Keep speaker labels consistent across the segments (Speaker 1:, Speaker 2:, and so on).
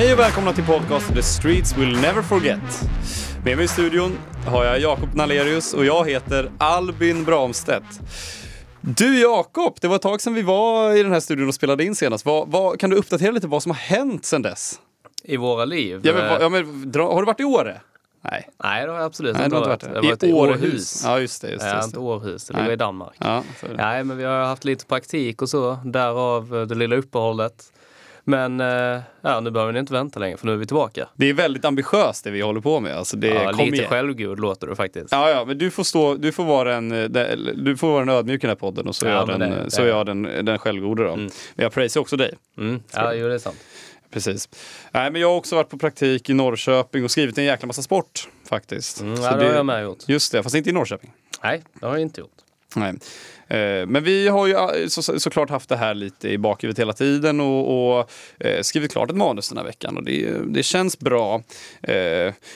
Speaker 1: Hej och välkomna till podcast The Streets Will Never Forget. Med mig i studion har jag Jakob Nalerius och jag heter Albin Bramstedt. Du Jakob, det var ett tag sedan vi var i den här studion och spelade in senast. Vad, vad, kan du uppdatera lite vad som har hänt sedan dess?
Speaker 2: I våra liv?
Speaker 1: Ja, men, ja, men, dra, har du varit i Åre? Nej.
Speaker 2: Nej, det har jag absolut
Speaker 1: Nej,
Speaker 2: inte varit. Jag har
Speaker 1: varit I
Speaker 2: Århus.
Speaker 1: Ja, just det. Just
Speaker 2: Nej,
Speaker 1: just
Speaker 2: inte
Speaker 1: det.
Speaker 2: Århus. Det
Speaker 1: Nej.
Speaker 2: ligger i Danmark.
Speaker 1: Ja.
Speaker 2: Nej, men vi har haft lite praktik och så, därav det lilla uppehållet. Men eh, ja, nu behöver ni inte vänta längre för nu är vi tillbaka.
Speaker 1: Det är väldigt ambitiöst det vi håller på med. Alltså det,
Speaker 2: Ja,
Speaker 1: kom
Speaker 2: lite
Speaker 1: igen.
Speaker 2: självgod låter du faktiskt.
Speaker 1: Ja, ja, men du får, stå, du får vara en, eh, den- du får vara en ödmjuk i den här podden och så är
Speaker 2: Ja,
Speaker 1: jag
Speaker 2: men
Speaker 1: den,
Speaker 2: det- det
Speaker 1: så är
Speaker 2: är
Speaker 1: jag den, den självgode då. Men jag prisar också dig.
Speaker 2: Mm. Ja, jo, det är sant.
Speaker 1: Precis. Nej, men jag har också varit på praktik i Norrköping och skrivit en jäkla massa sport faktiskt.
Speaker 2: Mm, ja, det har jag med gjort.
Speaker 1: Just det, fast inte i Norrköping.
Speaker 2: Nej, det har jag inte gjort.
Speaker 1: Nej. Eh, Men vi har ju eh, så, så, såklart haft det här lite i bakhuvudet hela tiden och, och eh, skrivit klart ett manus den här veckan och det, det känns bra.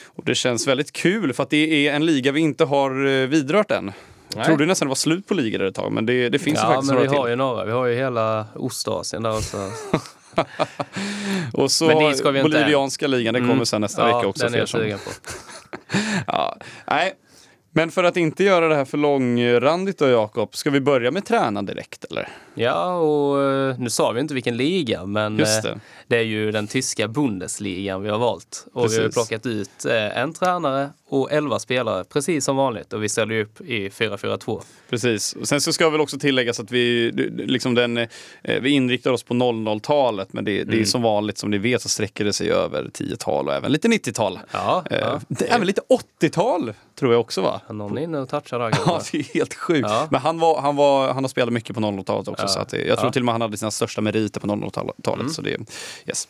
Speaker 1: Och det känns väldigt kul för att det är en liga vi inte har vidrört än. Jag trodde nästan det var slut på ligor ett tag men det, det finns ju
Speaker 2: Ja,
Speaker 1: faktiskt
Speaker 2: men vi
Speaker 1: några
Speaker 2: har
Speaker 1: till.
Speaker 2: ju några. Vi har ju hela Ostasien där också.
Speaker 1: Och så
Speaker 2: Men dit ska vi inte.
Speaker 1: Bolivianska ligan, det kommer sen nästa
Speaker 2: ja,
Speaker 1: vecka också.
Speaker 2: den är jag sugen på.
Speaker 1: Ja, nej. Men för att inte göra det här för långrandigt då Jakob, ska vi börja med tränaren direkt eller?
Speaker 2: Ja, och eh, nu sa vi inte vilken liga, men
Speaker 1: Just
Speaker 2: eh,
Speaker 1: det.
Speaker 2: är ju den tyska Bundesligan vi har valt. Och vi har
Speaker 1: Precis.
Speaker 2: plockat ut eh, en tränare och elva spelare, precis som vanligt. Och vi ställer upp i 4-4-2.
Speaker 1: Precis. Och sen så ska väl också tilläggas att vi, liksom den, eh, vi inriktar oss på 00-talet, men det, det är som vanligt som ni vet så sträcker det sig över 10-tal och även lite 90-tal.
Speaker 2: Ja,
Speaker 1: Eh,
Speaker 2: ja.
Speaker 1: även lite 80-tal tror jag också va?
Speaker 2: Någon är inne och touchar där
Speaker 1: Ja, det är helt sjukt.
Speaker 2: Ja.
Speaker 1: Men han, var, han, var, han har spelat mycket på 00-talet också.
Speaker 2: Ja.
Speaker 1: Så att det, jag tror
Speaker 2: Ja.
Speaker 1: till och med han hade sina största meriter på 00-talet.
Speaker 2: Mm.
Speaker 1: Så det, yes.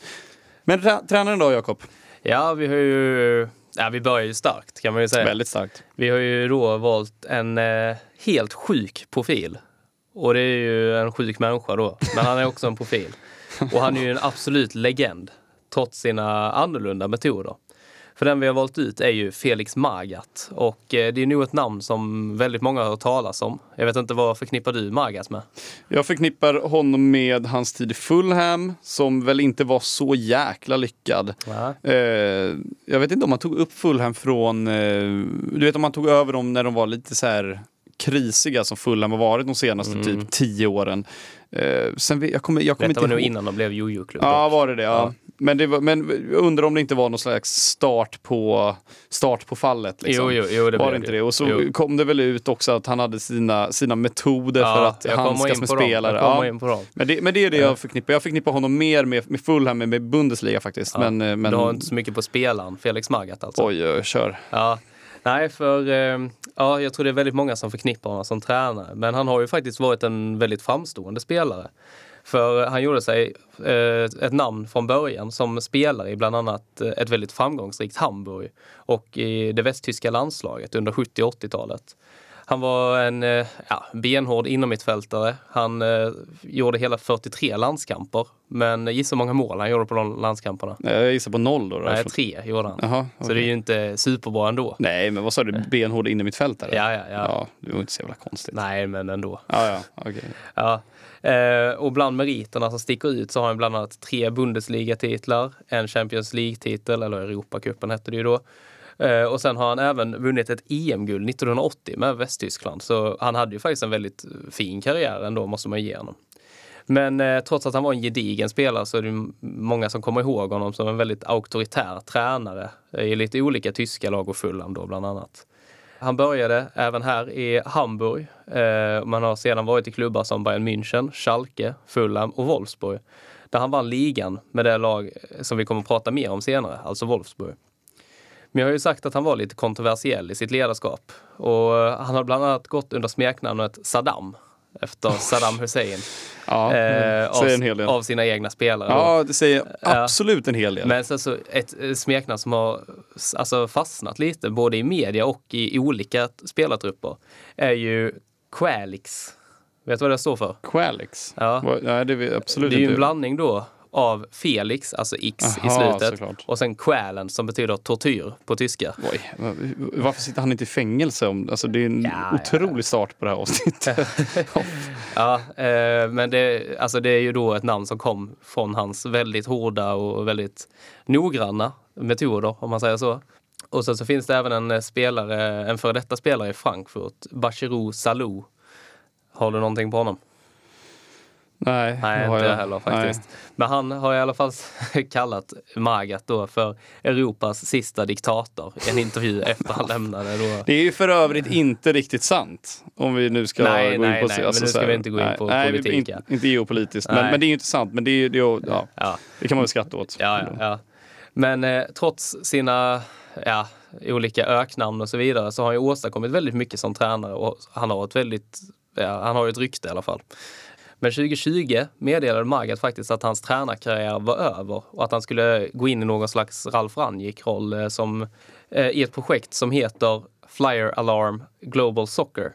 Speaker 1: Men trä, tränaren då, Jakob?
Speaker 2: Ja, vi har ju... Ja, vi börjar ju starkt kan man ju säga.
Speaker 1: Väldigt starkt.
Speaker 2: Vi har ju då valt en eh, helt sjuk profil. Och det är ju en sjuk människa då, men han är också en profil. Och han är ju en absolut legend, trots sina annorlunda metoder. För den vi har valt ut är ju Felix Magath och eh, det är nog ett namn som väldigt många har hört talas om. Jag vet inte vad förknippar du Magath med?
Speaker 1: Jag förknippar honom med hans tid i Fulham, som väl inte var så jäkla lyckad. Eh, jag vet inte om han tog upp Fulham från... Eh, du vet om han tog över dem när de var lite så här krisiga som Fulham har varit de senaste typ tio åren. Eh, sen, vet- jag kommer, jag kommer
Speaker 2: Detta
Speaker 1: inte
Speaker 2: var nog innan de blev jojo-klubb.
Speaker 1: Ja, var det det? Ja. Men, det var, men jag undrar om det inte var någon slags start på, start på fallet. Liksom.
Speaker 2: Jo, jo, jo, det
Speaker 1: var det inte
Speaker 2: det.
Speaker 1: Och så kom det väl ut också att han hade sina, sina metoder
Speaker 2: Ja,
Speaker 1: för att handskas med spelare. Ja. Men, det, men det är det jag förknippar. Jag förknippar honom mer med, med Fulham än med Bundesliga faktiskt. Men, eh, men
Speaker 2: Du har inte så mycket på spelaren, Felix Magath alltså.
Speaker 1: oj, oj, kör.
Speaker 2: Ja, nej, för eh, ja, jag tror det är väldigt många som förknippar honom som tränare. Men han har ju faktiskt varit en väldigt framstående spelare. För han gjorde sig eh, ett namn från början som spelare i bland annat eh, ett väldigt framgångsrikt Hamburg och i det västtyska landslaget under 70 och 80-talet. Han var en eh, ja, benhård innermittfältare. Han eh, gjorde hela 43 landskamper. Men gissa hur många mål han gjorde på de landskamperna?
Speaker 1: Jag gissar på noll då. då.
Speaker 2: Nej, tre gjorde han.
Speaker 1: Jaha,
Speaker 2: Så
Speaker 1: okej.
Speaker 2: det är ju inte superbra ändå.
Speaker 1: Nej, men vad sa du? Benhård in i mitt fält?
Speaker 2: Ja, ja, ja.
Speaker 1: ja. Det var inte så jävla konstigt.
Speaker 2: Nej, men ändå.
Speaker 1: Ja, ja, okej.
Speaker 2: Ja. Eh, och bland meriterna som sticker ut så har han bland annat tre Bundesliga-titlar, en Champions League-titel, eller Europacupen hette det ju då. Eh, och sen har han även vunnit ett EM-guld 1980 med Västtyskland. Så han hade ju faktiskt en väldigt fin karriär ändå, måste man ge honom. Men eh, trots att han var en gedigen spelare så är det ju många som kommer ihåg honom som en väldigt auktoritär tränare i lite olika tyska lag och Fulham då bland annat. Han började även här i Hamburg. Eh, man har sedan varit i klubbar som Bayern München, Schalke, Fulham och Wolfsburg. Där han vann ligan med det lag eh, som vi kommer att prata mer om senare, alltså Wolfsburg. Men jag har ju sagt att han var lite kontroversiell i sitt ledarskap. Och eh, han har bland annat gått under smeknamnet Saddam efter Saddam Hussein.
Speaker 1: Ja,
Speaker 2: eh, av,
Speaker 1: hel del.
Speaker 2: av sina egna spelare.
Speaker 1: Ja, det säger absolut en hel del.
Speaker 2: Men sen så ett eh, smeknamn som har alltså, fastnat lite både i media och i olika spelartrupper är ju Qualix. Vet du vad det står för?
Speaker 1: Qualix?
Speaker 2: Ja.
Speaker 1: Nej, det är absolut
Speaker 2: Det är ju en blandning då av Felix, alltså X i
Speaker 1: Aha,
Speaker 2: slutet.
Speaker 1: såklart.
Speaker 2: Och sen Quälen som betyder tortyr på tyska.
Speaker 1: Oj, varför sitter han inte i fängelse? Om, alltså det är en
Speaker 2: Ja, ja,
Speaker 1: otrolig start på det här avsnittet.
Speaker 2: Ja, eh, men det, alltså det är ju då ett namn som kom från hans väldigt hårda och väldigt noggranna metoder, om man säger så. Och sen så finns det även en eh, spelare, en före detta spelare i Frankfurt, Bachirou Salou. Har du någonting på honom?
Speaker 1: Nej,
Speaker 2: Nej, inte jag heller faktiskt. Men han har i alla fall kallat Magat då för Europas sista diktator i en intervju efter han lämnade då.
Speaker 1: Det är ju för övrigt inte riktigt sant. Om vi nu ska
Speaker 2: Nej,
Speaker 1: gå in
Speaker 2: nej,
Speaker 1: på...
Speaker 2: nej, men
Speaker 1: alltså
Speaker 2: nu ska
Speaker 1: så
Speaker 2: vi inte gå in
Speaker 1: nej,
Speaker 2: på
Speaker 1: nej,
Speaker 2: politik, ja.
Speaker 1: inte geopolitiskt, men,
Speaker 2: Nej.
Speaker 1: men det är ju inte sant. Men det, är, det, är, ja,
Speaker 2: Ja.
Speaker 1: det kan man väl skratta åt.
Speaker 2: Ja, ja. Men eh, trots sina ja, olika öknamn och så vidare så har han ju åstadkommit väldigt mycket som tränare och han har ett väldigt, ja, han har ju ett rykte i alla fall. Men 2020 meddelade Magath faktiskt att hans tränarkarriär var över och att han skulle gå in i någon slags Ralf Rangnick-roll eh, som, eh, i ett projekt som heter Flyer Alarm Global Soccer.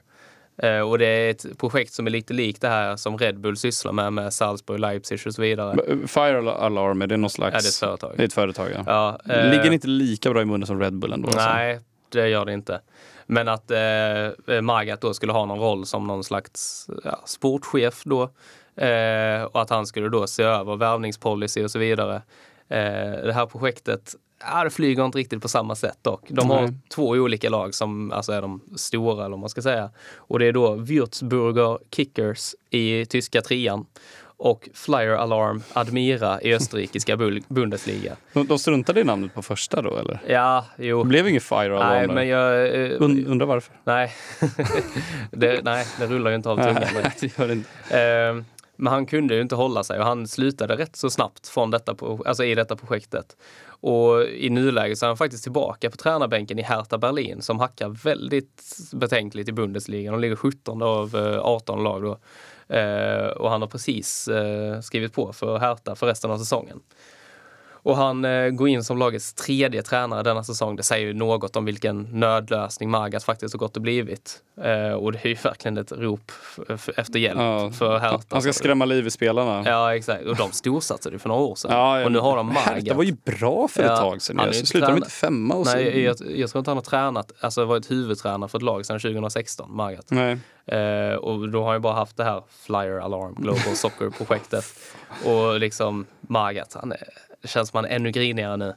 Speaker 2: Eh, och det är ett projekt som är lite likt det här som Red Bull sysslar med, med Salzburg, Leipzig och så vidare.
Speaker 1: Fire Alarm, är det någon slags...
Speaker 2: Ja, det är ett företag.
Speaker 1: Det är ett företag, ja.
Speaker 2: Ja, eh,
Speaker 1: Ligger inte lika bra i munnen som Red Bull ändå? alltså?
Speaker 2: Nej, det gör det inte. Men att eh, Magath då skulle ha någon roll som någon slags ja, sportchef då. Eh, och att han skulle då se över värvningspolicy och så vidare. Eh, det här projektet, ja, det flyger inte riktigt på samma sätt dock. De har
Speaker 1: Nej.
Speaker 2: två olika lag som alltså är de stora, eller vad man ska säga. Och det är då Würzburger Kickers i tyska trean och Flyer Alarm Admira i österrikiska Bundesliga.
Speaker 1: De, de struntade i namnet på första då, eller?
Speaker 2: Ja, jo.
Speaker 1: Det blev ingen Fire Alarm
Speaker 2: Nej, men jag... eh,
Speaker 1: Und, undrar varför?
Speaker 2: Nej. det, nej, det rullar ju inte av tungan.
Speaker 1: Inte.
Speaker 2: Eh, men han kunde ju inte hålla sig och han slutade rätt så snabbt från detta, alltså i detta projektet. Och i nuläget så är han faktiskt tillbaka på tränarbänken i Hertha Berlin som hackar väldigt betänkligt i Bundesliga. De ligger 17 av eh, 18 lag då. Eh, och han har precis eh, skrivit på för Hertha för resten av säsongen. Och han eh, går in som lagets tredje tränare denna säsong. Det säger ju något om vilken nödlösning Magath faktiskt har gått och blivit. Eh, och det är ju verkligen ett rop efter hjälp
Speaker 1: Ja,
Speaker 2: för Hertha.
Speaker 1: Han ska skrämma liv i spelarna.
Speaker 2: Ja, exakt. Och de storsatsade ju för några år sedan.
Speaker 1: Ja, ja.
Speaker 2: och nu har de
Speaker 1: Hertha
Speaker 2: Magath.
Speaker 1: var ju bra för ett
Speaker 2: Ja,
Speaker 1: tag sedan.
Speaker 2: ju inte
Speaker 1: slutade de inte femma och så?
Speaker 2: Nej, jag, jag tror inte han har tränat, alltså varit huvudtränare för ett lag sedan 2016, Magath.
Speaker 1: Nej.
Speaker 2: Eh, och då har han ju bara haft det här Flyer Alarm Global Soccer-projektet. Och liksom Magath, han är, känns är ännu grinigare nu.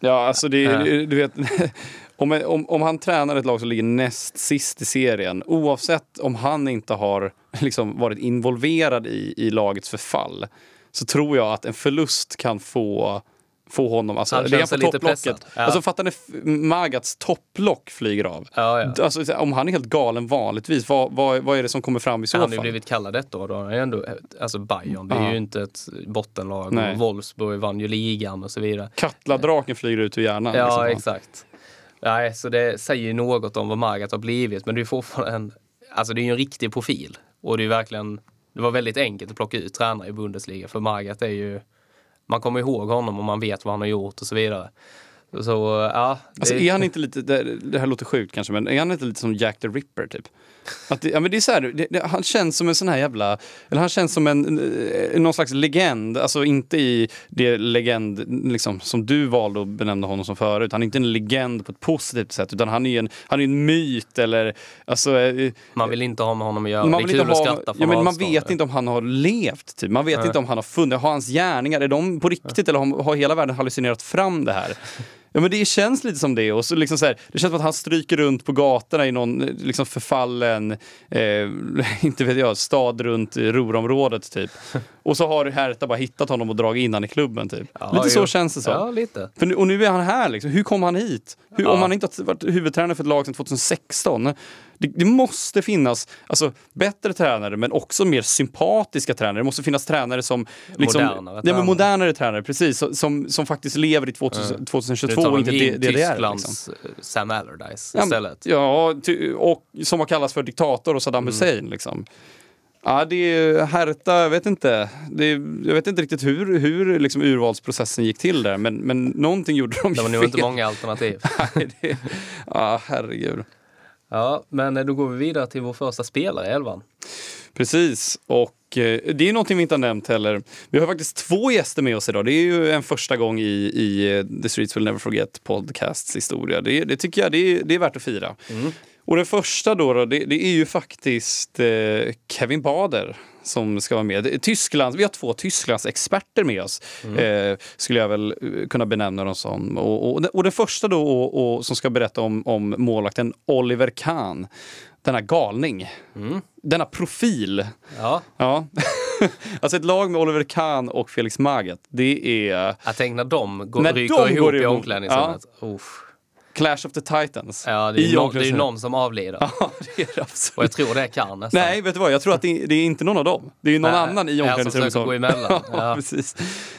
Speaker 1: Ja, alltså det,
Speaker 2: Ja.
Speaker 1: du vet, om, om, om han tränar ett lag som ligger näst sist i serien, oavsett om han inte har liksom, varit involverad i, i lagets förfall, så tror jag att en förlust kan få få honom, alltså
Speaker 2: Han känns
Speaker 1: på
Speaker 2: lite
Speaker 1: topplocket.
Speaker 2: Ja.
Speaker 1: Alltså fattar ni, Magats topplock flyger av.
Speaker 2: Ja, ja.
Speaker 1: Alltså, om han är helt galen vanligtvis, vad, vad, vad är det som kommer fram i så
Speaker 2: Han har ju
Speaker 1: fall?
Speaker 2: blivit kallad ett år. Då. Han är ändå, alltså Bayern, det är ju inte ett bottenlag.
Speaker 1: Nej.
Speaker 2: Wolfsburg vann ju ligan och så vidare.
Speaker 1: Katladraken flyger ut ur hjärnan.
Speaker 2: Ja,
Speaker 1: liksom.
Speaker 2: exakt. Nej, så det säger ju något om vad Magath har blivit. Men det är fortfarande en, alltså det är ju en riktig profil. Och det är ju verkligen, det var väldigt enkelt att plocka ut tränare i Bundesliga. För Magath är ju, man kommer ihåg honom och man vet vad han har gjort och så vidare. Så ja. Det,
Speaker 1: Alltså är han inte lite, det, det här låter sjukt kanske, men är han inte lite som Jack the Ripper typ? Att det, ja, men det är så här, det, det, han känns som en sån här jävla, eller han känns som en, eh, någon slags legend, alltså inte i det legend liksom, som du valde att benämna honom som förut. Han är inte en legend på ett positivt sätt, utan han är en, han är en myt eller, alltså, eh,
Speaker 2: man vill inte ha med honom att göra.
Speaker 1: man
Speaker 2: det är kul
Speaker 1: inte
Speaker 2: att
Speaker 1: ha,
Speaker 2: skratta
Speaker 1: ja, men man vet inte om han har levt, typ. man vet
Speaker 2: Nej.
Speaker 1: inte om han har funnits, har hans gärningar, är de på riktigt eller har, har hela världen hallucinerat fram det här? Ja men det känns lite som det. Och så liksom så här, det känns som att han stryker runt på gatorna i någon liksom förfallen, eh, inte vet jag, stad runt Ruhrområdet typ. Och så har Hertha bara hittat honom och dragit in honom i klubben typ.
Speaker 2: Ja,
Speaker 1: lite så
Speaker 2: jo.
Speaker 1: känns det som.
Speaker 2: Ja, lite.
Speaker 1: För och nu är han här liksom. Hur kom han hit? Hur,
Speaker 2: Ja.
Speaker 1: Om han inte har varit huvudtränare för ett lag sedan 2016. Det, det måste finnas alltså, bättre tränare men också mer sympatiska tränare. Det måste finnas tränare som... Liksom,
Speaker 2: Modernare
Speaker 1: Ja,
Speaker 2: tränare.
Speaker 1: men modernare tränare, precis. Som, som faktiskt lever i 2000, 2022
Speaker 2: Nu tar
Speaker 1: och
Speaker 2: vi
Speaker 1: inte det är. Liksom.
Speaker 2: Tysklands eh, Sam Allardyce
Speaker 1: Ja,
Speaker 2: istället.
Speaker 1: Ja, ty, och som har kallats för diktator och
Speaker 2: Mm.
Speaker 1: Saddam Hussein. Liksom. Ja, det är Hertha, jag vet inte. Är, jag vet inte riktigt hur, hur liksom urvalsprocessen gick till där, men, men någonting gjorde de
Speaker 2: Det var
Speaker 1: ju
Speaker 2: nog
Speaker 1: fel.
Speaker 2: inte många alternativ.
Speaker 1: Nej, det, ja, herregud.
Speaker 2: Ja, men eh, då går vi vidare till vår första spelare i elvan.
Speaker 1: Precis, och eh, det är någonting vi inte har nämnt heller. Vi har faktiskt två gäster med oss idag. Det är ju en första gång i, i eh, The Streets Will Never Forget podcasts historia. Det, det tycker jag det är, det är värt att fira. Mm. Och den första då, då det, det, är ju faktiskt eh, Kevin Bader som ska vara med. Tyskland, vi har två Tysklands experter med oss, mm. eh, skulle jag väl eh, kunna benämna dem som. Och, och, och den första då och, och, som ska berätta om, om målvakten Oliver Kahn. Denna galning. Mm. Denna profil.
Speaker 2: Ja.
Speaker 1: ja. alltså ett lag med Oliver Kahn och Felix Magath, det är...
Speaker 2: Jag tänker när de går, ryker de ihop går i omklädningsrummet. Ja.
Speaker 1: Clash of the Titans.
Speaker 2: Ja, det är, någon, det är någon som avlider.
Speaker 1: Ja, det är det absolut.
Speaker 2: Och jag tror det är Kahn nästan.
Speaker 1: Nej, vet du vad? Jag tror att det är, det är inte någon av dem. Det är någon Nej, annan i omklädningsrummet
Speaker 2: som... gå emellan.
Speaker 1: ja, precis.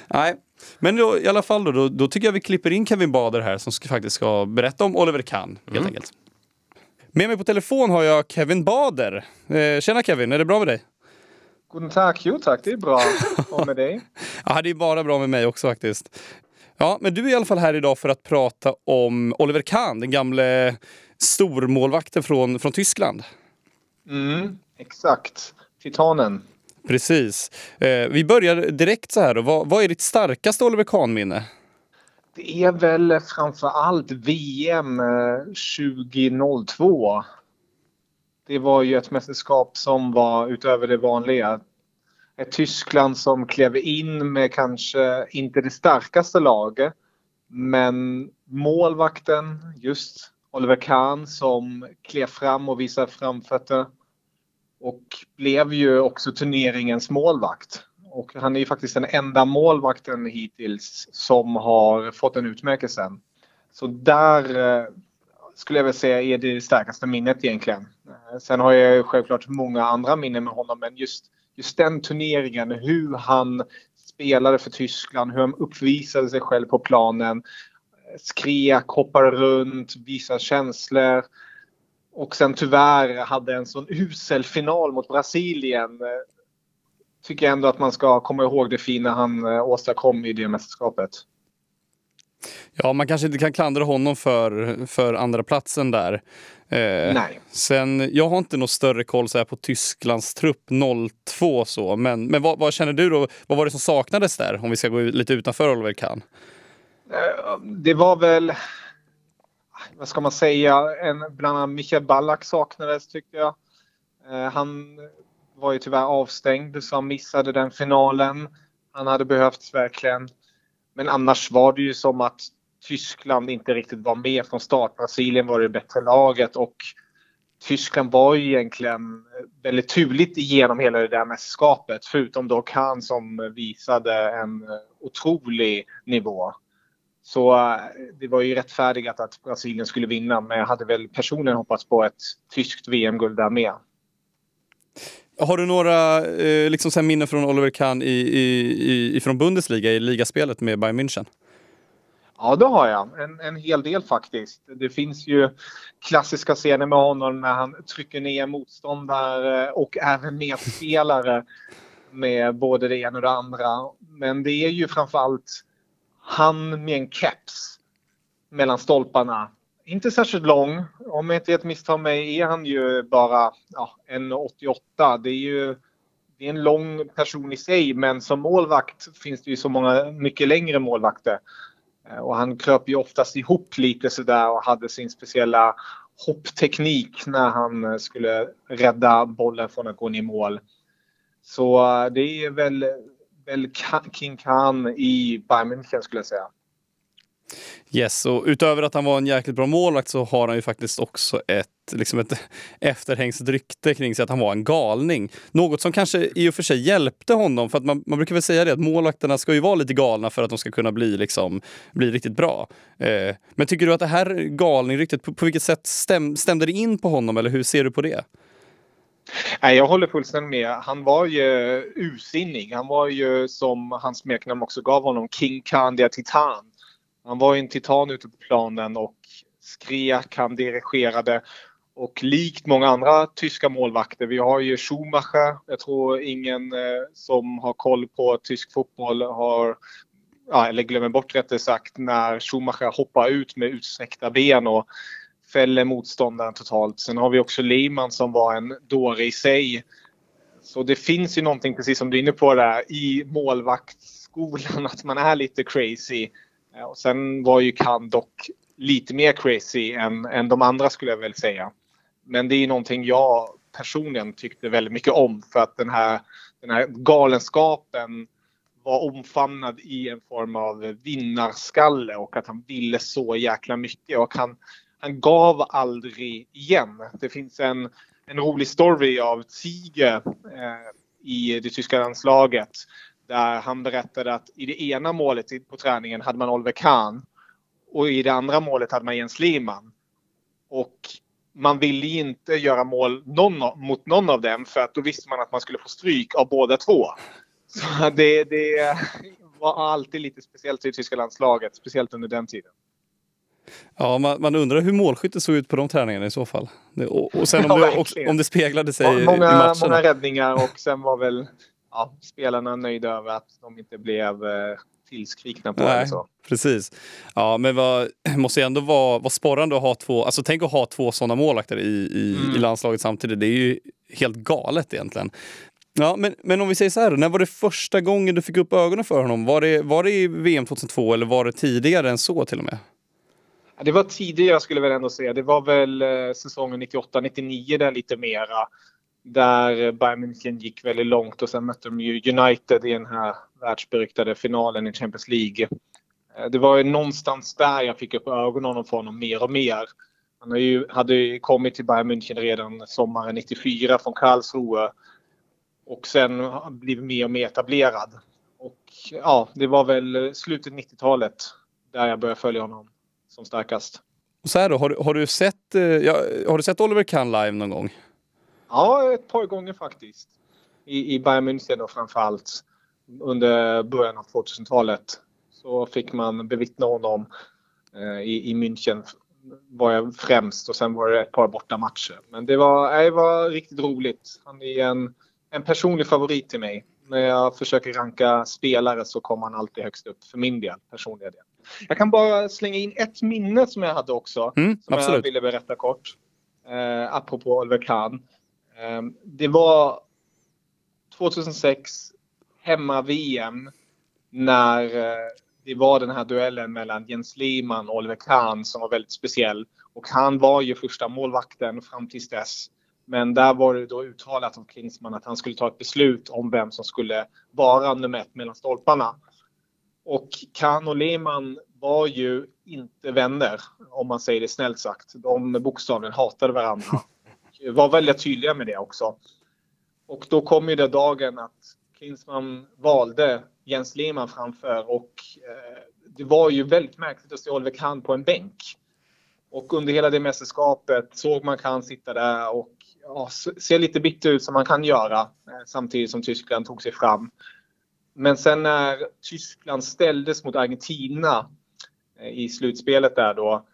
Speaker 1: Nej, men då, i alla fall då, då, då, tycker jag vi klipper in Kevin Bader här som ska, faktiskt ska berätta om Oliver Kahn, helt mm. enkelt. Med mig på telefon har jag Kevin Bader. Eh, tjena Kevin, är det bra med dig?
Speaker 3: Guten Tag, jo tack, det är bra. Och med dig?
Speaker 1: ja, det är bara bra med mig också faktiskt. Ja, men du är i alla fall här idag för att prata om Oliver Kahn, den gamle stormålvakten från, från Tyskland.
Speaker 3: Mm, exakt, titanen.
Speaker 1: Precis. Eh, vi börjar direkt så här då. Vad, vad är ditt starkaste Oliver Kahn-minne?
Speaker 3: Det är väl framför allt VM 2002. Eh, det var ju ett mästerskap som var utöver det vanliga ett Tyskland som klev in med kanske inte det starkaste laget. Men målvakten, just Oliver Kahn, som klev fram och visade framfötter. Och blev ju också turneringens målvakt. Och han är ju faktiskt den enda målvakten hittills som har fått en utmärkelse. Så där eh, skulle jag väl säga är det starkaste minnet egentligen. Eh, sen har jag självklart många andra minnen med honom men just just den turneringen, hur han spelade för Tyskland, hur han uppvisade sig själv på planen. Skrek, hoppade runt, visade känslor. Och sen tyvärr hade en sån usel final mot Brasilien. Tycker jag ändå att man ska komma ihåg det fina han eh, åstadkom i det mästerskapet.
Speaker 1: Ja, man kanske inte kan klandra honom för, för andra platsen där.
Speaker 3: Eh, Nej.
Speaker 1: Sen, jag har inte någon större koll så här på Tysklands trupp 02 så, men, men vad, vad, känner du då? Vad var det som saknades där? Om vi ska gå lite utanför Oliver Kahn.
Speaker 3: Eh, det var väl, vad ska man säga, en, bland annat Michael Ballack saknades tyckte jag. Eh, han var ju tyvärr avstängd så han missade den finalen. Han hade behövts verkligen. Men annars var det ju som att Tyskland inte riktigt var med från start. Brasilien var det bättre laget och Tyskland var ju egentligen väldigt turligt igenom hela det där mästerskapet. Förutom då Kahn som visade en otrolig nivå. Så eh, det var ju rättfärdigat att Brasilien skulle vinna men jag hade väl personligen hoppats på ett tyskt VM-guld där med.
Speaker 1: Har du några eh, liksom minnen från Oliver Kahn i, i, i, från Bundesliga, i ligaspelet med Bayern München?
Speaker 3: Ja, det har jag. En, en hel del faktiskt. Det finns ju klassiska scener med honom när han trycker ner motståndare eh, och även medspelare med både det ena och det andra. Men det är ju framförallt han med en keps mellan stolparna inte särskilt lång. Om jag inte helt misstar mig är han ju bara ja, 1,88. Det är ju det är en lång person i sig men som målvakt finns det ju så många mycket längre målvakter. Eh, och han kröp ju oftast ihop lite sådär och hade sin speciella hoppteknik när han eh, skulle rädda bollen från att gå ner i mål. Så eh, det är väl, väl King Khan i Bayern München skulle jag säga.
Speaker 1: Yes, och utöver att han var en jäkligt bra målvakt så har han ju faktiskt också ett, liksom ett efterhängset rykte kring sig att han var en galning. Något som kanske i och för sig hjälpte honom, för att man, man brukar väl säga det att målvakterna ska ju vara lite galna för att de ska kunna bli, liksom, bli riktigt bra. Eh, men tycker du att det här galningryktet, på, på vilket sätt stäm, stämde det in på honom eller hur ser du på det?
Speaker 3: Nej, jag håller fullständigt med. Han var ju ursinnig. Han var ju som hans smeknamn också gav honom, King Candia Titan. Han var en titan ute på planen och skrek, han dirigerade. Och likt många andra tyska målvakter, vi har ju Schumacher. Jag tror ingen eh, som har koll på tysk fotboll har, eller glömmer bort rättare sagt, när Schumacher hoppar ut med utsträckta ben och fäller motståndaren totalt. Sen har vi också Lehmann som var en dåre i sig så det finns ju någonting, precis som du är inne på där, i målvaktsskolan att man är lite crazy. Eh, och sen var ju Kan dock lite mer crazy än, än de andra skulle jag väl säga. Men det är någonting jag personligen tyckte väldigt mycket om för att den här, den här galenskapen var omfamnad i en form av vinnarskalle och att han ville så jäkla mycket och han, han gav aldrig igen. Det finns en, en rolig story av Ziege eh, i det tyska landslaget där han berättade att i det ena målet på träningen hade man Oliver Kahn och i det andra målet hade man Jens Lehmann. Och man ville inte göra mål någon, mot någon av dem för att då visste man att man skulle få stryk av båda två. Så det, det var alltid lite speciellt i tyska landslaget, speciellt under den tiden.
Speaker 1: Ja, man, man undrar hur målskyttet såg ut på de träningarna i så fall. Och, och sen om, ja, det, om det speglade sig
Speaker 3: många,
Speaker 1: i matcherna.
Speaker 3: Många räddningar och sen var väl ja, spelarna nöjda över att de inte blev eh, tillskrikna på Nej, så.
Speaker 1: Precis. Ja, men vad, måste ändå vara, vara sporrande att ha två, alltså tänk att ha två sådana målvakter i, i, mm. i landslaget samtidigt. Det är ju helt galet egentligen. Ja, men, men om vi säger så här, när var det första gången du fick upp ögonen för honom? Var det, var det i VM 2002 eller var det tidigare än så till och med?
Speaker 3: Det var tidigare skulle jag väl ändå säga. Det var väl eh, säsongen 98-99 där lite mera. Där Bayern München gick väldigt långt och sen mötte de ju United i den här världsberyktade finalen i Champions League. Eh, det var ju någonstans där jag fick upp ögonen för honom mer och mer. Han ju, hade ju kommit till Bayern München redan sommaren 94 från Karlsruhe och sen blivit mer och mer etablerad. Och ja, det var väl slutet 90-talet där jag började följa honom som starkast.
Speaker 1: Och så här då, har du, har du sett, eh, ja, har du sett Oliver Kahn live någon gång?
Speaker 3: Ja, ett par gånger faktiskt. I, i Bayern München då framförallt under början av 2000-talet. Så fick man bevittna honom eh, i, i München var jag främst och sen var det ett par borta matcher. Men det var, det var riktigt roligt. Han är en, en personlig favorit till mig. När jag försöker ranka spelare så kommer han alltid högst upp för min del, personliga del. Jag kan bara slänga in ett minne som jag hade också. Mm, som absolut. jag ville berätta kort. Eh, apropå Oliver Kahn. Ehm, det var 2006 hemma-VM när eh, det var den här duellen mellan Jens Lehmann och Oliver Kahn som var väldigt speciell. Och han var ju första målvakten fram tills dess. Men där var det då uttalat av Klinsmann att han skulle ta ett beslut om vem som skulle vara nummer ett mellan stolparna. Och Kahn och Lehmann var ju inte vänner, om man säger det snällt sagt. De bokstavligen hatade varandra. Var väldigt tydliga med det också. Och då kom ju den dagen att Klinsmann valde Jens Lehmann framför och eh, det var ju väldigt märkligt att se Oliver Kahn på en bänk. Och under hela det mästerskapet såg man Kahn sitta där och ja, se lite bitter ut som man kan göra eh, samtidigt som Tyskland tog sig fram. Men sen när Tyskland ställdes mot Argentina eh, i slutspelet där då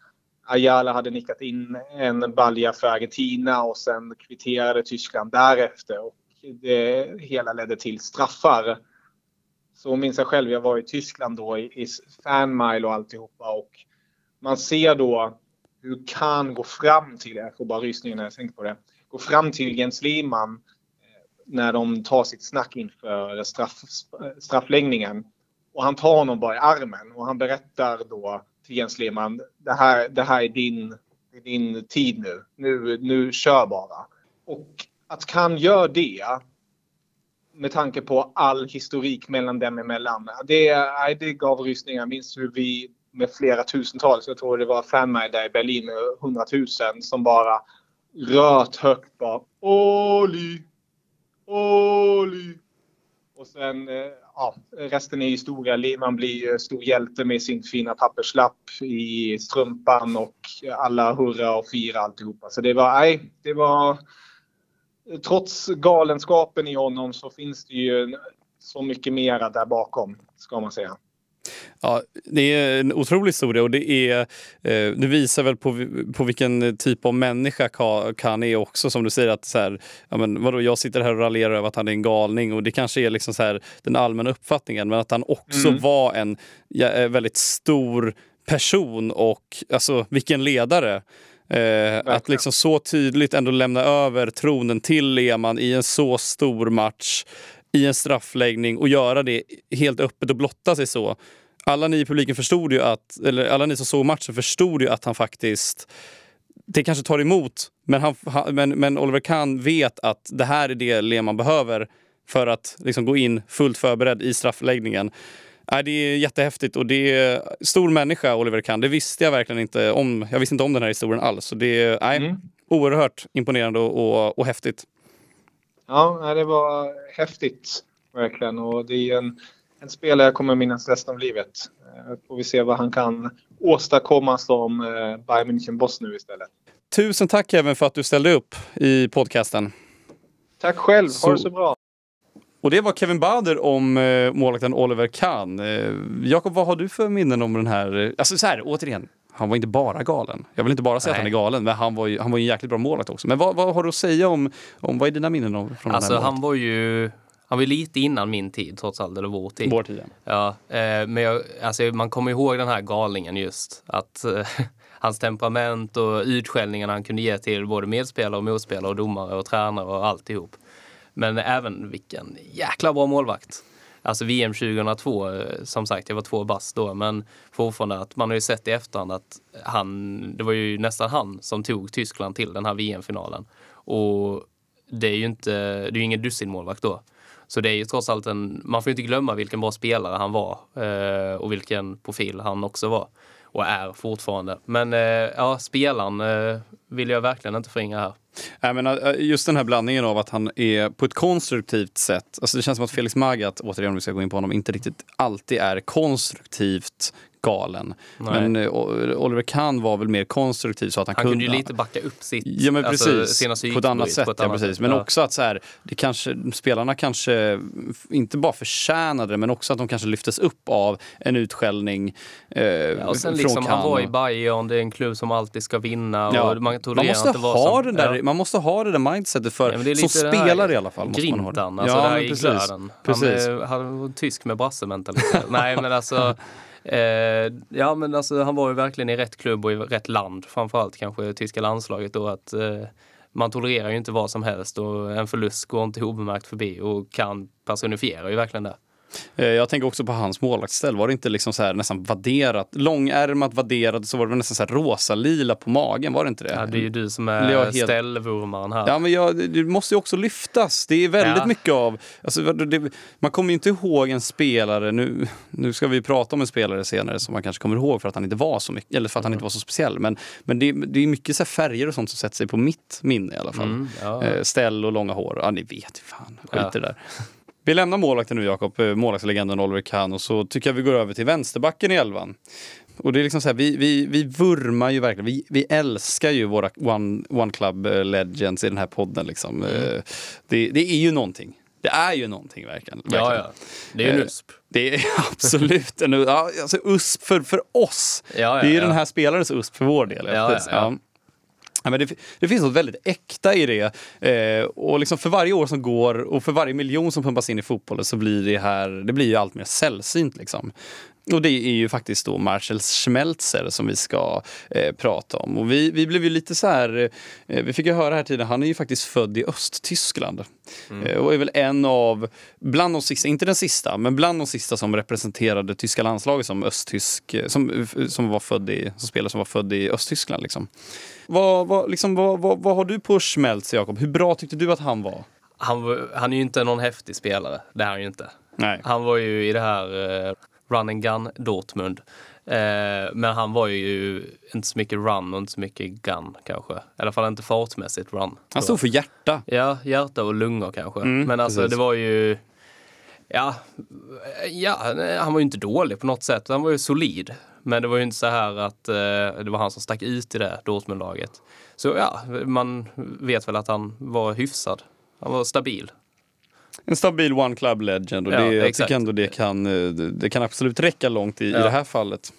Speaker 3: Ayala hade nickat in en balja för Argentina och sen kvitterade Tyskland därefter. Och det hela ledde till straffar. Så minns jag själv, jag var i Tyskland då i, i fanmile och alltihopa och man ser då hur kan går fram till, jag får bara rysningar när jag tänker på det, går fram till Jens Lehmann eh, när de tar sitt snack inför straff, straffläggningen. Och han tar honom bara i armen och han berättar då till Jens Lehmann, det här, det här är din, din tid nu. nu. Nu kör bara. Och att han gör det med tanke på all historik mellan dem emellan. Det, det gav rysningar. Jag minns hur vi med flera tusentals, jag tror det var fanmaj där i Berlin med hundratusen som bara röt högt bara Oli, Oli. Och sen, eh, ja, resten är historia. Man blir stor hjälte med sin fina papperslapp i strumpan och alla hurra och fira alltihopa. Så det var, nej, det var trots galenskapen i honom så finns det ju så mycket mera där bakom, ska man säga.
Speaker 1: Ja, det är en otrolig historia och det, är, eh, det visar väl på, på vilken typ av människa Khan är också. Som du säger, att så här, ja, men vadå, jag sitter här och raljerar över att han är en galning och det kanske är liksom så här, den allmänna uppfattningen. Men att han också mm. var en ja, väldigt stor person och alltså vilken ledare. Eh, att liksom så tydligt ändå lämna över tronen till Lehmann i en så stor match, i en straffläggning och göra det helt öppet och blotta sig så. Alla ni i publiken förstod ju att, eller alla ni som såg matchen förstod ju att han faktiskt det kanske tar emot, men, han, men, men Oliver Kahn vet att det här är det Lehmann behöver för att liksom gå in fullt förberedd i straffläggningen. Nej, det är jättehäftigt och det är stor människa Oliver Kahn. Det visste jag verkligen inte om. Jag visste inte om den här historien alls. Så det är nej, mm. oerhört imponerande och, och, och häftigt.
Speaker 3: Ja, det var häftigt verkligen och det är en, en spelare jag kommer minnas resten av livet. Eh, får vi se vad han kan åstadkomma som eh, Bayern München-boss nu istället.
Speaker 1: Tusen tack även för att du ställde upp i podcasten.
Speaker 3: Tack själv, ha det så bra.
Speaker 1: Och det var Kevin Bader om eh, målvakten Oliver Kahn. Eh, Jakob, vad har du för minnen om den här? Alltså så här, återigen, han var inte bara galen. Jag vill inte bara säga Nej. att han är galen, men han var ju, han var ju en jäkligt bra målvakt också. Men vad, vad har du att säga om, om vad är dina minnen om, från
Speaker 2: alltså,
Speaker 1: den här
Speaker 2: han var ju han var lite innan min tid trots allt, eller vår tid.
Speaker 1: Vår tid,
Speaker 2: ja. Eh, men jag, alltså, man kommer ihåg den här galningen just. Att eh, hans temperament och utskällningarna han kunde ge till både medspelare och motspelare och domare och tränare och alltihop. Men även vilken jäkla bra målvakt. Alltså VM 2002, eh, som sagt, jag var två bast då, men fortfarande att man har ju sett i efterhand att han, det var ju nästan han som tog Tyskland till den här VM-finalen. Och det är ju inte, det är ju ingen dussinmålvakt då. Så det är ju trots allt en, man får ju inte glömma vilken bra spelare han var eh, och vilken profil han också var och är fortfarande. Men eh, ja, spelaren eh, vill jag verkligen inte förringa här.
Speaker 1: Jag menar, eh, just den här blandningen av att han är på ett konstruktivt sätt. Alltså det känns som att Felix Magath, återigen om vi ska gå in på honom, inte riktigt alltid är konstruktivt galen. Nej. Men uh, Oliver Kahn var väl mer konstruktiv så att han,
Speaker 2: han
Speaker 1: kunde...
Speaker 2: kunde ju lite backa upp sitt,
Speaker 1: ja, men alltså, precis, på ett annat sätt. Ett ja, precis. Men ja. också att så här, det kanske, spelarna kanske inte bara förtjänade det men också att de kanske lyftes upp av en utskällning
Speaker 2: eh, ja, och sen från liksom, Kahn. Han var i Bayern, det är en klubb som alltid ska vinna. Ja. Och man,
Speaker 1: man, måste ha som, där, man måste ha det där mindsetet för, som spelare i alla fall.
Speaker 2: Grintan, alltså ja, det här i glöden.
Speaker 1: Precis.
Speaker 2: Han, han var tysk med brassementalitet. Nej men alltså Eh, ja men alltså han var ju verkligen i rätt klubb och i rätt land. Framförallt kanske tyska landslaget då att eh, man tolererar ju inte vad som helst och en förlust går inte obemärkt förbi och kan personifiera ju verkligen det.
Speaker 1: Eh, jag tänker också på hans målvaktsställ. Var det inte liksom så här nästan vadderat, långärmat vadderat så var det nästan så här rosa-lila på magen? Var det inte det?
Speaker 2: Ja, det är ju du som är helt... ställvurmaren här.
Speaker 1: Ja, men jag, det måste ju också lyftas. Det är väldigt ja. mycket av... Alltså, det, man kommer ju inte ihåg en spelare, nu, nu ska vi prata om en spelare senare som man kanske kommer ihåg för att han inte var så mycket, eller för att han inte var så speciell. Men, men det, det är mycket så färger och sånt som sätter sig på mitt minne i alla fall. Mm, ja. Eh, ställ och långa hår. Ja, ni vet ju fan. Skit ja. det där. Vi lämnar målvakten nu Jakob, eh, målvaktslegenden Oliver Kahn och så tycker jag vi går över till vänsterbacken i elvan. Och det är liksom så här, vi, vi, vi vurmar ju verkligen, vi, vi älskar ju våra One, one Club eh, Legends i den här podden. Liksom. Mm. Eh, det, det är ju någonting. Det är ju någonting verkligen. verkligen.
Speaker 2: Ja, ja. Det är ju en USP.
Speaker 1: Det är absolut en ja, alltså USP för, för oss. Ja, ja, det är ju den här spelarens USP för vår del. Ja, ja, Ja, men det, det, finns något väldigt äkta i det. Eh, och liksom för varje år som går och för varje miljon som pumpas in i fotbollen så blir det här det blir ju allt mer sällsynt. Liksom. Och det är ju faktiskt då Marcel Schmelzer som vi ska eh, prata om. Och vi, vi blev ju lite så här, eh, vi fick ju höra här tidigare, han är ju faktiskt född i Östtyskland. Mm. Eh, och är väl en av, bland de sista, inte den sista, men bland de sista som representerade tyska landslaget som östtysk, eh, som, som var född i, som spelare som var född i Östtyskland. Liksom. Vad, vad, liksom, vad, vad, vad har du på Schmelzer, Jakob? Hur bra tyckte du att han var?
Speaker 2: Han, han är ju inte någon häftig spelare, det är han ju inte.
Speaker 1: Nej.
Speaker 2: Han var ju i det här eh, run and gun Dortmund. Eh, men han var ju inte så mycket run och inte så mycket gun kanske. I alla fall inte fartmässigt run.
Speaker 1: Han stod för hjärta.
Speaker 2: Ja, hjärta och lungor kanske. Mm, men alltså precis. det var ju... Ja, ja, han var ju inte dålig på något sätt. Han var ju solid. Men det var ju inte så här att eh, det var han som stack ut i det Dortmundlaget. Så ja, man vet väl att han var hyfsad. Han var stabil.
Speaker 1: En stabil one club legend och
Speaker 2: Ja,
Speaker 1: det, jag
Speaker 2: exakt.
Speaker 1: tycker ändå det kan, eh, det kan absolut räcka långt i,
Speaker 2: Ja.
Speaker 1: i det här fallet.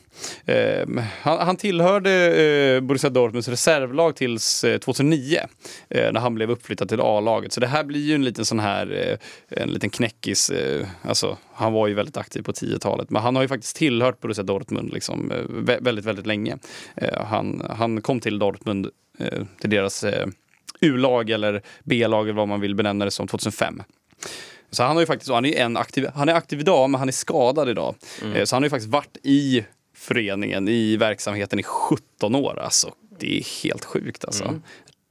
Speaker 1: Eh, han, han tillhörde eh, Borussia Dortmunds reservlag tills eh, 2009 eh, när han blev uppflyttad till A-laget. Så det här blir ju en liten sån här, eh, en liten knäckis. Alltså, han var ju väldigt aktiv på 10-talet men han har ju faktiskt tillhört Borussia Dortmund liksom, vä- väldigt, väldigt länge. Han, han kom till Dortmund, till deras U-lag eller B-lag eller vad man vill benämna det som 2005. Så han har ju faktiskt, han är, en aktiv, han är aktiv idag men han är skadad idag. Eh, Så han har ju faktiskt varit i föreningen, i verksamheten i 17 år. Alltså, det är helt sjukt alltså.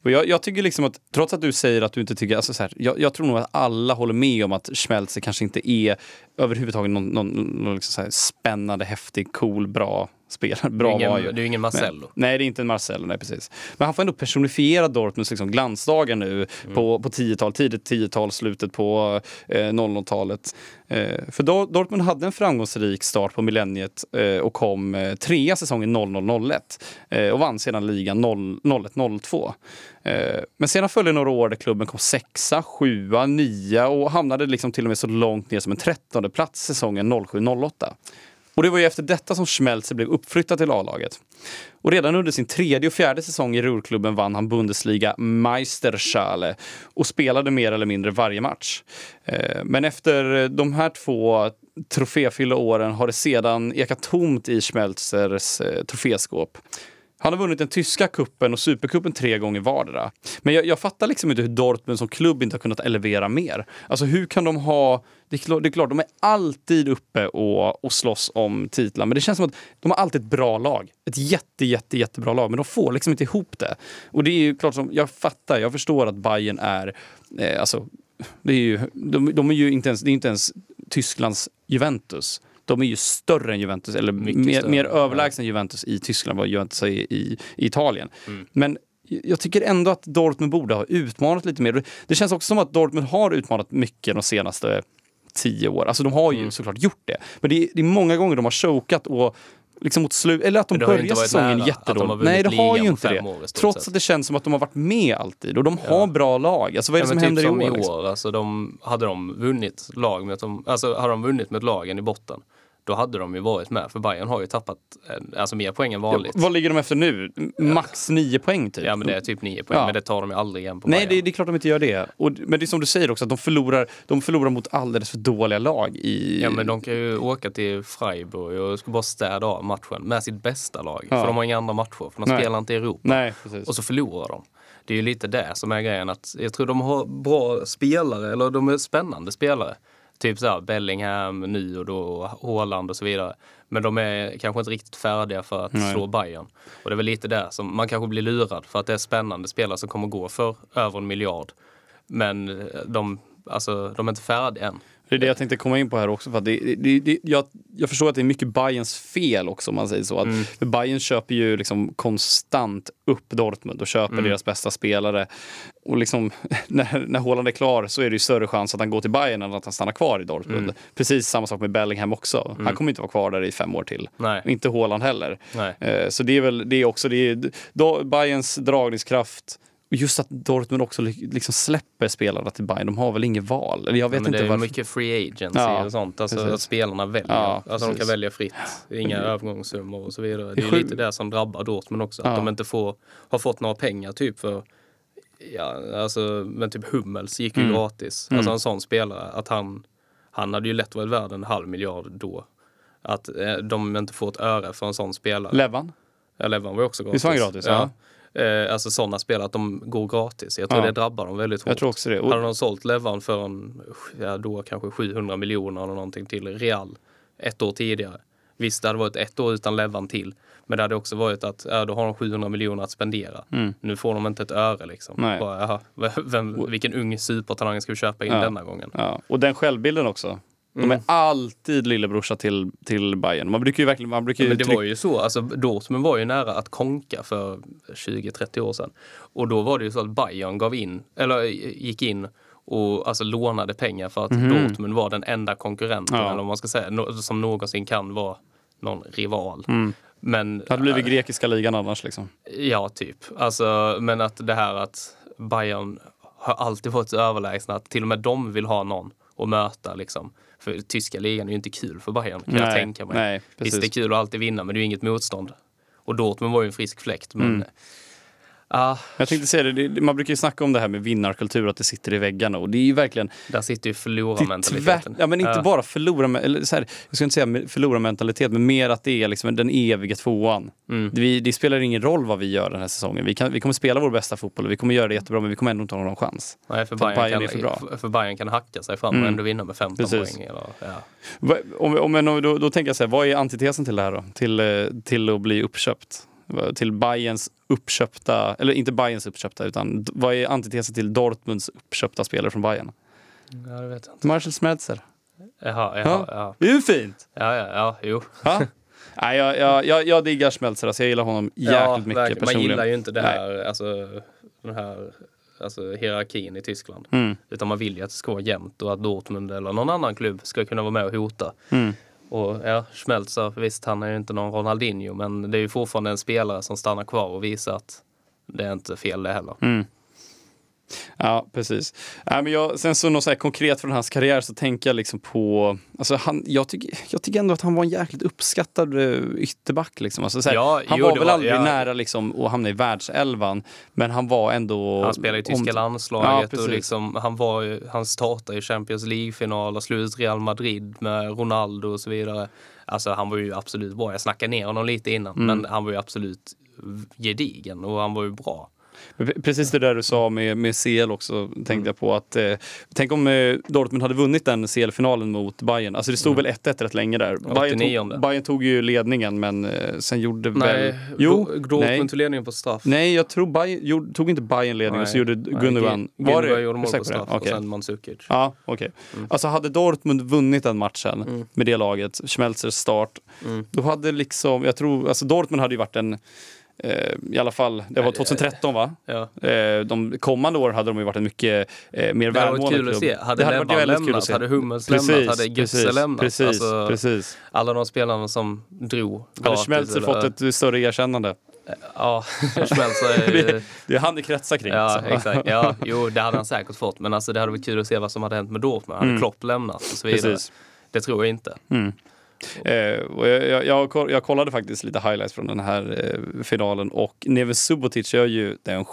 Speaker 1: Och jag, jag tycker liksom att, trots att du säger att du inte tycker, alltså så här, jag, jag tror nog att alla håller med om att Schmelzer kanske inte är överhuvudtaget någon, någon, någon liksom så här spännande, häftig, cool, bra spelare. Bra
Speaker 2: det är
Speaker 1: var ju.
Speaker 2: det är ju ingen Marcello.
Speaker 1: Men, nej, det är inte en Marcello, nej precis. Men han får ändå personifiera Dortmunds liksom glansdagar nu på, på 10-tal, tidigt 10-tal, slutet på eh, 00-talet. Eh, för Dor- Dortmund hade en framgångsrik start på millenniet eh, och kom eh, trea säsongen 00-01 eh, och vann sedan ligan 0- 01-02. Eh, men sedan följde några år där klubben kom sexa, sjua, nia och hamnade liksom till och med så långt ner som en trettonde plats säsongen 07-08. Och det var ju efter detta som Schmelzer blev uppflyttad till A-laget. Och redan under sin tredje och fjärde säsong i Ruhrklubben vann han Bundesliga Meisterschale och spelade mer eller mindre varje match. Eh, men efter de här två troféfyllda åren har det sedan ekat tomt i Schmelzers eh, troféskåp. Han har vunnit den tyska kuppen och supercupen tre gånger vardera. Men jag, jag fattar liksom inte hur Dortmund som klubb inte har kunnat elevera mer. Alltså hur kan de ha... Det är klart, det är klart de är alltid uppe och, och slåss om titlar. Men det känns som att de har alltid ett bra lag. Ett jätte, jätte, jättebra lag. Men de får liksom inte ihop det. Och det är ju klart som... Jag fattar, jag förstår att Bayern är... Eh, alltså, det är ju, de, de är ju inte ens, det är inte ens Tysklands Juventus. De är ju större än Juventus, eller mer, mer överlägsna Juventus i Tyskland vad Juventus är i, i Italien.
Speaker 2: Mm.
Speaker 1: Men jag tycker ändå att Dortmund borde ha utmanat lite mer. Det känns också som att Dortmund har utmanat mycket de senaste tio åren. Alltså de har ju
Speaker 2: Mm.
Speaker 1: såklart gjort det. Men det är, det är många gånger de har chokat och liksom mot slut, eller att de börjar säsongen
Speaker 2: de
Speaker 1: jättedåligt. Nej, det har ju inte det.
Speaker 2: år i
Speaker 1: Trots
Speaker 2: sett.
Speaker 1: att det känns som att de har varit med alltid och de har
Speaker 2: Ja.
Speaker 1: bra lag. Alltså vad är det
Speaker 2: Ja,
Speaker 1: som händer
Speaker 2: typ
Speaker 1: i
Speaker 2: som
Speaker 1: år?
Speaker 2: i
Speaker 1: liksom?
Speaker 2: år, alltså de, hade de vunnit lag med att de, alltså hade de vunnit med lagen i botten, då hade de ju varit med. För Bayern har ju tappat eh, alltså mer poäng än vanligt.
Speaker 1: Vad ligger de efter nu? Max nio poäng typ?
Speaker 2: Ja men det är typ nio poäng,
Speaker 1: Ja.
Speaker 2: men det tar de ju aldrig igen på
Speaker 1: Nej,
Speaker 2: Bayern.
Speaker 1: det, det är klart de inte gör det. Och, men det är som du säger också, att de förlorar, de förlorar mot alldeles för dåliga lag i...
Speaker 2: Ja men de kan ju åka till Freiburg och ska bara städa av matchen med sitt bästa lag.
Speaker 1: Ja.
Speaker 2: För de har inga andra matcher, för de
Speaker 1: Nej.
Speaker 2: spelar inte i Europa.
Speaker 1: Nej.
Speaker 2: Och så förlorar de. Det är ju lite det som är grejen. Att jag tror de har bra spelare, eller de är spännande spelare. Typ såhär Bellingham nu och då, Haaland och så vidare. Men de är kanske inte riktigt färdiga för att
Speaker 1: Nej.
Speaker 2: slå Bayern. Och det är väl lite där som man kanske blir lurad för att det är spännande spelare som kommer gå för över en miljard. Men de, alltså, de är inte färdiga än.
Speaker 1: Det är det jag tänkte komma in på här också. För det, det, det, jag, jag förstår att det är mycket Bayerns fel också om man säger så. Att,
Speaker 2: Mm.
Speaker 1: Bayern köper ju liksom konstant upp Dortmund och köper
Speaker 2: Mm.
Speaker 1: deras bästa spelare. Och liksom, när, när Haaland är klar så är det ju större chans att han går till Bayern än att han stannar kvar i Dortmund.
Speaker 2: Mm.
Speaker 1: Precis samma sak med Bellingham också. Han kommer inte vara kvar där i fem år till.
Speaker 2: Nej.
Speaker 1: Inte Haaland heller.
Speaker 2: Nej.
Speaker 1: Eh, Så det är väl det är också det är, då, Bayerns dragningskraft just att Dortmund också li- liksom släpper spelarna till Bayern. De har väl inget val. Eller jag vet
Speaker 2: Ja, men
Speaker 1: inte
Speaker 2: det är
Speaker 1: varför.
Speaker 2: mycket free agency
Speaker 1: Ja,
Speaker 2: och sånt. Alltså
Speaker 1: precis.
Speaker 2: att spelarna väljer.
Speaker 1: Ja,
Speaker 2: alltså de kan välja fritt. Inga övergångssummor och så vidare. Det är lite det som drabbar Dortmund också. Att
Speaker 1: Ja.
Speaker 2: de inte får, har fått några pengar typ för Ja, alltså, men typ Hummels gick ju
Speaker 1: Mm.
Speaker 2: gratis. Alltså en sån spelare. Att han, han hade ju lätt varit värd en halv miljard då. Att eh, de inte får ett öre för en sån spelare.
Speaker 1: Levan?
Speaker 2: Ja, Levan var ju också gratis.
Speaker 1: Visst var han gratis? Ja.
Speaker 2: Eh, alltså sådana spelare, att de går gratis. Jag tror
Speaker 1: Ja.
Speaker 2: det drabbar dem väldigt hårt.
Speaker 1: Jag tror också det. Och,
Speaker 2: Hade de sålt Levan för en, ja, då kanske 700 miljoner eller någonting till Real ett år tidigare. Visst, det hade varit ett år utan Levan till. Men det hade också varit att ja, då har de 700 miljoner att spendera.
Speaker 1: Mm.
Speaker 2: Nu får de inte ett öre liksom.
Speaker 1: Nej.
Speaker 2: Bara, jaha, vem, vilken ung supertalang ska vi köpa in
Speaker 1: Ja.
Speaker 2: denna gången?
Speaker 1: ja. och den självbilden också. De
Speaker 2: Mm.
Speaker 1: är alltid lillebrorsa till, till Bayern. Man brukar ju verkligen... Man brukar ju
Speaker 2: Men det var ju så, alltså Dortmund var ju nära att konka för 20-30 år sedan. Och då var det ju så att Bayern gav in, eller gick in och alltså lånade pengar för att Dortmund var den enda konkurrenten.
Speaker 1: Ja.
Speaker 2: eller man ska säga, no- som någonsin kan vara någon rival. Men
Speaker 1: Mm. Det hade blivit grekiska ligan annars liksom.
Speaker 2: Ja, typ. Alltså, men att det här att Bayern har alltid varit så överlägsna att till och med de vill ha någon att möta. Liksom. För tyska ligan är ju inte kul för Bayern kan jag tänka mig.
Speaker 1: Nej,
Speaker 2: Visst,
Speaker 1: precis.
Speaker 2: det är kul att alltid vinna, men det är ju inget motstånd. Och Dortmund var ju en frisk fläkt. Men,
Speaker 1: Mm.
Speaker 2: Ah,
Speaker 1: Jag tänkte säga det, det, man brukar ju snacka om det här med vinnarkultur, att det sitter i väggarna. Och det är ju verkligen
Speaker 2: där sitter ju
Speaker 1: det
Speaker 2: förlorarmentaliteten.
Speaker 1: ja, men inte
Speaker 2: Ja.
Speaker 1: bara förlora, eller så här, jag ska inte säga förlorarmentalitet, men mer att det är liksom den eviga tvåan.
Speaker 2: Mm.
Speaker 1: Vi, det spelar ingen roll vad vi gör den här säsongen. Vi, kan, vi kommer spela vår bästa fotboll och vi kommer göra det jättebra, men vi kommer ändå inte ha någon chans.
Speaker 2: Nej, för,
Speaker 1: För
Speaker 2: Bayern,
Speaker 1: Bayern är
Speaker 2: kan,
Speaker 1: för bra.
Speaker 2: för, för Bayern kan hacka sig fram
Speaker 1: Mm.
Speaker 2: och ändå vinna med 15
Speaker 1: Precis.
Speaker 2: poäng. Eller, ja.
Speaker 1: Om, om, då, då tänker jag så här, vad är antitesen till det här då? Till, eh, till att bli uppköpt? Va- Till Bayerns uppköpta, eller inte Bayerns uppköpta, utan vad är antitesen till Dortmunds uppköpta spelare från Bayern?
Speaker 2: ja, det vet jag inte.
Speaker 1: Marcel Schmelzer.
Speaker 2: Jaha,
Speaker 1: Ja.
Speaker 2: jaha, ja.
Speaker 1: Det är ju fint!
Speaker 2: Ja, ja, ja, jo.
Speaker 1: Ja. Nej, jag, jag, jag, jag diggar Schmelzer, alltså jag gillar honom jäkligt
Speaker 2: ja,
Speaker 1: mycket
Speaker 2: verkligen. Man
Speaker 1: personligen.
Speaker 2: gillar ju inte det
Speaker 1: Nej.
Speaker 2: här, alltså, den här alltså, hierarkin i Tyskland.
Speaker 1: Mm,
Speaker 2: Utan man vill ju att det ska vara jämnt och att Dortmund eller någon annan klubb ska kunna vara med och hota.
Speaker 1: mm.
Speaker 2: Och ja, Schmelzer, visst han är ju inte någon Ronaldinho men det är ju fortfarande en spelare som stannar kvar och visar att det är inte fel det heller.
Speaker 1: Mm. Ja, precis. Nej, men jag, sen så något så konkret från hans karriär så tänker jag liksom på... Alltså han, jag, tycker, jag tycker ändå att han var en jäkligt uppskattad uh, ytterback. Liksom. Alltså, så här,
Speaker 2: Ja,
Speaker 1: han
Speaker 2: jo,
Speaker 1: var väl
Speaker 2: var-
Speaker 1: aldrig
Speaker 2: ja.
Speaker 1: nära liksom, att hamna i världselvan, men han var ändå...
Speaker 2: Han spelar i tyska
Speaker 1: om-
Speaker 2: landslaget
Speaker 1: Ja,
Speaker 2: och liksom, han, var, han startade i Champions League-final och ut Real Madrid med Ronaldo och så vidare. Alltså han var ju absolut bra. Jag snackade ner honom lite innan,
Speaker 1: Mm.
Speaker 2: men han var ju absolut gedigen och han var ju bra.
Speaker 1: Precis det där du sa med, med CL också tänkte
Speaker 2: Mm.
Speaker 1: jag på att eh, Tänk om eh, Dortmund hade vunnit den CL-finalen mot Bayern. Alltså det stod väl 1-1 rätt länge där. Bayern
Speaker 2: 89.
Speaker 1: tog, Bayern tog ju ledningen men eh, sen gjorde väl...
Speaker 2: Nej,
Speaker 1: Jo,
Speaker 2: jo, Dortmund tog ledningen på straff.
Speaker 1: Nej, jag tror Bayern, gjorde, tog inte Bayern ledningen och så gjorde Gundogan...
Speaker 2: Var det? gjorde mål på straff och
Speaker 1: Okej.
Speaker 2: sen Mandzukic.
Speaker 1: Ja, okej.
Speaker 2: Mm.
Speaker 1: Alltså hade Dortmund vunnit den matchen med det laget, Schmelzers start,
Speaker 2: Mm.
Speaker 1: då hade liksom, jag tror, alltså Dortmund hade ju varit en, i alla fall, det var 2013 va?
Speaker 2: Ja.
Speaker 1: Eh, de kommande år hade de ju varit en mycket eh, mer
Speaker 2: Det hade varit
Speaker 1: välmående
Speaker 2: kul att
Speaker 1: klubb.
Speaker 2: se. Hade Lebban
Speaker 1: väldigt kul
Speaker 2: lämnat,
Speaker 1: att se.
Speaker 2: hade Hummels
Speaker 1: Precis,
Speaker 2: lämnat, hade
Speaker 1: precis,
Speaker 2: lämnat.
Speaker 1: Precis,
Speaker 2: Alltså,
Speaker 1: precis.
Speaker 2: Alla de spelarna som drog
Speaker 1: Hade Schmelzer fått ett större erkännande.
Speaker 2: Ja, Schmelzer är...
Speaker 1: Det är han det kretsar kring.
Speaker 2: Ja,
Speaker 1: alltså.
Speaker 2: exakt. Ja, jo, det hade han säkert fått. Men alltså, det hade varit kul att se vad som hade hänt med Dortmund. Hade
Speaker 1: Mm.
Speaker 2: Klopp lämnat och så vidare?
Speaker 1: Precis.
Speaker 2: Det tror jag inte.
Speaker 1: Mm. Eh, och jag, jag, jag, koll- jag kollade faktiskt lite highlights från den här eh, finalen och Neves Subotic gör ju den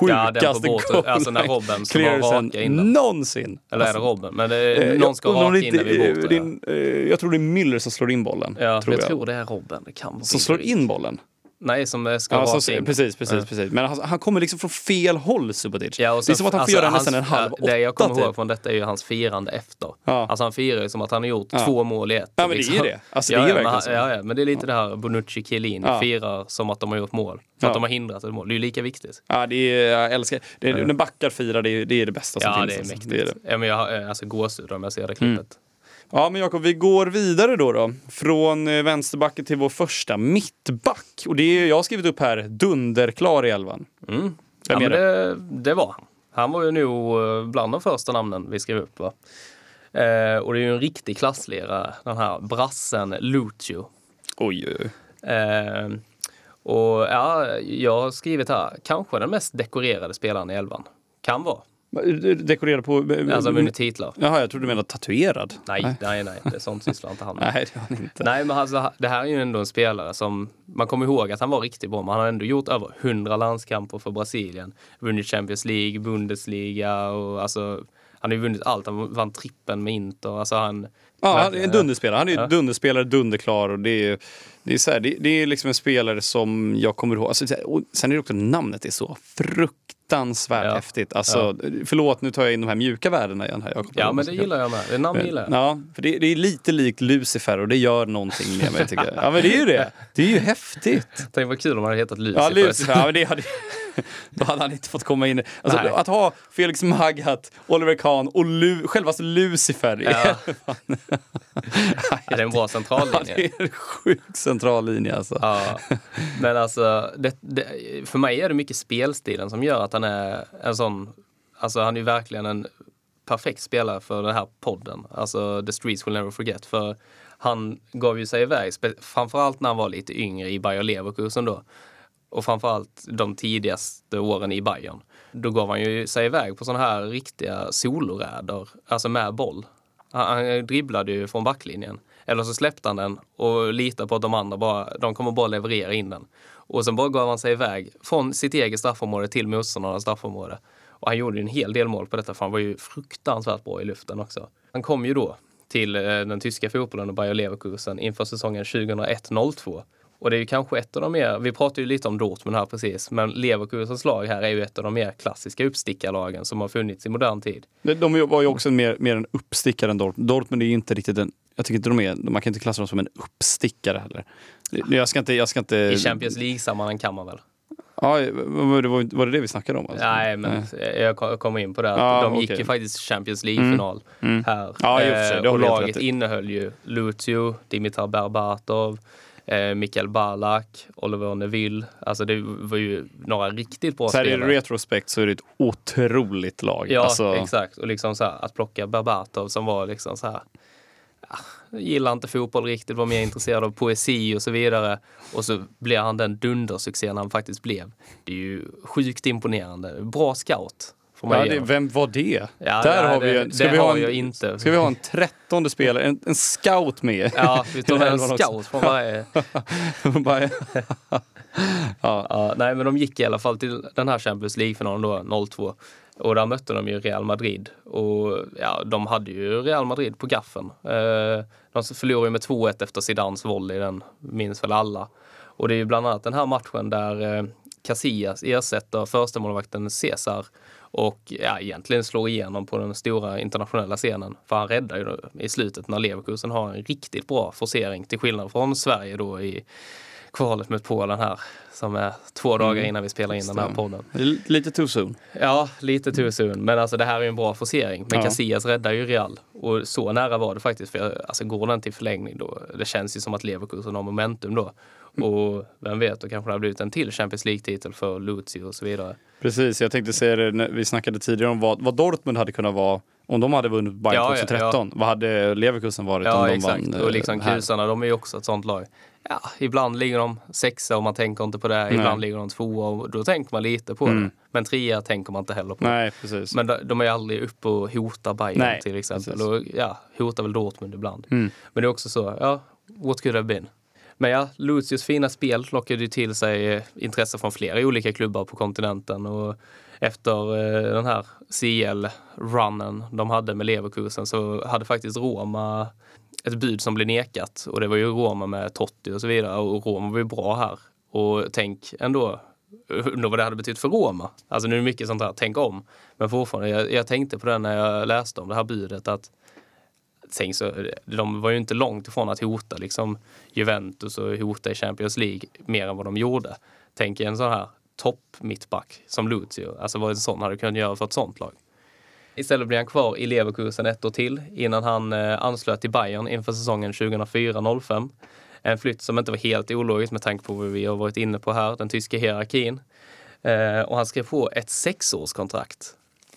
Speaker 2: Ja, den
Speaker 1: sjukaste.
Speaker 2: Alltså när Robben
Speaker 1: clearancen
Speaker 2: raka in den.
Speaker 1: någonsin.
Speaker 2: Eller är det
Speaker 1: Alltså,
Speaker 2: Robben? Men det,
Speaker 1: eh,
Speaker 2: någon ska raka in den vid
Speaker 1: en, eh, Jag tror det är Müller som slår in bollen.
Speaker 2: Ja,
Speaker 1: tror
Speaker 2: jag,
Speaker 1: jag.
Speaker 2: tror det är Robben. Det kan vara
Speaker 1: Som slår in bollen.
Speaker 2: Nej, som ska
Speaker 1: Ja,
Speaker 2: raka
Speaker 1: så, precis, precis,
Speaker 2: Ja.
Speaker 1: precis. Men han, han kommer liksom från fel håll, Subotic.
Speaker 2: Ja, och
Speaker 1: det är som att han får
Speaker 2: alltså,
Speaker 1: göra
Speaker 2: hans-
Speaker 1: nästan en halv
Speaker 2: ja, Det jag kommer
Speaker 1: åtta,
Speaker 2: ihåg
Speaker 1: typ.
Speaker 2: från detta är ju hans firande efter.
Speaker 1: Ja.
Speaker 2: Alltså han firar ju som att han har gjort
Speaker 1: Ja.
Speaker 2: två mål i ett.
Speaker 1: Ja, men det är ju det. Alltså, det är
Speaker 2: ja, ja, men,
Speaker 1: verkligen
Speaker 2: han-
Speaker 1: så.
Speaker 2: ja, ja, men det är lite det här Bonucci Chiellini
Speaker 1: Ja.
Speaker 2: firar som att de har gjort mål. För
Speaker 1: Ja.
Speaker 2: att de har hindrat ett mål. Det är ju lika viktigt.
Speaker 1: Ja, det är, jag älskar det. När backar firar, det är, det är det bästa som
Speaker 2: Ja,
Speaker 1: finns.
Speaker 2: det är
Speaker 1: alltså.
Speaker 2: mäktigt.
Speaker 1: Det är det.
Speaker 2: Ja, men jag eh, alltså gåshud om jag ser det klippet.
Speaker 1: Ja, men Jakob, vi går vidare då. då. Från eh, vänsterbacken till vår första mittback. Och det är, jag har skrivit upp här, dunderklar i elvan.
Speaker 2: Mm. Ja, men det, det var han. Han var ju nog eh, bland de första namnen vi skrev upp. Va? Eh, och det är ju en riktig klasslirare, den här brassen Lucio.
Speaker 1: Oj, oj, oj.
Speaker 2: Eh, och ja, jag har skrivit här, kanske den mest dekorerade spelaren i elvan. Kan vara.
Speaker 1: Dekorerad på...
Speaker 2: Alltså vunnit titlar.
Speaker 1: Jaha, jag trodde du menade tatuerad.
Speaker 2: Nej, nej, nej, det är sånt sysslar inte han med.
Speaker 1: Nej, det var han inte.
Speaker 2: Nej, men alltså, det här är ju ändå en spelare som man kommer ihåg att han var riktigt bra, men han har ändå gjort över 100 landskamper för Brasilien. Vunnit Champions League, Bundesliga och alltså han har ju vunnit allt. Han vann trippen med Inter. Alltså han,
Speaker 1: Ja, han är en dunderspelare. Han är ju
Speaker 2: Ja.
Speaker 1: dunderspelare, dunderklar. Och det, är, det, är så här, det, det är liksom en spelare som jag kommer ihåg. Alltså, sen är det också namnet är så fruktansvärt
Speaker 2: Ja.
Speaker 1: häftigt. Alltså, Förlåt, nu tar jag in de här mjuka värdena igen. Här, Jakob.
Speaker 2: Ja, men det gillar jag med. Det namn gillar jag.
Speaker 1: Ja, för det, det är lite likt Lucifer och det gör någonting med mig tycker jag. Ja men det är ju det. Det är ju häftigt.
Speaker 2: Tänk vad kul om han hade hetat Lucifer.
Speaker 1: Ja, Lucifer, ja, men det hade, då hade han inte fått komma in. Alltså, att ha Felix Magath, Oliver Kahn och Lu, självaste Lucifer.
Speaker 2: Ja.
Speaker 1: Ja.
Speaker 2: Är det en bra
Speaker 1: Ja,
Speaker 2: centrallinje?
Speaker 1: det är en sjuk central linje alltså.
Speaker 2: Ja, men alltså det, det, för mig är det mycket spelstilen som gör att han är en sån, alltså han är ju verkligen en perfekt spelare för den här podden, alltså The Streets Will Never Forget. För han gav ju sig iväg, framförallt när han var lite yngre i Bayer Leverkusen då. Och framförallt de tidigaste åren i Bayern. Då gav han ju sig iväg på sådana här riktiga soloräder, alltså med boll. Han, han dribblade ju från backlinjen. Eller så släppte han den och litade på att de andra bara, de kommer bara leverera in den. Och sen bara gav han sig iväg från sitt eget straffområde till motståndarnas straffområde. Och han gjorde ju en hel del mål på detta för han var ju fruktansvärt bra i luften också. Han kom ju då till eh, den tyska fotbollen och Bayer Leverkusen inför säsongen 2001-02. Och det är ju kanske ett av de mer, vi pratade ju lite om Dortmund här precis, men Leverkusens lag här är ju ett av de mer klassiska uppstickarlagen som har funnits i modern tid.
Speaker 1: De var ju också mer, mer en uppstickare än Dortmund. Dortmund är ju inte riktigt en, jag tycker inte de är, man kan inte klassa dem som en uppstickare heller. Jag ska inte, jag ska inte...
Speaker 2: I Champions League-sammanhang kan man väl?
Speaker 1: Ja, var det, var det det vi snackade om? Alltså?
Speaker 2: Nej, men Nej. jag kommer in på det.
Speaker 1: Ja,
Speaker 2: de gick
Speaker 1: okej.
Speaker 2: ju faktiskt Champions League-final
Speaker 1: Mm.
Speaker 2: här.
Speaker 1: Ja, i och för sig,
Speaker 2: Eh, och laget innehöll ju Lucio, Dimitar Berbatov, eh, Mikael Balak, Oliver Neville. Alltså det var ju några riktigt bra
Speaker 1: Så här i
Speaker 2: spelare.
Speaker 1: retrospekt så är det ett otroligt lag.
Speaker 2: Ja,
Speaker 1: alltså,
Speaker 2: exakt. Och liksom så här, att plocka Berbatov som var liksom så här ja, gillar inte fotboll riktigt, var mer intresserad av poesi och så vidare. Och så blev han den dundersuccén han faktiskt blev. Det är ju sjukt imponerande. Bra scout. Får man
Speaker 1: Ja, det, vem var det?
Speaker 2: Ja,
Speaker 1: Där
Speaker 2: nej,
Speaker 1: har vi
Speaker 2: det-
Speaker 1: ska
Speaker 2: det
Speaker 1: vi ha
Speaker 2: har
Speaker 1: en-
Speaker 2: jag inte.
Speaker 1: Ska vi ha en trettonde spelare, en, en scout med?
Speaker 2: Ja, vi tar en scout från varje.
Speaker 1: Bara-
Speaker 2: Ja, nej, men de gick i alla fall till den här Champions League-finalen då, 0-2. Och där mötte de ju Real Madrid. Och ja, de hade ju Real Madrid på gaffen. Eh, de förlorade ju med 2-1 efter Zidans volley, den minns väl alla. Och det är ju bland annat den här matchen där eh, Casillas ersätter förstemålvakten Cesar och ja, egentligen slår igenom på den stora internationella scenen. För han räddar ju i slutet när Leverkusen har en riktigt bra forcering till skillnad från Sverige då i kvalet mot Polen här som är två dagar innan vi spelar in den här podden.
Speaker 1: Lite too soon.
Speaker 2: Ja, lite too soon. Men alltså det här är ju en bra forcering. Men
Speaker 1: Ja.
Speaker 2: Casillas räddar ju Real. Och så nära var det faktiskt. För alltså går den till förlängning då, det känns ju som att Leverkusen har momentum då. Och vem vet, då kanske det har blivit en till Champions League-titel för Lucio och så vidare.
Speaker 1: Precis, jag tänkte säga det, när vi snackade tidigare om vad, vad Dortmund hade kunnat vara om de hade vunnit Bayern
Speaker 2: Ja, ja,
Speaker 1: 2013. Vad hade Leverkusen varit om
Speaker 2: Ja,
Speaker 1: de
Speaker 2: exakt.
Speaker 1: vann
Speaker 2: och liksom
Speaker 1: eh, här?
Speaker 2: kusarna, de är ju också ett sånt lag. Ja, ibland ligger de sexa och man tänker inte på det. Ibland ligger de tvåa och då tänker man lite på det. Men trea tänker man inte heller på.
Speaker 1: Mm. Nej, precis.
Speaker 2: Men de, de är aldrig uppe och hotar Bayern
Speaker 1: Nej,
Speaker 2: till exempel.
Speaker 1: precis.
Speaker 2: Och, ja, hotar väl Dortmund ibland.
Speaker 1: Mm.
Speaker 2: Men det är också så, ja, what could have been? Men ja, Lucius fina spel lockade ju till sig eh, intresse från flera olika klubbar på kontinenten. Och efter eh, den här CL-runnen de hade med Leverkusen så hade faktiskt Roma ett bud som blev nekat. Och det var ju Roma med Totti och så vidare. Och Roma var ju bra här. Och tänk ändå undrar vad det hade betytt för Roma. Alltså nu är det mycket sånt här, tänk om. Men fortfarande, jag, jag tänkte på det när jag läste om det här budet att tänk så, de var ju inte långt ifrån att hota liksom Juventus och hota i Champions League mer än vad de gjorde. Tänk en sån här topp mittback som Lucio, alltså vad en sån hade kunnat göra för ett sånt lag. Istället blir han kvar i Leverkusen ett år till innan han eh, anslöt till Bayern inför säsongen 2004-05. En flytt som inte var helt ologisk med tanke på vad vi har varit inne på här, den tyska hierarkin. Eh, och han skrev på ett sexårskontrakt.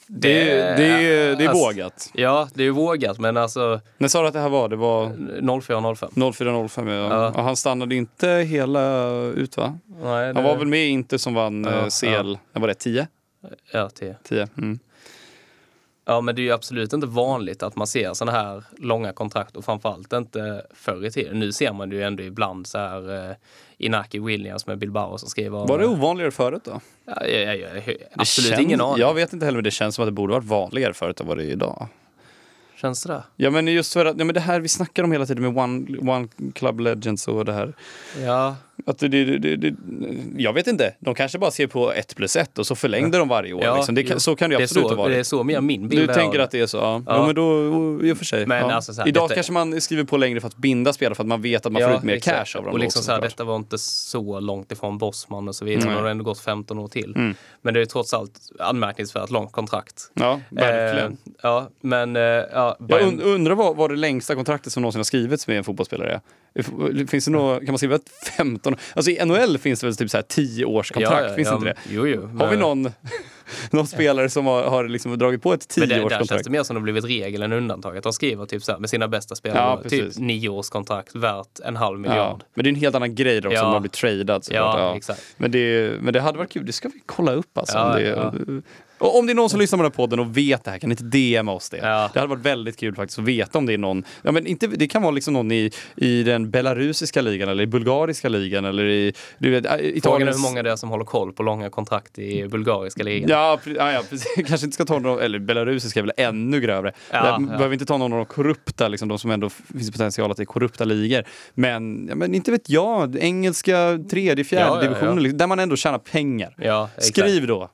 Speaker 1: det, är- det, är- det är
Speaker 2: alltså,
Speaker 1: vågat.
Speaker 2: Ja, det är vågat, men alltså
Speaker 1: När sa du att det här var? Det var
Speaker 2: 04-05.
Speaker 1: 0405 ja.
Speaker 2: Ja.
Speaker 1: Och han stannade inte hela ut va?
Speaker 2: Nej,
Speaker 1: Han
Speaker 2: det-
Speaker 1: var väl med i Inter som vann
Speaker 2: Ja,
Speaker 1: ja, CL, vad var det, 10?
Speaker 2: Ja, till.
Speaker 1: 10. Mm.
Speaker 2: Ja, men det är ju absolut inte vanligt att man ser sådana här långa kontrakt och framförallt inte förr i tiden. Nu ser man det ju ändå ibland så här eh, Inaki Williams med Bilbao som skriver...
Speaker 1: Var det ovanligare förut då?
Speaker 2: Ja, jag, jag, jag, absolut
Speaker 1: känns-
Speaker 2: ingen aning.
Speaker 1: Jag vet inte heller men det känns som att det borde varit vanligare förut än vad det är idag.
Speaker 2: Känns det där?
Speaker 1: Ja men just för att, ja, men det här vi snackar om hela tiden med One, One Club Legends och det här.
Speaker 2: Ja,
Speaker 1: Att det, det, det, jag vet inte, de kanske bara ser på ett plus ett och så förlängde de varje år.
Speaker 2: ja
Speaker 1: liksom. det så kan det,
Speaker 2: är
Speaker 1: absolut
Speaker 2: så,
Speaker 1: ha varit.
Speaker 2: Det är så mer min bild
Speaker 1: Du tänker att det är så? Ja.
Speaker 2: Ja.
Speaker 1: men då, i och för sig.
Speaker 2: Men alltså så här,
Speaker 1: Idag
Speaker 2: detta-
Speaker 1: kanske man skriver på längre för att binda spelare för att man vet att man får ut mer
Speaker 2: exakt.
Speaker 1: cash av dem.
Speaker 2: Och liksom
Speaker 1: också,
Speaker 2: så här,
Speaker 1: såklart.
Speaker 2: detta var inte så långt ifrån Bosman och så vidare.
Speaker 1: Nej.
Speaker 2: Det har ändå gått 15 år till.
Speaker 1: Mm.
Speaker 2: Men det är trots allt anmärkningsvärt långt kontrakt.
Speaker 1: Ja, verkligen.
Speaker 2: Eh, ja, men eh, ja,
Speaker 1: Jag
Speaker 2: Bayern-
Speaker 1: und, undrar vad, vad det längsta kontraktet som någonsin har skrivits med en fotbollsspelare är. Finns det något, kan man skriva ett 15? Alltså i NHL finns det väl typ så här 10 års kontrakt, finns
Speaker 2: ja,
Speaker 1: inte det?
Speaker 2: Jo, jo.
Speaker 1: Har vi någon, någon spelare som har, har liksom dragit på ett
Speaker 2: Men det, där känns det mer som det blivit regel än undantag. Att de skriver typ så här, med sina bästa
Speaker 1: Ja,
Speaker 2: spelare, typ
Speaker 1: precis.
Speaker 2: nioårskontrakt värt en halv
Speaker 1: Ja.
Speaker 2: miljard.
Speaker 1: Men det är en helt annan grej då också
Speaker 2: Ja.
Speaker 1: om man blir tradad såklart.
Speaker 2: Ja, exakt.
Speaker 1: Men, det, men det hade varit kul, det ska vi kolla upp alltså.
Speaker 2: Ja,
Speaker 1: det,
Speaker 2: ja.
Speaker 1: Och om det är någon som lyssnar på den här podden och vet det här, kan ni inte DMa oss det?
Speaker 2: Ja.
Speaker 1: Det hade varit väldigt kul faktiskt att veta om det är någon, ja men inte, det kan vara liksom någon i, i den belarusiska ligan eller i bulgariska ligan eller i, du vet,
Speaker 2: Frågan är
Speaker 1: Italiens...
Speaker 2: hur många det är som håller koll på långa kontrakt i bulgariska ligan.
Speaker 1: Ja, ja, ja precis. kanske inte ska ta någon, eller belarusiska är väl ännu grövre.
Speaker 2: Ja,
Speaker 1: Där
Speaker 2: ja.
Speaker 1: Behöver inte ta någon av de korrupta, liksom, de som ändå finns potential att det är korrupta ligor. Men, ja, men inte vet jag, engelska tredje, fjärde
Speaker 2: Ja,
Speaker 1: divisionen, liksom, där man ändå tjänar pengar. Skriv då.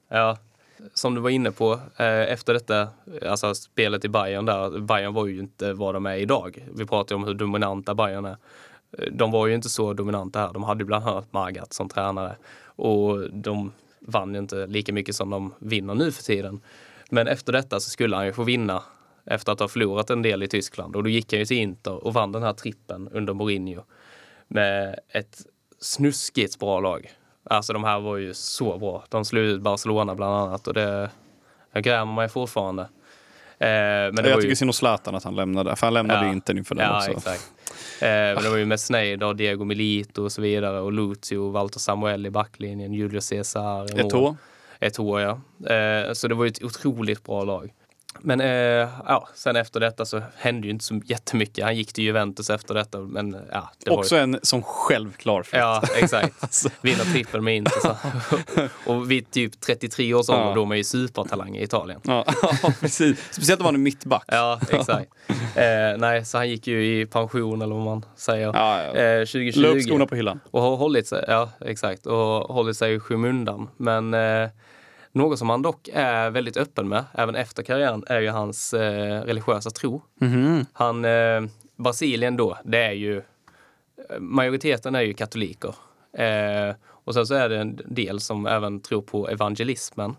Speaker 2: Som du var inne på, eh, efter detta, alltså spelet i Bayern där, Bayern var ju inte vad de är idag. Vi pratar ju om hur dominanta Bayern är. Eh, de var ju inte så dominanta här. De hade ju bland annat Magat som tränare och de vann ju inte lika mycket som de vinner nu för tiden. Men efter detta så skulle han ju få vinna efter att ha förlorat en del i Tyskland och då gick han ju till Inter och vann den här trippen under Mourinho med ett snuskigt bra lag. Alltså de här var ju så bra. De slog ut Barcelona bland annat och det jag grämer mig fortfarande. Eh, men det
Speaker 1: jag
Speaker 2: var
Speaker 1: tycker
Speaker 2: ju,
Speaker 1: synd om Zlatan att han lämnade, för han lämnade
Speaker 2: Ja.
Speaker 1: ju inte inför den
Speaker 2: ja,
Speaker 1: också.
Speaker 2: exakt. Eh, men det var ju med Sneijder, Diego Milito och så vidare och Lucio, Walter Samuel i backlinjen, Julio Cesar
Speaker 1: Ett år.
Speaker 2: Ett år, ja. Eh, så det var ju ett otroligt bra lag. Men eh, ja, sen efter detta så hände ju inte så jättemycket. Han gick till Juventus efter detta, men ja. Det var
Speaker 1: Också
Speaker 2: ju,
Speaker 1: en som självklar flytt.
Speaker 2: Ja, exakt.
Speaker 1: Alltså.
Speaker 2: Vinna trippel med Inter. Så. och vid typ 33 års ålder,
Speaker 1: Ja.
Speaker 2: då är man ju supertalang i Italien.
Speaker 1: Ja, ja, precis. Speciellt om man är mittback.
Speaker 2: Ja, exakt. eh, nej, så han gick ju i pension eller vad man säger.
Speaker 1: Ja, ja.
Speaker 2: Eh, 2020.
Speaker 1: La upp skorna på hyllan.
Speaker 2: Och har hållit sig, ja exakt, och hållit sig i skymundan. Men eh, något som han dock är väldigt öppen med, även efter karriären, är ju hans eh, religiösa tro.
Speaker 1: Mhm.
Speaker 2: Han, eh, Brasilien då, det är ju, majoriteten är ju katoliker. Eh, och sen så är det en del som även tror på evangelismen.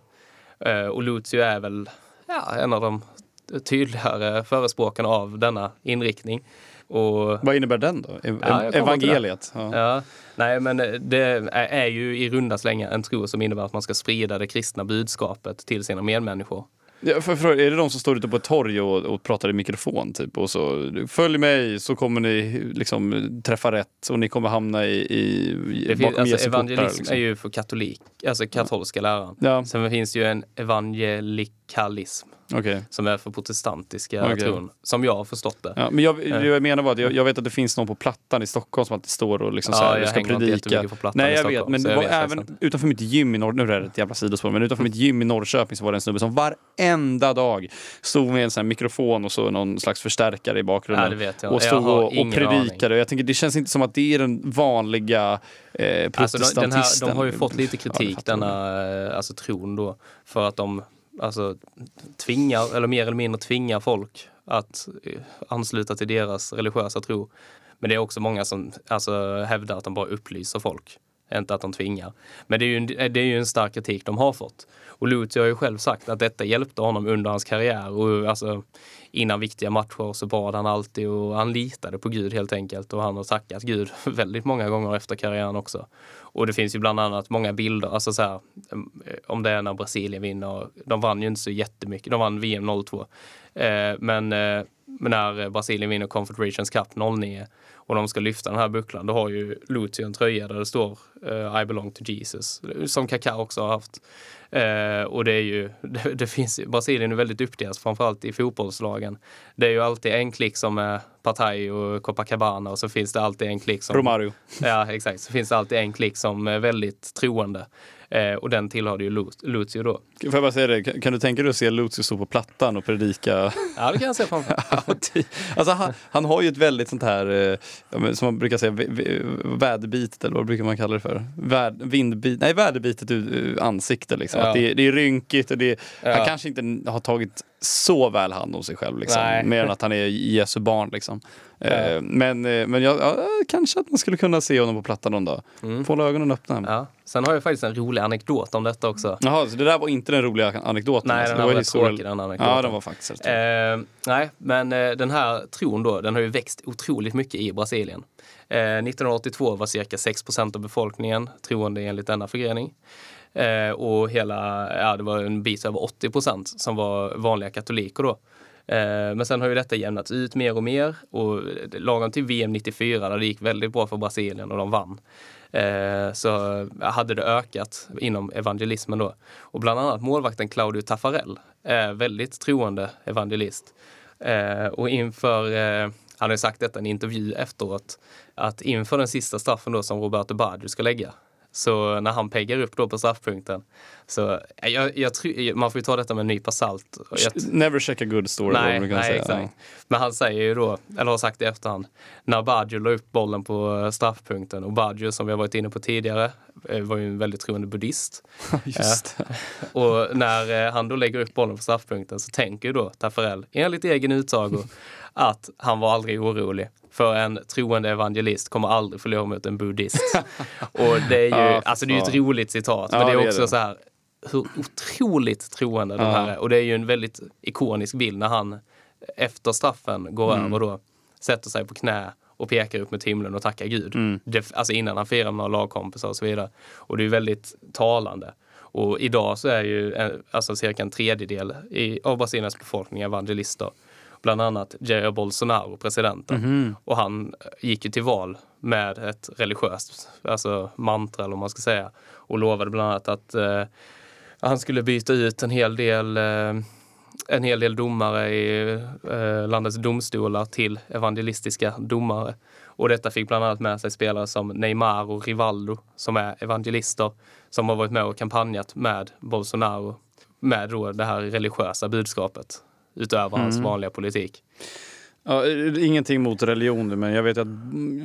Speaker 2: Eh, och Lucio är väl ja, en av de tydligare förespråkarna av denna inriktning. Och
Speaker 1: Vad innebär den då? Ev-
Speaker 2: Ja,
Speaker 1: evangeliet? Ja.
Speaker 2: Ja, nej men det är, ju i runda slängar en tro som innebär att man ska sprida det kristna budskapet till sina medmänniskor.
Speaker 1: Ja, för, för, är det de som står ute på ett torg och, och pratar i mikrofon typ och så följ mig så kommer ni liksom träffa rätt och ni kommer hamna i, i
Speaker 2: Det
Speaker 1: bakom
Speaker 2: finns, alltså,
Speaker 1: Jesu portar.
Speaker 2: evangelism
Speaker 1: Liksom.
Speaker 2: är ju för katolik, alltså katolska läran.
Speaker 1: Ja,
Speaker 2: Sen finns det ju en evangelikalism
Speaker 1: okej.
Speaker 2: som är för protestantiska
Speaker 1: Okej.
Speaker 2: tron, som jag har förstått det.
Speaker 1: Ja, men jag, det jag menar var att jag, jag vet att det finns någon på Plattan i Stockholm som alltid står och liksom
Speaker 2: Ja,
Speaker 1: så här,
Speaker 2: jag
Speaker 1: ska
Speaker 2: inte
Speaker 1: predika.
Speaker 2: jättemycket på Plattan
Speaker 1: Nej,
Speaker 2: i
Speaker 1: jag vet,
Speaker 2: Stockholm,
Speaker 1: men
Speaker 2: jag
Speaker 1: var
Speaker 2: vet
Speaker 1: även utanför mitt gym i Norr, nu är det ett jävla sidospår, men utanför mitt gym i Norrköping så var det en snubbe som varenda dag stod med en sån mikrofon och så någon slags förstärkare i bakgrunden.
Speaker 2: Ja, vet jag.
Speaker 1: Och stod och, och predikade. Och jag tänker, det känns inte som att det är den vanliga eh,
Speaker 2: Alltså, de, här,
Speaker 1: protestantisten.
Speaker 2: de har ju fått lite
Speaker 1: Ja,
Speaker 2: kritik,
Speaker 1: fattar.
Speaker 2: denna eh, alltså, tron då, för att de alltså, tvingar, eller mer eller mindre tvingar folk att eh, ansluta till deras religiösa tro. Men det är också många som alltså, hävdar att de bara upplyser folk, inte att de tvingar. Men det är ju en, det är ju en stark kritik de har fått. Och Luthi har ju själv sagt att detta hjälpte honom under hans karriär. Och alltså, innan viktiga matcher så bad han alltid och han litade på Gud helt enkelt. Och han har tackat Gud väldigt många gånger efter karriären också. Och det finns ju bland annat många bilder, alltså så här, mm, eh, om det är när Brasilien vinner. De vann ju inte så jättemycket, de vann VM 02. Eh, men, eh, när Brasilien vinner Confederations Cup 09 och de ska lyfta den här bucklan, då har ju Lucio en tröja där det står eh, I belong to Jesus, som Kaká också har haft. Eh, och det är ju, det, det finns, Brasilien är väldigt uppdelat, framförallt i fotbollslagen. Det är ju alltid en klick som är Partaj och Copacabana och så finns det alltid en klick som...
Speaker 1: Romario.
Speaker 2: Ja, exakt. Så finns det alltid en klick som är väldigt troende. Eh, och den tillhörde ju Lu- Lucio då.
Speaker 1: Får jag bara säga det, kan, kan du tänka dig att se Lucio stå på Plattan och predika?
Speaker 2: Ja, det kan jag se framför mig.
Speaker 1: alltså han, han har ju ett väldigt sånt här, eh, som man brukar säga, väderbitet eller vad brukar man kalla det för? Värd, vindbit, nej, väderbitet ansikte liksom.
Speaker 2: Ja.
Speaker 1: Det, det är rynkigt och det,
Speaker 2: Ja.
Speaker 1: han kanske inte har tagit så väl hand om sig själv liksom.
Speaker 2: Nej.
Speaker 1: Mer än att han är Jesu barn liksom.
Speaker 2: Ja.
Speaker 1: Eh, men eh, men jag, ja, kanske att man skulle kunna se honom på Plattan någon dag.
Speaker 2: Mm.
Speaker 1: Få ögonen öppna.
Speaker 2: Ja. Sen har jag faktiskt en rolig anekdot om detta också.
Speaker 1: Jaha, så det där var inte den roliga anekdoten?
Speaker 2: Nej,
Speaker 1: alltså.
Speaker 2: den var
Speaker 1: historia-
Speaker 2: tråkig den anekdoten.
Speaker 1: Ja, den var faktiskt rätt.
Speaker 2: Eh, nej, men eh, den här tron då, den har ju växt otroligt mycket i Brasilien. Eh, 1982 var cirka 6% av befolkningen troende enligt denna förgrening. Eh, och hela, ja det var en bit över 80 procent som var vanliga katoliker då. Eh, men sen har ju detta jämnats ut mer och mer och lagom till VM 94 där det gick väldigt bra för Brasilien och de vann. Eh, så hade det ökat inom evangelismen då. Och bland annat målvakten Claudio Taffarel är väldigt troende evangelist. Eh, och inför, han har sagt detta i en intervju efteråt, att inför den sista straffen då som Roberto Baggio ska lägga så när han peggar upp då på straffpunkten. Så jag, jag tror, man får ju ta detta med en nypa salt.
Speaker 1: Jag, Never check a good story.
Speaker 2: Nej, nej säga. exakt. Men han säger ju då, eller har sagt i efterhand, när Baggio la upp bollen på straffpunkten och Baggio som vi har varit inne på tidigare eh, var ju en väldigt troende buddhist.
Speaker 1: Just
Speaker 2: och när eh, han då lägger upp bollen på straffpunkten så tänker ju då Taffarel, enligt egen utsago, att han var aldrig orolig. För en troende evangelist kommer aldrig förlora mot en buddhist. och det är ju, ja, alltså det är ju ett roligt citat, ja, men det är också det är det. så här hur otroligt troende ja. här är. Och det är ju en väldigt ikonisk bild när han efter straffen går mm. över då, sätter sig på knä och pekar upp mot himlen och tackar Gud. Mm. Det, alltså innan han firar med några lagkompisar och så vidare. Och det är väldigt talande. Och idag så är ju en, alltså cirka en tredjedel i, av Brasiliens befolkning evangelister bland annat Jair Bolsonaro, presidenten. Mm. Och han gick ju till val med ett religiöst alltså mantra, eller vad man ska säga, och lovade bland annat att eh, han skulle byta ut en hel del eh, en hel del domare i eh, landets domstolar till evangelistiska domare. Och detta fick bland annat med sig spelare som Neymar och Rivaldo som är evangelister som har varit med och kampanjat med Bolsonaro med då det här religiösa budskapet utöver mm. hans vanliga politik.
Speaker 1: Ja, ingenting mot religion, men jag vet att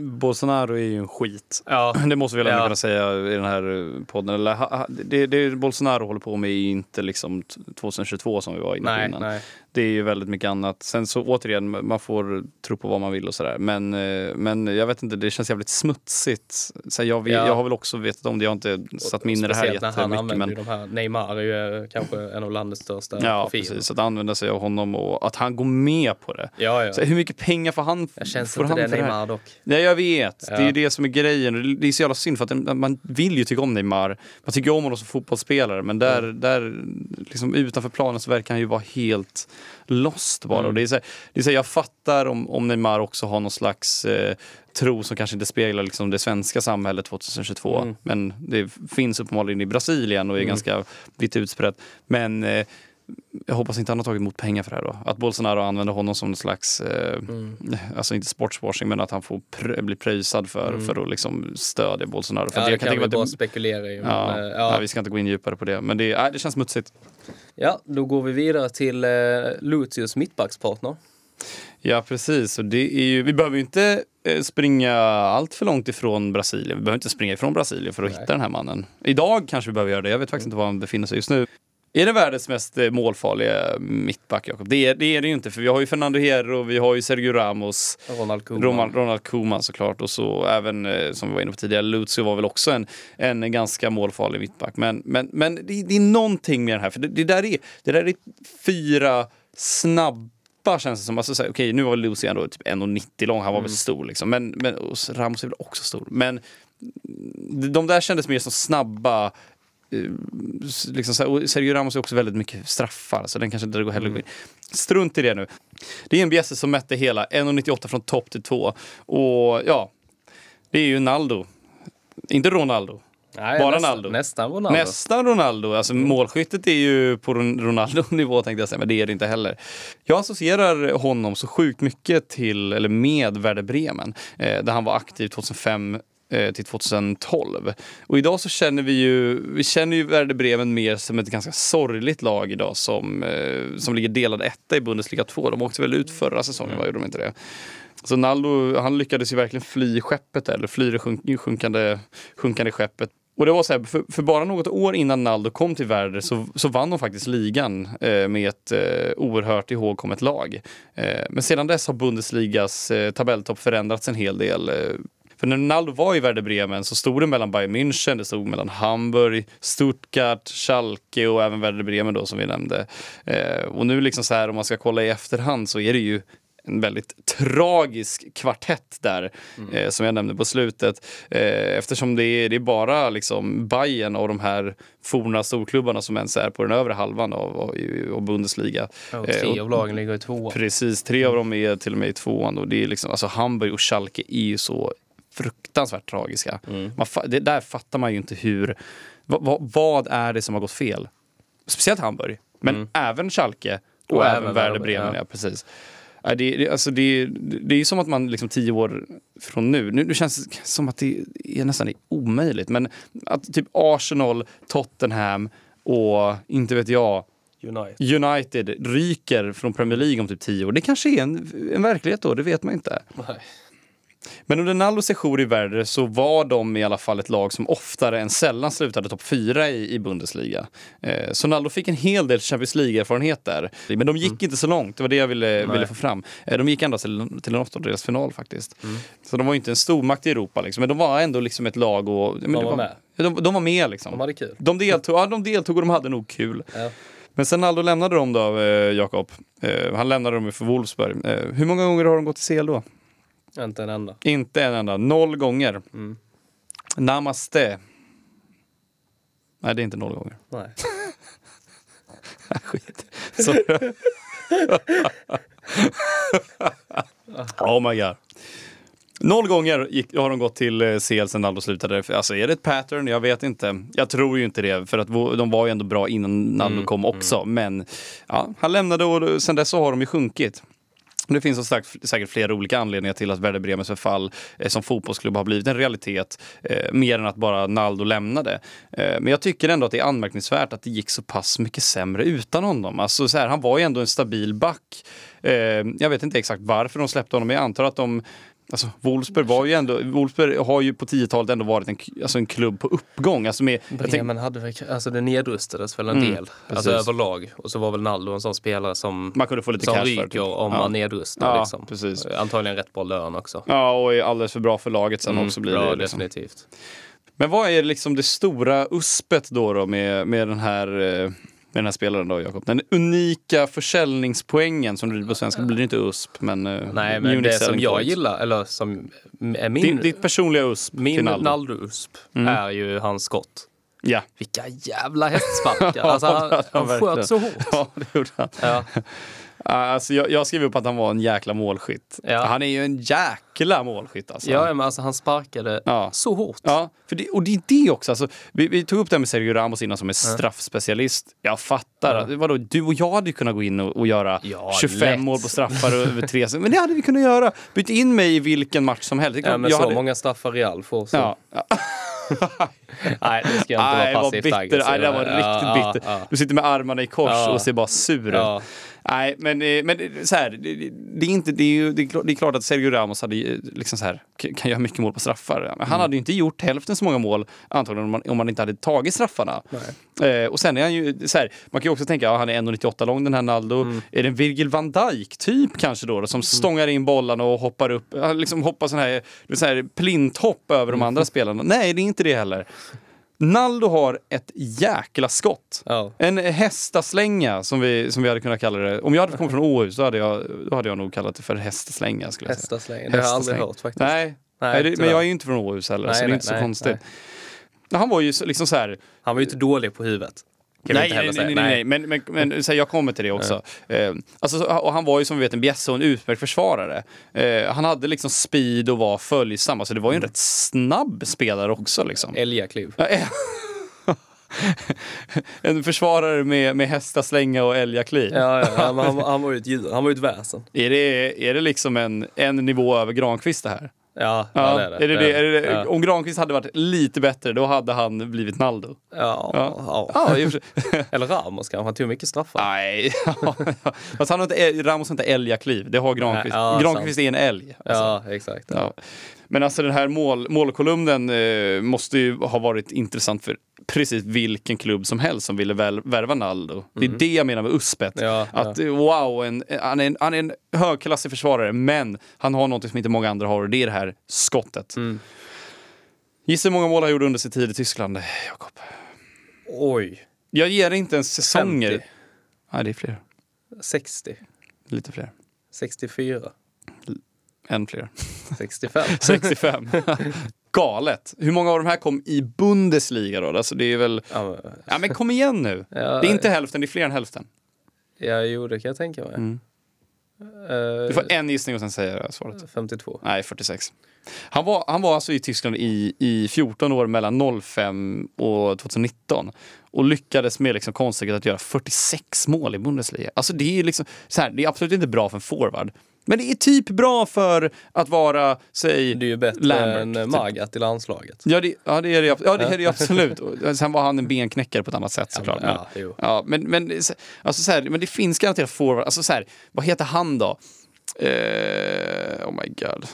Speaker 1: Bolsonaro är ju en skit. Ja. Det måste vi väl ja. kunna säga i den här podden. Eller, det, det Bolsonaro håller på med är inte liksom 2022 som vi var inne på nej, innan. Nej det är ju väldigt mycket annat. Sen så återigen, man får tro på vad man vill och sådär. Men, eh, men jag vet inte, det känns jävligt smutsigt. Så jag, vet, ja. jag har väl också vetat om det, jag har inte satt mig in i det här jättemycket. när han använder
Speaker 2: men... de här, Neymar är ju eh, kanske en av landets största
Speaker 1: Ja, profiler. precis. Att använda sig av honom och att han går med på det.
Speaker 2: Ja, ja.
Speaker 1: Så hur mycket pengar får han?
Speaker 2: Jag känns får inte han det Neymar dock.
Speaker 1: Nej, jag vet. Ja. Det är ju det som är grejen. Det är så jävla synd för att man vill ju tycka om Neymar. Man tycker om honom som fotbollsspelare, men där, mm. där liksom utanför planen så verkar han ju vara helt lost bara. Mm. Och det är så, det är så, jag fattar om, om Neymar också har någon slags eh, tro som kanske inte speglar liksom, det svenska samhället 2022. Mm. Men det finns uppenbarligen i Brasilien och är mm. ganska vitt utspritt. Men eh, jag hoppas inte han har tagit emot pengar för det här då. Att Bolsonaro använder honom som någon slags, eh, mm. alltså inte sportswashing, men att han får pr bli pröjsad för, mm. för att liksom stödja Bolsonaro. För
Speaker 2: ja, det,
Speaker 1: jag
Speaker 2: kan, kan vi bara det, spekulera i.
Speaker 1: Ja, eh, ja. ja, vi ska inte gå in djupare på det. Men det, äh, det känns smutsigt.
Speaker 2: Ja, då går vi vidare till eh, Lucius mittbackspartner.
Speaker 1: Ja, precis. Och det är ju, vi behöver ju inte eh, springa allt för långt ifrån Brasilien. Vi behöver inte springa ifrån Brasilien för att Nej. hitta den här mannen. Idag kanske vi behöver göra det. Jag vet faktiskt mm. inte var han befinner sig just nu. Är det världens mest eh, målfarliga mittback, Jakob? Det är, det är det ju inte, för vi har ju Fernando Hierro, vi har ju Sergio Ramos,
Speaker 2: Ronald Koeman,
Speaker 1: Ronald, Ronald Koeman såklart och så även, eh, som vi var inne på tidigare, Lucio var väl också en, en ganska målfarlig mittback. Men, men, men det, det är någonting med den här, för det, det, där, är, det där är fyra snabba känns det som. Alltså, Okej, okay, nu var Lucy ändå typ 1,90 lång, han var mm. väl stor liksom. Men, men Ramos är väl också stor. Men de där kändes mer som snabba Eh, liksom så här, Sergio Ramos är också väldigt mycket straffar, så den kanske inte går heller mm. Strunt i det nu. Det är en bjässe som mätte hela 1,98 från topp till tå. Och ja, det är ju Naldo. Inte Ronaldo. Nej, Bara nästan, Naldo.
Speaker 2: Nästan Ronaldo.
Speaker 1: Nästan Ronaldo. Alltså mm. målskyttet är ju på Ronaldo-nivå tänkte jag säga, men det är det inte heller. Jag associerar honom så sjukt mycket till, eller med Werder Bremen, eh, där han var aktiv 2005 Eh, till 2012. Och idag så känner vi ju, vi känner ju Werder Bremen mer som ett ganska sorgligt lag idag som, eh, som ligger delad etta i Bundesliga 2. De åkte väl ut förra säsongen, va? gjorde de inte det? Så Naldo, han lyckades ju verkligen fly skeppet, eller fly det sjunk, sjunkande, sjunkande skeppet. Och det var så här, för, för, bara något år innan Naldo kom till Werder så, så vann de faktiskt ligan eh, med ett eh, oerhört ihågkommet lag. Eh, men sedan dess har Bundesligas eh, tabelltopp förändrats en hel del. För när Ronaldo var i Werder Bremen så stod det mellan Bayern München, det stod mellan Hamburg, Stuttgart, Schalke och även Werder Bremen då som vi nämnde. Eh, och nu liksom så här om man ska kolla i efterhand så är det ju en väldigt tragisk kvartett där, eh, som jag nämnde på slutet. Eh, eftersom det är, det är bara liksom Bayern och de här forna storklubbarna som ens är på den övre halvan av, av, av Bundesliga.
Speaker 2: Och
Speaker 1: Eh,
Speaker 2: tre av lagen ligger i tvåan.
Speaker 1: Precis, tre av dem är till och med i tvåan. Och det är liksom, alltså Hamburg och Schalke är ju så fruktansvärt tragiska. Man, fa- det där fattar man ju inte hur... Va, va, vad är det som har gått fel? Speciellt Hamburg, men även Schalke och,
Speaker 2: Och
Speaker 1: även Werder Bremen. Ja.
Speaker 2: ja.
Speaker 1: precis. Det, det, alltså det, det är ju som att man liksom tio år från nu, nu, nu känns det som att det är nästan omöjligt, men att typ Arsenal, Tottenham och inte vet jag,
Speaker 2: United.
Speaker 1: United ryker från Premier League om typ tio år. Det kanske är en, en verklighet då, det vet man inte.
Speaker 2: Nej.
Speaker 1: Men under Nallos sejour i Werder så var de i alla fall ett lag som oftare än sällan slutade topp fyra i, i Bundesliga. Eh, så Naldo fick en hel del Champions League-erfarenhet där. Men de gick inte så långt, det var det jag ville, ville få fram. Eh, de gick ändå till, till en åttondelsfinal faktiskt. Så de var ju inte en stormakt i Europa, liksom. men de var ändå liksom ett lag och... Men det
Speaker 2: var med.
Speaker 1: De, de var med liksom.
Speaker 2: De hade kul.
Speaker 1: De deltog, ja, de deltog och de hade nog kul.
Speaker 2: Ja.
Speaker 1: Men sen Naldo lämnade dem då, eh, Jakob. Eh, han lämnade dem för Wolfsburg. Eh, hur många gånger har de gått till CL då?
Speaker 2: Inte en enda.
Speaker 1: Inte en enda. Noll gånger. Namaste. Nej, det är inte noll gånger.
Speaker 2: Nej.
Speaker 1: Skit. Så. oh my god. Noll gånger gick, har de gått till eh, CL sen Naldo slutade. Alltså är det ett pattern? Jag vet inte. Jag tror ju inte det, för att de var ju ändå bra innan Naldo kom också. Men ja, han lämnade och sen dess så har de ju sjunkit. Det finns som sagt säkert flera olika anledningar till att Werder Bremens förfall eh, som fotbollsklubb har blivit en realitet. Eh, mer än att bara Naldo lämnade. Eh, men jag tycker ändå att det är anmärkningsvärt att det gick så pass mycket sämre utan honom. Alltså, så här, han var ju ändå en stabil back. Eh, jag vet inte exakt varför de släppte honom, men jag antar att de Alltså, Wolfsburg, var ju ändå, Wolfsburg har ju på 10-talet ändå varit en, alltså en klubb på uppgång. Alltså med,
Speaker 2: Bremen hade väl, alltså det nedrustades väl en
Speaker 1: Mm,
Speaker 2: del. Alltså överlag. Och så var väl Naldo en sån spelare som,
Speaker 1: man kunde få lite
Speaker 2: som ryker
Speaker 1: typ.
Speaker 2: om
Speaker 1: ja.
Speaker 2: man nedrustar.
Speaker 1: Ja,
Speaker 2: liksom.
Speaker 1: precis.
Speaker 2: Antagligen rätt bra lön också.
Speaker 1: Ja, och är alldeles för bra för laget sen också blir
Speaker 2: ja,
Speaker 1: det. Liksom.
Speaker 2: definitivt.
Speaker 1: Men vad är liksom det stora uspet då, då med, med, den här, eh, med den här spelaren då, Jakob? Den unika försäljningspoängen som blir på svenska, blir inte USP, men... eh,
Speaker 2: Nej, men det som jag
Speaker 1: points.
Speaker 2: gillar, eller som är min,
Speaker 1: Din, ditt personliga USP
Speaker 2: min
Speaker 1: Naldo.
Speaker 2: Naldo-USP är ju hans skott.
Speaker 1: Ja.
Speaker 2: Vilka jävla hästsparkar! Alltså, han, han
Speaker 1: verkligen.
Speaker 2: sköt så hårt.
Speaker 1: Ja, det gjorde han.
Speaker 2: Ja.
Speaker 1: Alltså, jag, jag skrev upp att han var en jäkla målskytt.
Speaker 2: Ja.
Speaker 1: Han är ju en jäkla målskytt alltså.
Speaker 2: Ja, men alltså han sparkade
Speaker 1: Ja.
Speaker 2: så hårt.
Speaker 1: Ja, för det, och det är det också. Alltså, vi, vi tog upp det här med Sergio Ramos innan som är straffspecialist. Jag fattar. att- Vadå, du och jag hade ju kunnat gå in och, och göra
Speaker 2: Ja,
Speaker 1: 25
Speaker 2: lätt.
Speaker 1: mål på straffar över tre. Men det hade vi kunnat göra. Byt in mig i vilken match som helst.
Speaker 2: Ja, men
Speaker 1: jag
Speaker 2: så
Speaker 1: hade-
Speaker 2: många straffar Real får. Så.
Speaker 1: Ja.
Speaker 2: Nej, det ska inte
Speaker 1: Nej,
Speaker 2: vara passivt aggressiv.
Speaker 1: Nej, det var riktigt bitter. Du sitter med armarna i kors och ser bara sur ut. Nej, men, eh, men det- så här, det, är inte, det är ju, det är klart, att Sergio Ramos hade ju, liksom så här, kan göra mycket mål på straffar. Men han
Speaker 2: Mm.
Speaker 1: hade ju inte gjort hälften så många mål antagligen om man, om man inte hade tagit straffarna. Eh, och sen är han ju så här, man kan ju också tänka, ja, han är 1,98 lång den här Naldo.
Speaker 2: Mm.
Speaker 1: Är det en Virgil van Dijk typ kanske då, då som stångar in bollarna och hoppar upp, han liksom hoppar sån här, sån här plinthopp över de
Speaker 2: Mm.
Speaker 1: andra spelarna. Nej, det är inte det heller. Naldo har ett jäkla skott.
Speaker 2: Ja.
Speaker 1: En hästaslänga som vi, som vi hade kunnat kalla det. Om jag hade kommit från Åhus så hade jag, då hade jag nog kallat det för hästaslänga. Skulle jag säga.
Speaker 2: Hästaslängen. Det har jag aldrig
Speaker 1: Hästaslänga.
Speaker 2: hört faktiskt.
Speaker 1: Nej,
Speaker 2: Nej,
Speaker 1: nej, men jag är ju inte från Åhus heller
Speaker 2: Nej,
Speaker 1: så det är
Speaker 2: nej,
Speaker 1: inte så
Speaker 2: nej,
Speaker 1: konstigt. Han var ju liksom så här,
Speaker 2: Han var ju inte dålig på huvudet. Kan
Speaker 1: Nej, nej, nej, nej, nej, men, men, men så här, jag kommer till det också. Eh, alltså, så- och han var ju som vi vet en bjässe och en utmärkt försvarare. Eh, han hade liksom speed och var följsam. Alltså, det var ju en rätt snabb spelare också. Liksom.
Speaker 2: Älgakliv.
Speaker 1: Eh. en försvarare med, med hästaslänga och älgakliv.
Speaker 2: Ja, ja, men han, han var ju ett djur. Han var ju ett väsen.
Speaker 1: Är, det, är det liksom en, en nivå över Granqvist det här?
Speaker 2: Ja, ja, det är det.
Speaker 1: är det, det, är det?
Speaker 2: Ja.
Speaker 1: Om Granqvist hade varit lite bättre, då hade han blivit Naldo.
Speaker 2: Ja, ja.
Speaker 1: Ja.
Speaker 2: Eller Ramos kanske. Han tog mycket straffar.
Speaker 1: Nej, fast han har inte, Ramos har inte älgakliv. Det har Granqvist.
Speaker 2: Nej,
Speaker 1: Granqvist är en älg. Alltså.
Speaker 2: Ja, exakt.
Speaker 1: Men alltså den här mål, målkolumnen eh, måste ju ha varit intressant för precis vilken klubb som helst som ville väl, värva Naldo. Det är det jag menar med uspet.
Speaker 2: Ja,
Speaker 1: att eh, wow, en, han, är en, han är en högklassig försvarare men han har något som inte många andra har och det är det här skottet.
Speaker 2: Mm.
Speaker 1: Gissa hur många mål han gjorde under sin tid i Tyskland, Jakob?
Speaker 2: Oj.
Speaker 1: Jag ger inte ens säsonger.
Speaker 2: 50.
Speaker 1: Nej, det är fler.
Speaker 2: 60.
Speaker 1: Lite fler.
Speaker 2: 64.
Speaker 1: Än fler.
Speaker 2: 65.
Speaker 1: 65. Galet. Hur många av de här kom i Bundesliga då? Alltså det är väl...
Speaker 2: ja, men,
Speaker 1: Ja men kom igen nu.
Speaker 2: Ja,
Speaker 1: Det är inte hälften, det är fler än hälften.
Speaker 2: ja, jo, det kan jag tänka mig.
Speaker 1: Mm.
Speaker 2: Eh,
Speaker 1: Du får en gissning och sen säger jag svaret.
Speaker 2: 52.
Speaker 1: Nej, 46. Han var, han var alltså i Tyskland i, i 14 år mellan 05 och 2019 och lyckades med liksom konststycket att göra 46 mål i Bundesliga. Alltså det är liksom så här, det är absolut inte bra för en forward. Men det är typ bra för att vara, säg,
Speaker 2: Det är ju bättre
Speaker 1: Lambert,
Speaker 2: än
Speaker 1: typ.
Speaker 2: Magat i landslaget.
Speaker 1: Ja, det, ja, det är det, ja, det, är det absolut. Sen var han en benknäckare på ett annat sätt såklart. men-
Speaker 2: Ja, jo.
Speaker 1: Ja, men, men, alltså, så här, men det finns garanterat forward. Alltså, så här, vad heter han då? Eh, oh my god.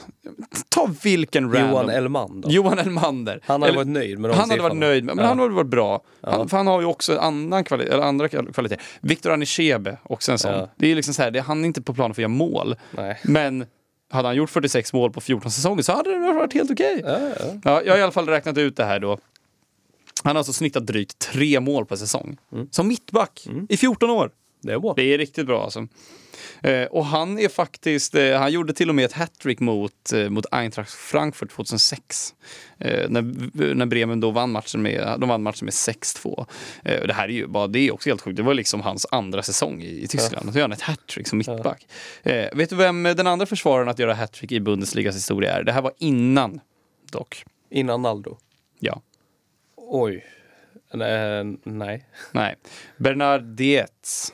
Speaker 1: Ta vilken random...
Speaker 2: Johan Elmander.
Speaker 1: Johan Elmander.
Speaker 2: Han hade
Speaker 1: Eller-
Speaker 2: varit nöjd med de
Speaker 1: Han hade varit nöjd, med, men
Speaker 2: Ja.
Speaker 1: han hade varit bra. Han, för han har ju också annan kvali eller andra kvaliteter. Viktor Anichebe, också en sån.
Speaker 2: Ja.
Speaker 1: Det är liksom så här, det, han är inte på planen för att göra mål.
Speaker 2: Nej.
Speaker 1: Men hade han gjort 46 mål på 14 säsonger så hade det varit helt okej.
Speaker 2: Ja, ja.
Speaker 1: Ja, jag har i alla fall räknat ut det här då. Han har alltså snittat drygt tre mål per säsong. Som mittback i 14 år.
Speaker 2: Det är bra.
Speaker 1: Det är riktigt bra alltså. Eh, och han är faktiskt, eh, han gjorde till och med ett hattrick mot, eh, mot Eintracht Frankfurt 2006. Eh, när, när Bremen då vann matchen med, de vann matchen med 6-2. Eh, och det här är ju bara, det är också helt sjukt. Det var liksom hans andra säsong i, i Tyskland. Och så gör han ett hattrick som mittback. Eh, vet du vem den andra försvararen att göra hattrick i Bundesligas historia är? Det här var innan dock.
Speaker 2: Innan Naldo.
Speaker 1: Ja.
Speaker 2: Oj. Nej. nej.
Speaker 1: Nej. Bernard Dietz.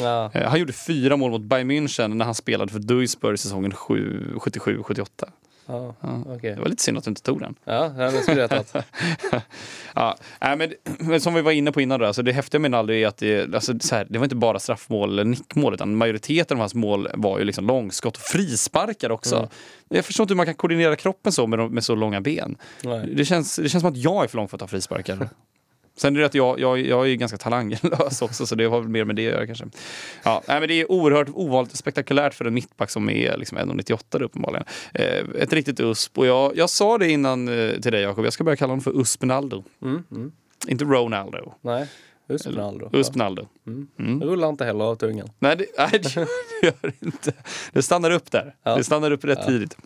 Speaker 2: Ja.
Speaker 1: Eh, Han gjorde fyra mål mot Bayern München när han spelade för Duisburg säsongen 77-78.
Speaker 2: Ja, okej.
Speaker 1: Det var lite synd att du inte tog den.
Speaker 2: Ja, det skulle jag tagit.
Speaker 1: Ja, men, men som vi var inne på innan, då, alltså det häftiga med Naldo är att det, alltså, så här, det var inte bara straffmål eller nickmål, utan majoriteten av hans mål var ju liksom långskott och frisparkar också. Jag förstår inte hur man kan koordinera kroppen så med, med så långa ben.
Speaker 2: Nej.
Speaker 1: Det känns, det känns som att jag är för lång för att ta frisparkar. Sen är det att jag, jag, jag är ganska talanglös också, så det har väl mer med det att göra kanske. Ja, nej, men det är oerhört ovanligt spektakulärt för en mittback som är liksom 1,98 uppenbarligen. Eh, ett riktigt USP. Och jag, jag sa det innan eh, till dig Jakob, jag ska börja kalla honom för Uspinaldo.
Speaker 2: Mm, mm.
Speaker 1: Inte Ronaldo.
Speaker 2: Nej, Uspinaldo.
Speaker 1: Uspinaldo.
Speaker 2: Mm. Det rullar inte heller av tungan.
Speaker 1: Nej, det, nej, det gör det inte. Det stannar upp där.
Speaker 2: Ja.
Speaker 1: Det stannar upp rätt tidigt.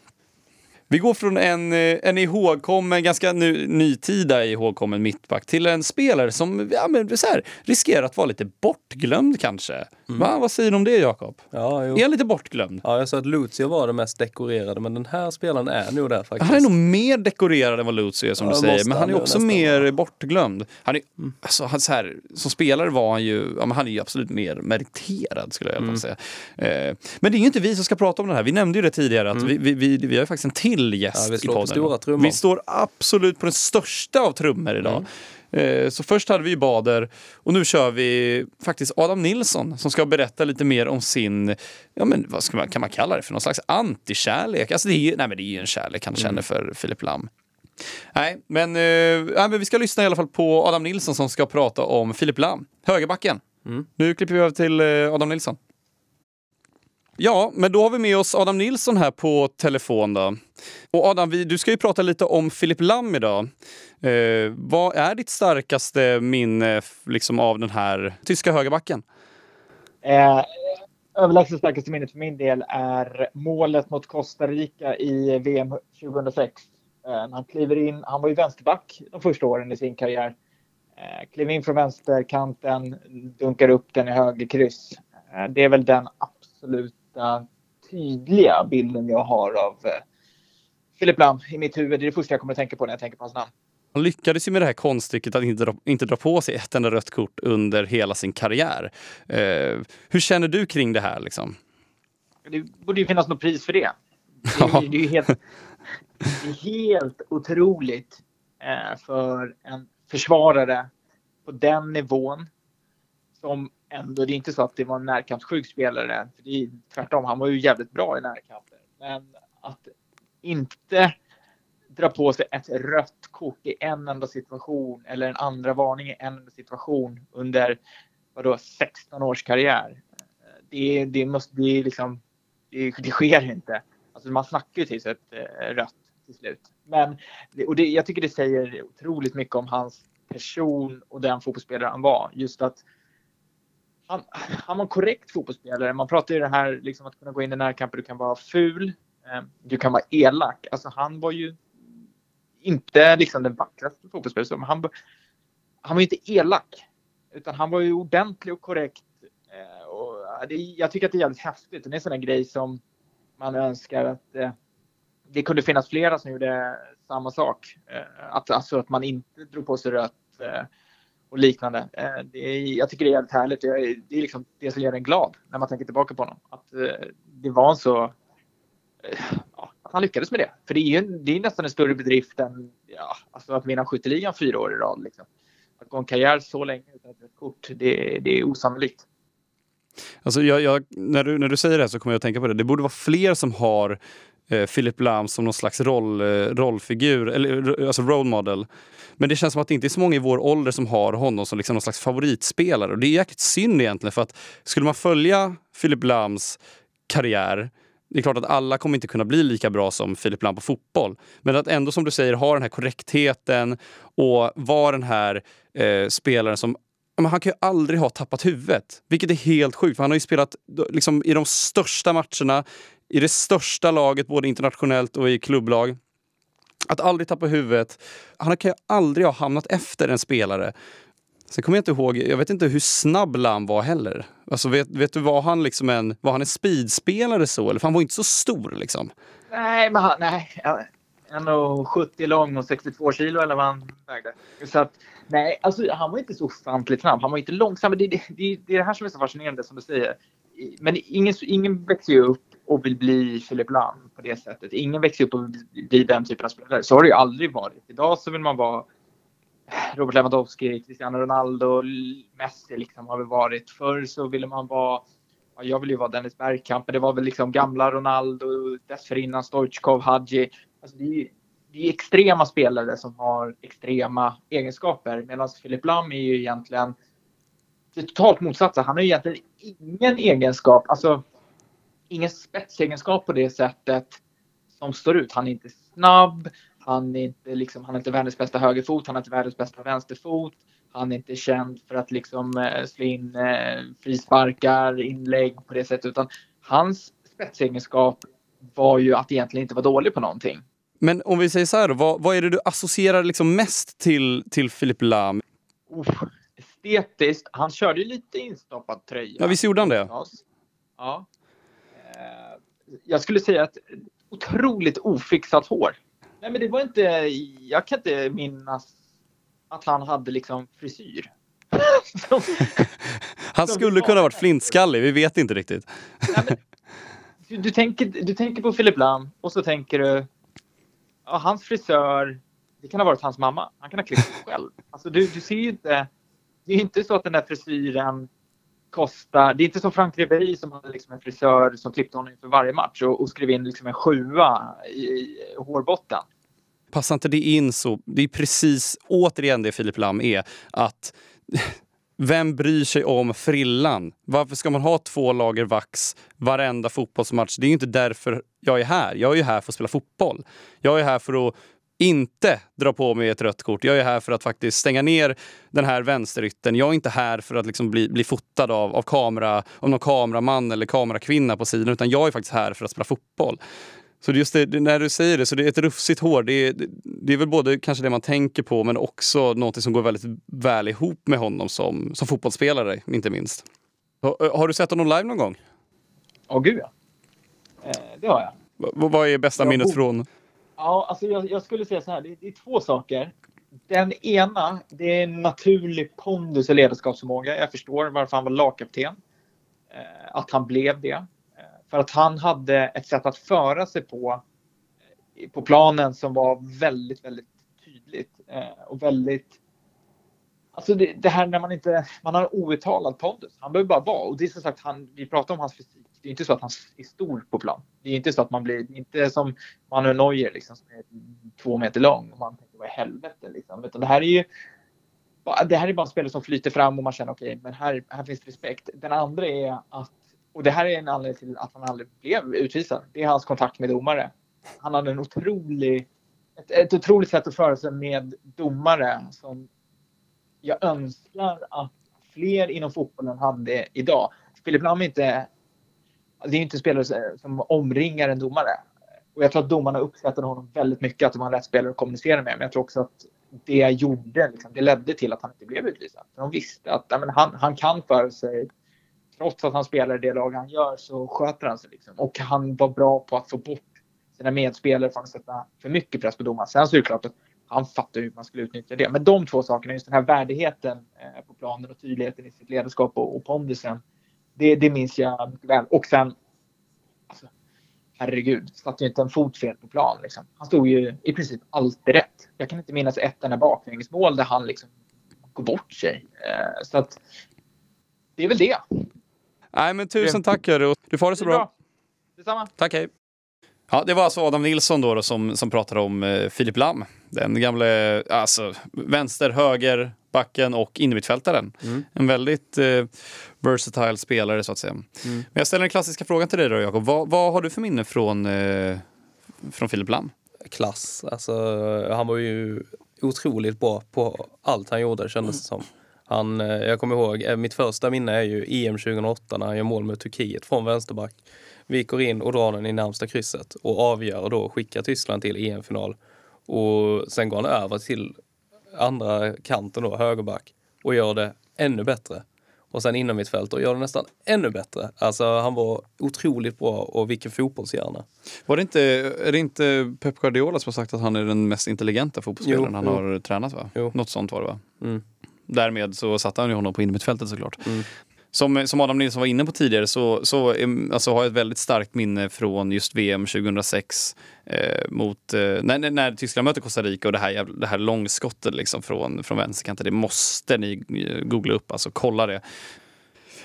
Speaker 1: Vi går från en, eh, en ihågkommen, ganska nu, nytida ihågkommen mittback till en spelare som ja, men så här, riskerar att vara lite bortglömd kanske. Va, vad säger du om det Jakob?
Speaker 2: Ja, jo.
Speaker 1: Är han lite bortglömd?
Speaker 2: Ja, jag sa att Lucio var den mest dekorerade, men den här spelaren är nog där faktiskt.
Speaker 1: Han är nog mer dekorerad än vad Lucio är som
Speaker 2: Ja,
Speaker 1: du säger, men han är
Speaker 2: han ju
Speaker 1: också mer
Speaker 2: vara.
Speaker 1: bortglömd. Han är, alltså, han, så här, som spelare var han ju, ja, men han är ju absolut mer meriterad skulle jag fall säga. Eh, men det är ju inte vi som ska prata om det här. Vi nämnde ju det tidigare att vi, vi, vi, vi har ju faktiskt en till gäst
Speaker 2: Ja,
Speaker 1: i podden. Vi står absolut på den största av trummor idag. Eh, Så först hade vi Bader och nu kör vi faktiskt Adam Nilsson som ska berätta lite mer om sin, ja men vad ska man, kan man kalla det för, någon slags antikärlek? Alltså det är nej men det är ju en kärlek han känner för Filip Lam. Nej men, eh, nej, men vi ska lyssna i alla fall på Adam Nilsson som ska prata om Filip Lam, högerbacken. Nu klipper vi över till eh, Adam Nilsson. Ja, men då har vi med oss Adam Nilsson här på telefon. Då. Och Adam, vi, du ska ju prata lite om Filip Lam idag. Eh, vad är ditt starkaste minne liksom, av den här tyska högerbacken?
Speaker 4: Eh, överlägset starkaste minnet för min del är målet mot Costa Rica i VM 2006. Eh, han kliver in, han var ju vänsterback de första åren i sin karriär. Eh, kliver in från vänsterkanten, dunkar upp den i högerkryss. Eh, det är väl den absolut absoluta tydliga bilden jag har av eh, Filip Lam i mitt huvud. Det är det första jag kommer att tänka på när jag tänker på hans namn.
Speaker 1: Han lyckades ju med det här konststycket att inte dra, inte dra på sig ett enda rött kort under hela sin karriär. Eh, hur känner du kring det här? Liksom?
Speaker 4: Det borde ju finnas något pris för det. Det är, ju- det är ju helt, helt otroligt eh, för en försvarare på den nivån. Som ändå, det är inte så att det var en närkampssjuk spelare. För det är, tvärtom, han var ju jävligt bra i närkamper. Men att inte dra på sig ett rött kort i en enda situation eller en andra varning i en enda situation under vadå, 16 års karriär. Det, det måste bli liksom det, det sker inte. Alltså man snackar ju till sig ett eh, rött till slut. Men och det, jag tycker det säger otroligt mycket om hans person och den fotbollsspelare han var. Just att han, han var en korrekt fotbollsspelare. Man pratar ju det här liksom att kunna gå in i närkamper. Du kan vara ful. Eh, du kan vara elak. Alltså han var ju inte liksom den vackraste fotbollsspelaren. Han, han var ju inte elak. Utan han var ju ordentlig och korrekt. Eh, och det, jag tycker att det är jävligt häftigt. Det är en sån där grej som man önskar att eh, det kunde finnas flera som gjorde samma sak. Att, alltså att man inte drog på sig rött och liknande. Eh, det är, jag tycker det är jävligt härligt. Det är, det är liksom det som gör en glad när man tänker tillbaka på honom. Att eh, det var en så... Eh, ja, att han lyckades med det. För det är ju det är nästan en större bedrift än ja, alltså att vinna skytteligan fyra år i rad. Liksom. Att gå en karriär så länge utan ett kort, det, det är osannolikt.
Speaker 1: Alltså jag, jag, när, du, när du säger det så kommer jag att tänka på det. Det borde vara fler som har eh, Philip Lahm som någon slags roll, eh, rollfigur, eller eh, alltså role model. Men det känns som att det inte är så många i vår ålder som har honom som liksom någon slags favoritspelare. Och det är jäkligt synd egentligen för att skulle man följa Philip Lams karriär det är klart att alla kommer inte kunna bli lika bra som Filip Lam på fotboll. Men att ändå som du säger ha den här korrektheten och vara den här eh, spelaren som men han kan ju aldrig ha tappat huvudet, vilket är helt sjukt. För han har ju spelat liksom, i de största matcherna, i det största laget, både internationellt och i klubblag. Att aldrig tappa huvudet. Han kan ju aldrig ha hamnat efter en spelare. Sen kommer jag inte ihåg, jag vet inte hur snabb Lam var heller. Alltså vet, vet du, var han liksom en, var han en speedspelare så? Eller för han var inte så stor liksom.
Speaker 4: Nej, men han, nej. 1,70 lång och 62 kilo eller vad han vägde. Så att, nej, alltså han var inte så ofantligt snabb. Han var inte långsam. Det, det, det, det är det här som är så fascinerande som du säger. Men ingen, ingen växer ju upp och vill bli Philip Lahm på det sättet. Ingen växer upp och vill bli den typen av spelare. Så har det ju aldrig varit. Idag så vill man vara Robert Lewandowski, Cristiano Ronaldo, Messi liksom har vi varit. Förr så ville man vara Ja, jag vill ju vara Dennis Bergkamp, men det var väl liksom gamla Ronaldo, dessförinnan Stoichkov, Hadji. Alltså det, är, det är extrema spelare som har extrema egenskaper. Medan Philip Lam är ju egentligen det totalt motsatsen. Han har ju egentligen ingen egenskap, alltså ingen spetsegenskap på det sättet som står ut. Han är inte snabb, han är inte, liksom, han är inte världens bästa högerfot, han är inte världens bästa vänsterfot. Han är inte känd för att liksom eh, slå in eh, frisparkar, inlägg på det sättet, utan hans spetsegenskap var ju att egentligen inte vara dålig på någonting.
Speaker 1: Men om vi säger så här då, vad, vad är det du associerar liksom mest till, till Philip Lahm?
Speaker 4: Oh, estetiskt, han körde ju lite instoppad tröja.
Speaker 1: Ja, visst gjorde han det?
Speaker 4: Ja. Eh, jag skulle säga att otroligt ofixat hår. Nej, men det var inte, jag kan inte minnas att han hade liksom frisyr.
Speaker 1: han skulle kunna ha varit flintskallig, vi vet inte riktigt.
Speaker 4: Nej, men, du, du, tänker, du tänker på Philip Lam och så tänker du, ja, hans frisör, det kan ha varit hans mamma. Han kan ha klippt sig själv. Alltså, du, du ser ju inte, det är inte så att den där frisyren kosta, det är inte som Frank Ribéry som hade liksom en frisör som klippte honom inför varje match och, och skrev in liksom en sjua i, i hårbotten.
Speaker 1: Passar inte det in så, det är precis återigen det Filip Lam är, att vem bryr sig om frillan? Varför ska man ha två lager vax varenda fotbollsmatch? Det är ju inte därför jag är här. Jag är ju här för att spela fotboll. Jag är här för att inte dra på mig ett rött kort. Jag är här för att faktiskt stänga ner den här vänsterytten. Jag är inte här för att liksom bli, bli fotad av, av, kamera, av någon kameraman eller kamerakvinna på sidan, utan jag är faktiskt här för att spela fotboll. Så just det, när du säger det, så det är ett rufsigt hår. Det är, det är väl både kanske det man tänker på, men också något som går väldigt väl ihop med honom som, som fotbollsspelare, inte minst. Har du sett honom live någon gång?
Speaker 4: Ja, oh, gud ja. Eh, det har jag.
Speaker 1: V vad är bästa minnet från?
Speaker 4: Ja, alltså jag, jag, skulle säga så här. Det, det, är två saker. Den ena, det är en naturlig pondus och ledarskapsförmåga. Jag förstår varför han var lagkapten. Eh, att han blev det. Eh, för att han hade ett sätt att föra sig på eh, på planen som var väldigt, väldigt tydligt eh, och väldigt Alltså det, det, här när man inte, man har outtalad pondus. Han behöver bara vara. Och det är som sagt, han, vi pratar om hans fysik. Det är inte så att han är stor på plan. Det är inte så att man blir, inte som Manuel Neuer liksom, som är två meter lång. Och man tänker, vad i helvete liksom. Utan det här är ju, det här är bara spelare som flyter fram och man känner okej, okay, men här, här finns respekt. Den andra är att, och det här är en anledning till att han aldrig blev utvisad. Det är hans kontakt med domare. Han hade en otrolig, ett, ett otroligt sätt att föra sig med domare som jag önskar att fler inom fotbollen hade idag. Filip Lam är inte, det är ju inte spelare som omringar en domare. Och jag tror att domarna uppskattade honom väldigt mycket, att de var rätt spelare att kommunicera med. Men jag tror också att det gjorde, liksom, det ledde till att han inte blev utvisad. För de visste att ja, men han, han kan för sig. Trots att han spelar i det lag han gör så sköter han sig. Liksom. Och han var bra på att få bort sina medspelare från att sätta för mycket press på domaren. Sen så är det klart att han fattar hur man skulle utnyttja det. Men de två sakerna, just den här värdigheten eh, på planen och tydligheten i sitt ledarskap och, och pondusen. Det, det minns jag mycket väl. Och sen, alltså, herregud, satte ju inte en fot fel på plan. Liksom. Han stod ju i princip alltid rätt. Jag kan inte minnas ett enda baklängesmål där han liksom går bort sig. Eh, så att det är väl det.
Speaker 1: Nej, men tusen tack hörru. Du får det så
Speaker 4: Det är
Speaker 1: bra.
Speaker 4: bra. Detsamma.
Speaker 1: Tack, hej. Ja, det var alltså Adam Nilsson då, då som, som pratade om eh, Filip Lam. Den gamle alltså, vänster, höger, backen och innermittfältaren. En väldigt eh, versatile spelare så att säga. Men jag ställer den klassiska frågan till dig då Jakob. Vad, vad har du för minne från, eh, från Filip Lam?
Speaker 2: klass. Alltså, han var ju otroligt bra på allt han gjorde kändes det som. Han, eh, jag kommer ihåg, eh, mitt första minne är ju EM 2008 när han gör mål med Turkiet från vänsterback. Vi går in och drar den i närmsta krysset och avgör och då skickar Tyskland till EM-final. Och sen går han över till andra kanten då, högerback, och gör det ännu bättre. Och sen inom mitt fält och gör det nästan ännu bättre. Alltså han var otroligt bra och vilken fotbollshjärna.
Speaker 1: Var det inte, är det inte Pep Guardiola som har sagt att han är den mest intelligenta fotbollsspelaren
Speaker 2: Jo,
Speaker 1: han
Speaker 2: jo.
Speaker 1: har tränat? va?
Speaker 2: Jo.
Speaker 1: Något sånt var det va?
Speaker 2: Mm.
Speaker 1: Därmed så satte han ju honom på innermittfältet såklart.
Speaker 2: Mm.
Speaker 1: Som, som Adam Nilsson var inne på tidigare så, så alltså, har jag ett väldigt starkt minne från just VM 2006 eh, mot, eh, när, när- Tyskland möter Costa Rica och det här, det här långskottet liksom från, från vänsterkanten. Det måste ni eh, googla upp, alltså kolla det.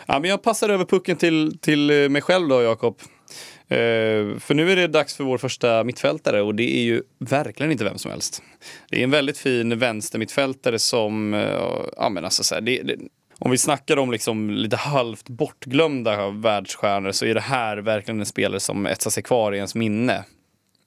Speaker 1: Ja, men jag passar över pucken till, till eh, mig själv då, Jakob. Eh, för nu är det dags för vår första mittfältare och det är ju verkligen inte vem som helst. Det är en väldigt fin vänstermittfältare som, eh, ja men alltså så här, det, det, om vi snackar om liksom lite halvt bortglömda världsstjärnor så är det här verkligen en spelare som etsar sig kvar i ens minne.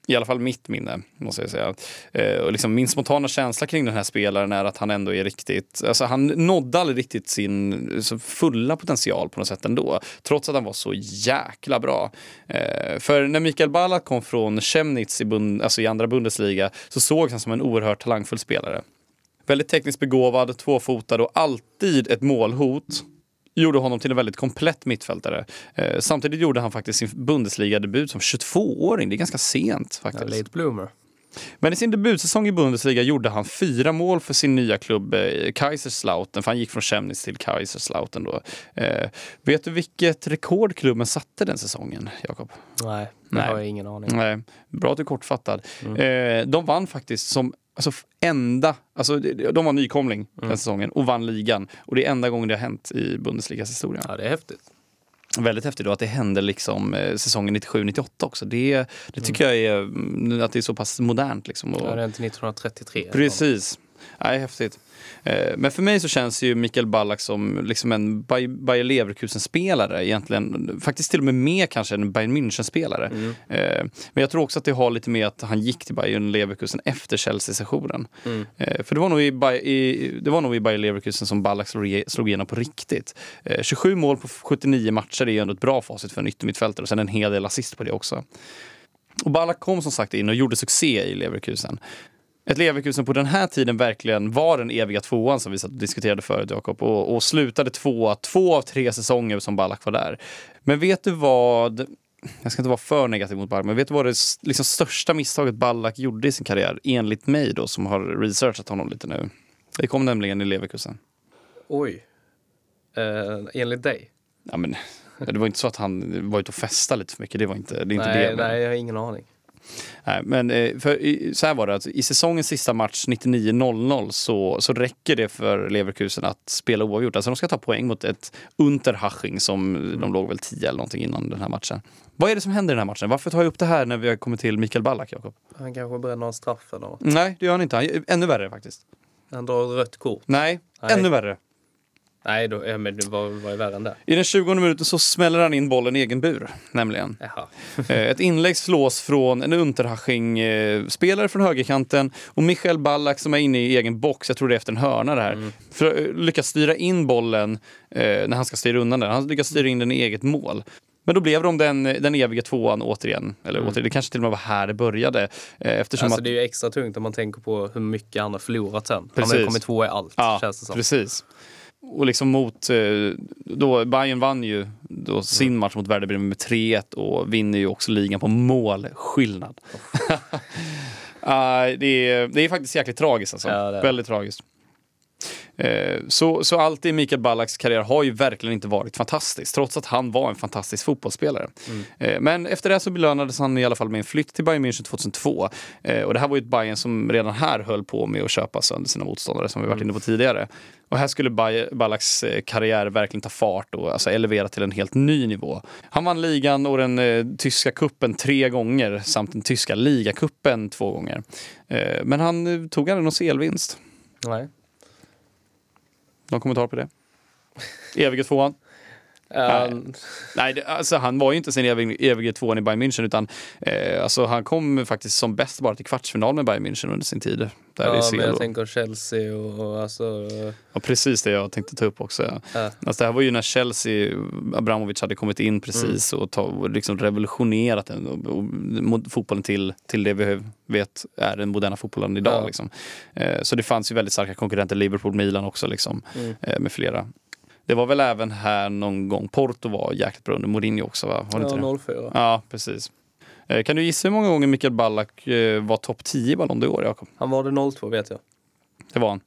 Speaker 1: I alla fall mitt minne, måste jag säga. Eh, och liksom min spontana känsla kring den här spelaren är att han ändå är riktigt... Alltså han nådde aldrig riktigt sin fulla potential på något sätt ändå. Trots att han var så jäkla bra. Eh, för när Mikael Ballack kom från Chemnitz i, bund, alltså i andra Bundesliga så sågs han som en oerhört talangfull spelare. Väldigt tekniskt begåvad, tvåfotad och alltid ett målhot gjorde honom till en väldigt komplett mittfältare. Eh, samtidigt gjorde han faktiskt sin Bundesliga-debut som 22-åring. Det är ganska sent
Speaker 2: Ja,
Speaker 1: faktiskt.
Speaker 2: late bloomer.
Speaker 1: Men i sin debutsäsong i Bundesliga gjorde han fyra mål för sin nya klubb eh, Kaiserslautern, för han gick från Chemnitz till Kaiserslautern då. Eh, vet du vilket rekord klubben satte den säsongen, Jakob?
Speaker 2: Nej, det
Speaker 1: Nej.
Speaker 2: har jag ingen aning om.
Speaker 1: Nej, bra att du är kortfattad. Eh, de vann faktiskt som alltså, enda, alltså de var nykomling den säsongen och vann ligan. Och det är enda gången det har hänt i Bundesligas historia.
Speaker 2: Ja, det är häftigt.
Speaker 1: Väldigt häftigt då att det hände liksom eh, säsongen 97-98 också. Det, det tycker jag är, mm, att det är så pass modernt liksom. Och,
Speaker 2: Ja, det är inte 1933.
Speaker 1: Precis. Nej, häftigt. Eh, Men för mig så känns ju Mikael Ballack som liksom en Bay- Bayer Leverkusen-spelare egentligen. Faktiskt till och med mer kanske än en Bayern München-spelare. Eh, Men jag tror också att det har lite med att han gick till Bayern Leverkusen efter Chelsea-sessionen. Eh, För det var, nog i, i, det var nog i Bayer Leverkusen som Ballack slog, ige- slog igenom på riktigt. Eh, 27 mål på 79 matcher är ju ändå ett bra facit för en yttermittfältare och sen en hel del assist på det också. Och Ballack kom som sagt in och gjorde succé i Leverkusen. Ett Leverkusen på den här tiden verkligen var den eviga tvåan som vi satt och diskuterade förut Jakob och, och slutade tvåa två av tre säsonger som Ballack var där. Men vet du vad, jag ska inte vara för negativ mot Ballack, men vet du vad det liksom, största misstaget Ballack gjorde i sin karriär enligt mig då som har researchat honom lite nu? Det kom nämligen i Leverkusen.
Speaker 2: Oj. Eh, enligt dig?
Speaker 1: Ja, men, det var inte så att han var ute och festade lite för mycket, det var inte det. Är inte
Speaker 2: nej,
Speaker 1: det men-
Speaker 2: nej, jag har ingen aning.
Speaker 1: Nej, men eh, för, så här var det, alltså, i säsongens sista match 99-00 så, så räcker det för Leverkusen att spela oavgjort. Alltså de ska ta poäng mot ett Unterhaching som de låg väl 10 eller någonting innan den här matchen. Vad är det som händer i den här matchen? Varför tar jag upp det här när vi har kommit till Mikael Ballack, Jakob?
Speaker 2: Han kanske bränner en straff eller något.
Speaker 1: Nej, det gör han inte. Han, ännu värre faktiskt.
Speaker 2: Han drar rött kort.
Speaker 1: Nej,
Speaker 2: Nej.
Speaker 1: ännu värre.
Speaker 2: Nej, då, ja, men det var, var ju värre än det.
Speaker 1: I den 20 minuten så smäller han in bollen i egen bur, nämligen. Eh, Ett inlägg slås från en Unterhaching-spelare från högerkanten och Michael Ballack som är inne i egen box, jag tror det är efter en hörna det här, för, eh, lyckas styra in bollen eh, när han ska styra undan den. Han lyckas styra in den i eget mål. Men då blev de den, den eviga tvåan återigen. Eller återigen, det kanske till och med var här det började. Eftersom
Speaker 2: Alltså
Speaker 1: att,
Speaker 2: det är ju extra tungt om man tänker på hur mycket han har förlorat sen. Han har
Speaker 1: Precis.
Speaker 2: ju kommit tvåa i allt,
Speaker 1: ja,
Speaker 2: känns det som.
Speaker 1: precis. Och liksom mot, eh, då Bayern vann ju då sin match mot Werder Bremen med 3-1 och vinner ju också ligan på målskillnad. Ah, det, är, det är faktiskt jäkligt tragiskt alltså.
Speaker 2: Ja.
Speaker 1: Väldigt tragiskt. Eh, Så, så allt i Mikael Ballaks karriär har ju verkligen inte varit fantastiskt, trots att han var en fantastisk fotbollsspelare. Eh, Men efter det så belönades han i alla fall med en flytt till Bayern München 2002. Eh, Och det här var ju ett Bayern som redan här höll på med att köpa sönder sina motståndare, som vi varit inne på tidigare. Och här skulle Ballaks eh, karriär verkligen ta fart och alltså elevera till en helt ny nivå. Han vann ligan och den eh, tyska kuppen tre gånger samt den tyska ligacupen två gånger. Eh, Men han eh, tog aldrig någon CL-vinst.
Speaker 2: Nej.
Speaker 1: Någon kommentar på det? Evige tvåan?
Speaker 2: Ja,
Speaker 1: Nej, det, alltså, han var ju inte sin evig, evige tvåan i Bayern München utan eh, alltså, han kom faktiskt som bäst bara till kvartsfinal med Bayern München under sin tid. Där
Speaker 2: ja men jag tänker Chelsea och, och alltså...
Speaker 1: Ja, precis det jag tänkte ta upp också. Ja.
Speaker 2: Ja.
Speaker 1: Alltså, det här var ju när Chelsea, Abramovic hade kommit in precis och, ta, och liksom revolutionerat den, och, och, fotbollen till, till det vi vet är den moderna fotbollen idag.
Speaker 2: Ja.
Speaker 1: Liksom. Eh, så det fanns ju väldigt starka konkurrenter, Liverpool, Milan också liksom, eh, med flera. Det var väl även här någon gång, Porto var jäkligt bra under Mourinho också va? Var det inte?
Speaker 2: Ja, 04.
Speaker 1: Ja, precis. Eh, Kan du gissa hur många gånger Mikael Ballack eh, var topp 10 i Ballon d'Or, Jakob?
Speaker 2: Han var det 02 vet jag.
Speaker 1: Det var han.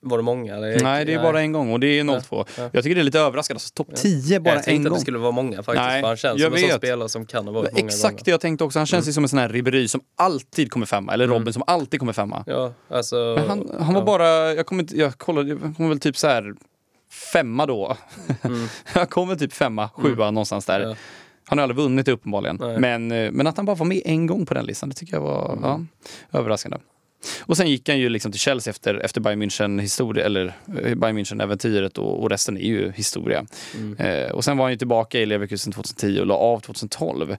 Speaker 2: Var det många? eller?
Speaker 1: Nej, det är bara en gång och det är 02.
Speaker 2: Ja.
Speaker 1: Jag tycker det är lite överraskande. Alltså, topp 10 bara
Speaker 2: jag tänkte
Speaker 1: en
Speaker 2: att det
Speaker 1: gång.
Speaker 2: skulle vara många faktiskt.
Speaker 1: Nej,
Speaker 2: för han känns
Speaker 1: jag
Speaker 2: som en sån
Speaker 1: vet.
Speaker 2: spelare som kan ha varit många
Speaker 1: Exakt
Speaker 2: gånger.
Speaker 1: det jag tänkte också. Han känns ju som en sån här Ribéry som alltid kommer femma. Eller Robin som alltid kommer femma.
Speaker 2: Ja, alltså...
Speaker 1: Men han, han var
Speaker 2: ja.
Speaker 1: bara, jag kommer jag kollade, jag kom väl typ så här femma då. jag kom väl typ femma, sjua någonstans där.
Speaker 2: Ja.
Speaker 1: Han har aldrig vunnit det uppenbarligen.
Speaker 2: Nej.
Speaker 1: Men, eh, men att han bara var med en gång på den listan, det tycker jag var ja, överraskande. Och sen gick han ju liksom till Chelsea efter, efter Bayern München historia, eller eh, Bayern München äventyret och, och resten är ju historia. Eh, och sen var han ju tillbaka i Leverkusen 2010 och la av 2012.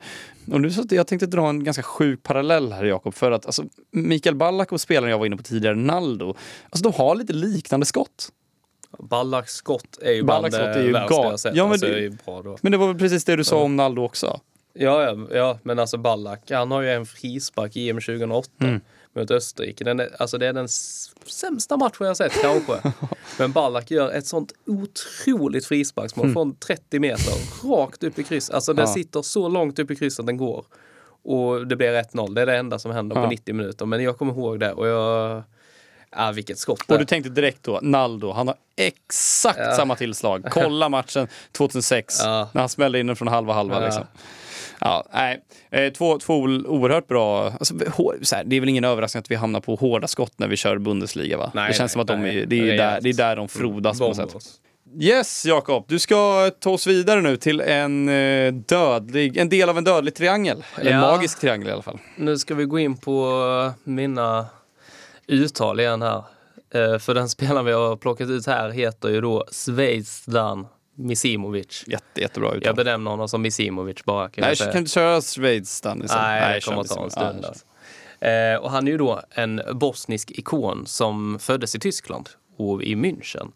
Speaker 1: Och nu så att jag tänkte dra en ganska sjuk parallell här Jakob, för att alltså, Mikael Ballack och spelaren jag var inne på tidigare, Naldo, alltså de har lite liknande skott.
Speaker 2: Ballacks skott är ju
Speaker 1: Ballacks
Speaker 2: bland det
Speaker 1: är ju
Speaker 2: värsta jag har sett.
Speaker 1: Ja, men
Speaker 2: alltså,
Speaker 1: det-
Speaker 2: är bra då.
Speaker 1: Men det var väl precis det du sa om Naldo också?
Speaker 2: Ja, ja, ja, men alltså Ballack, han har ju en frispark i EM 2008
Speaker 1: Mm.
Speaker 2: mot Österrike. Den är, alltså det är den sämsta matchen jag sett kanske. men Ballack gör ett sånt otroligt frisparksmål från 30 meter rakt upp i kryss. Alltså den
Speaker 1: Mm. Ja.
Speaker 2: sitter så långt upp i krysset den går. Och det blir 1-0. Det är det enda som händer
Speaker 1: Ja.
Speaker 2: på 90 minuter. Men jag kommer ihåg det och jag... Ja, vilket skott
Speaker 1: Och du tänkte direkt då, Naldo, han har exakt
Speaker 2: Ja.
Speaker 1: samma tillslag. Kolla matchen 2006
Speaker 2: Ja.
Speaker 1: när han smällde in den från halva halva.
Speaker 2: Ja.
Speaker 1: Liksom. Ja, nej. Eh, Två, två oerhört bra... Alltså, hår- så här, det är väl ingen överraskning att vi hamnar på hårda skott när vi kör Bundesliga va?
Speaker 2: Nej,
Speaker 1: det känns
Speaker 2: nej,
Speaker 1: som att de är, det, är där, det är där de frodas på något sätt. Yes, Jakob. Du ska ta oss vidare nu till en eh, dödlig, en del av en dödlig triangel. Eller en magisk triangel i alla fall.
Speaker 2: Nu ska vi gå in på mina uttal igen här. Eh, För den spelaren vi har plockat ut här heter ju då Zvezdan Misimovic.
Speaker 1: Jätte, jättebra uttal.
Speaker 2: Jag benämner honom som Misimovic bara. Kan
Speaker 1: Nej,
Speaker 2: jag säga.
Speaker 1: kan du köra Schweiz, Danny?
Speaker 2: Nej, det kommer att ta en stund.
Speaker 1: Ja,
Speaker 2: alltså. eh, och han är ju då en bosnisk ikon som föddes i Tyskland och i München.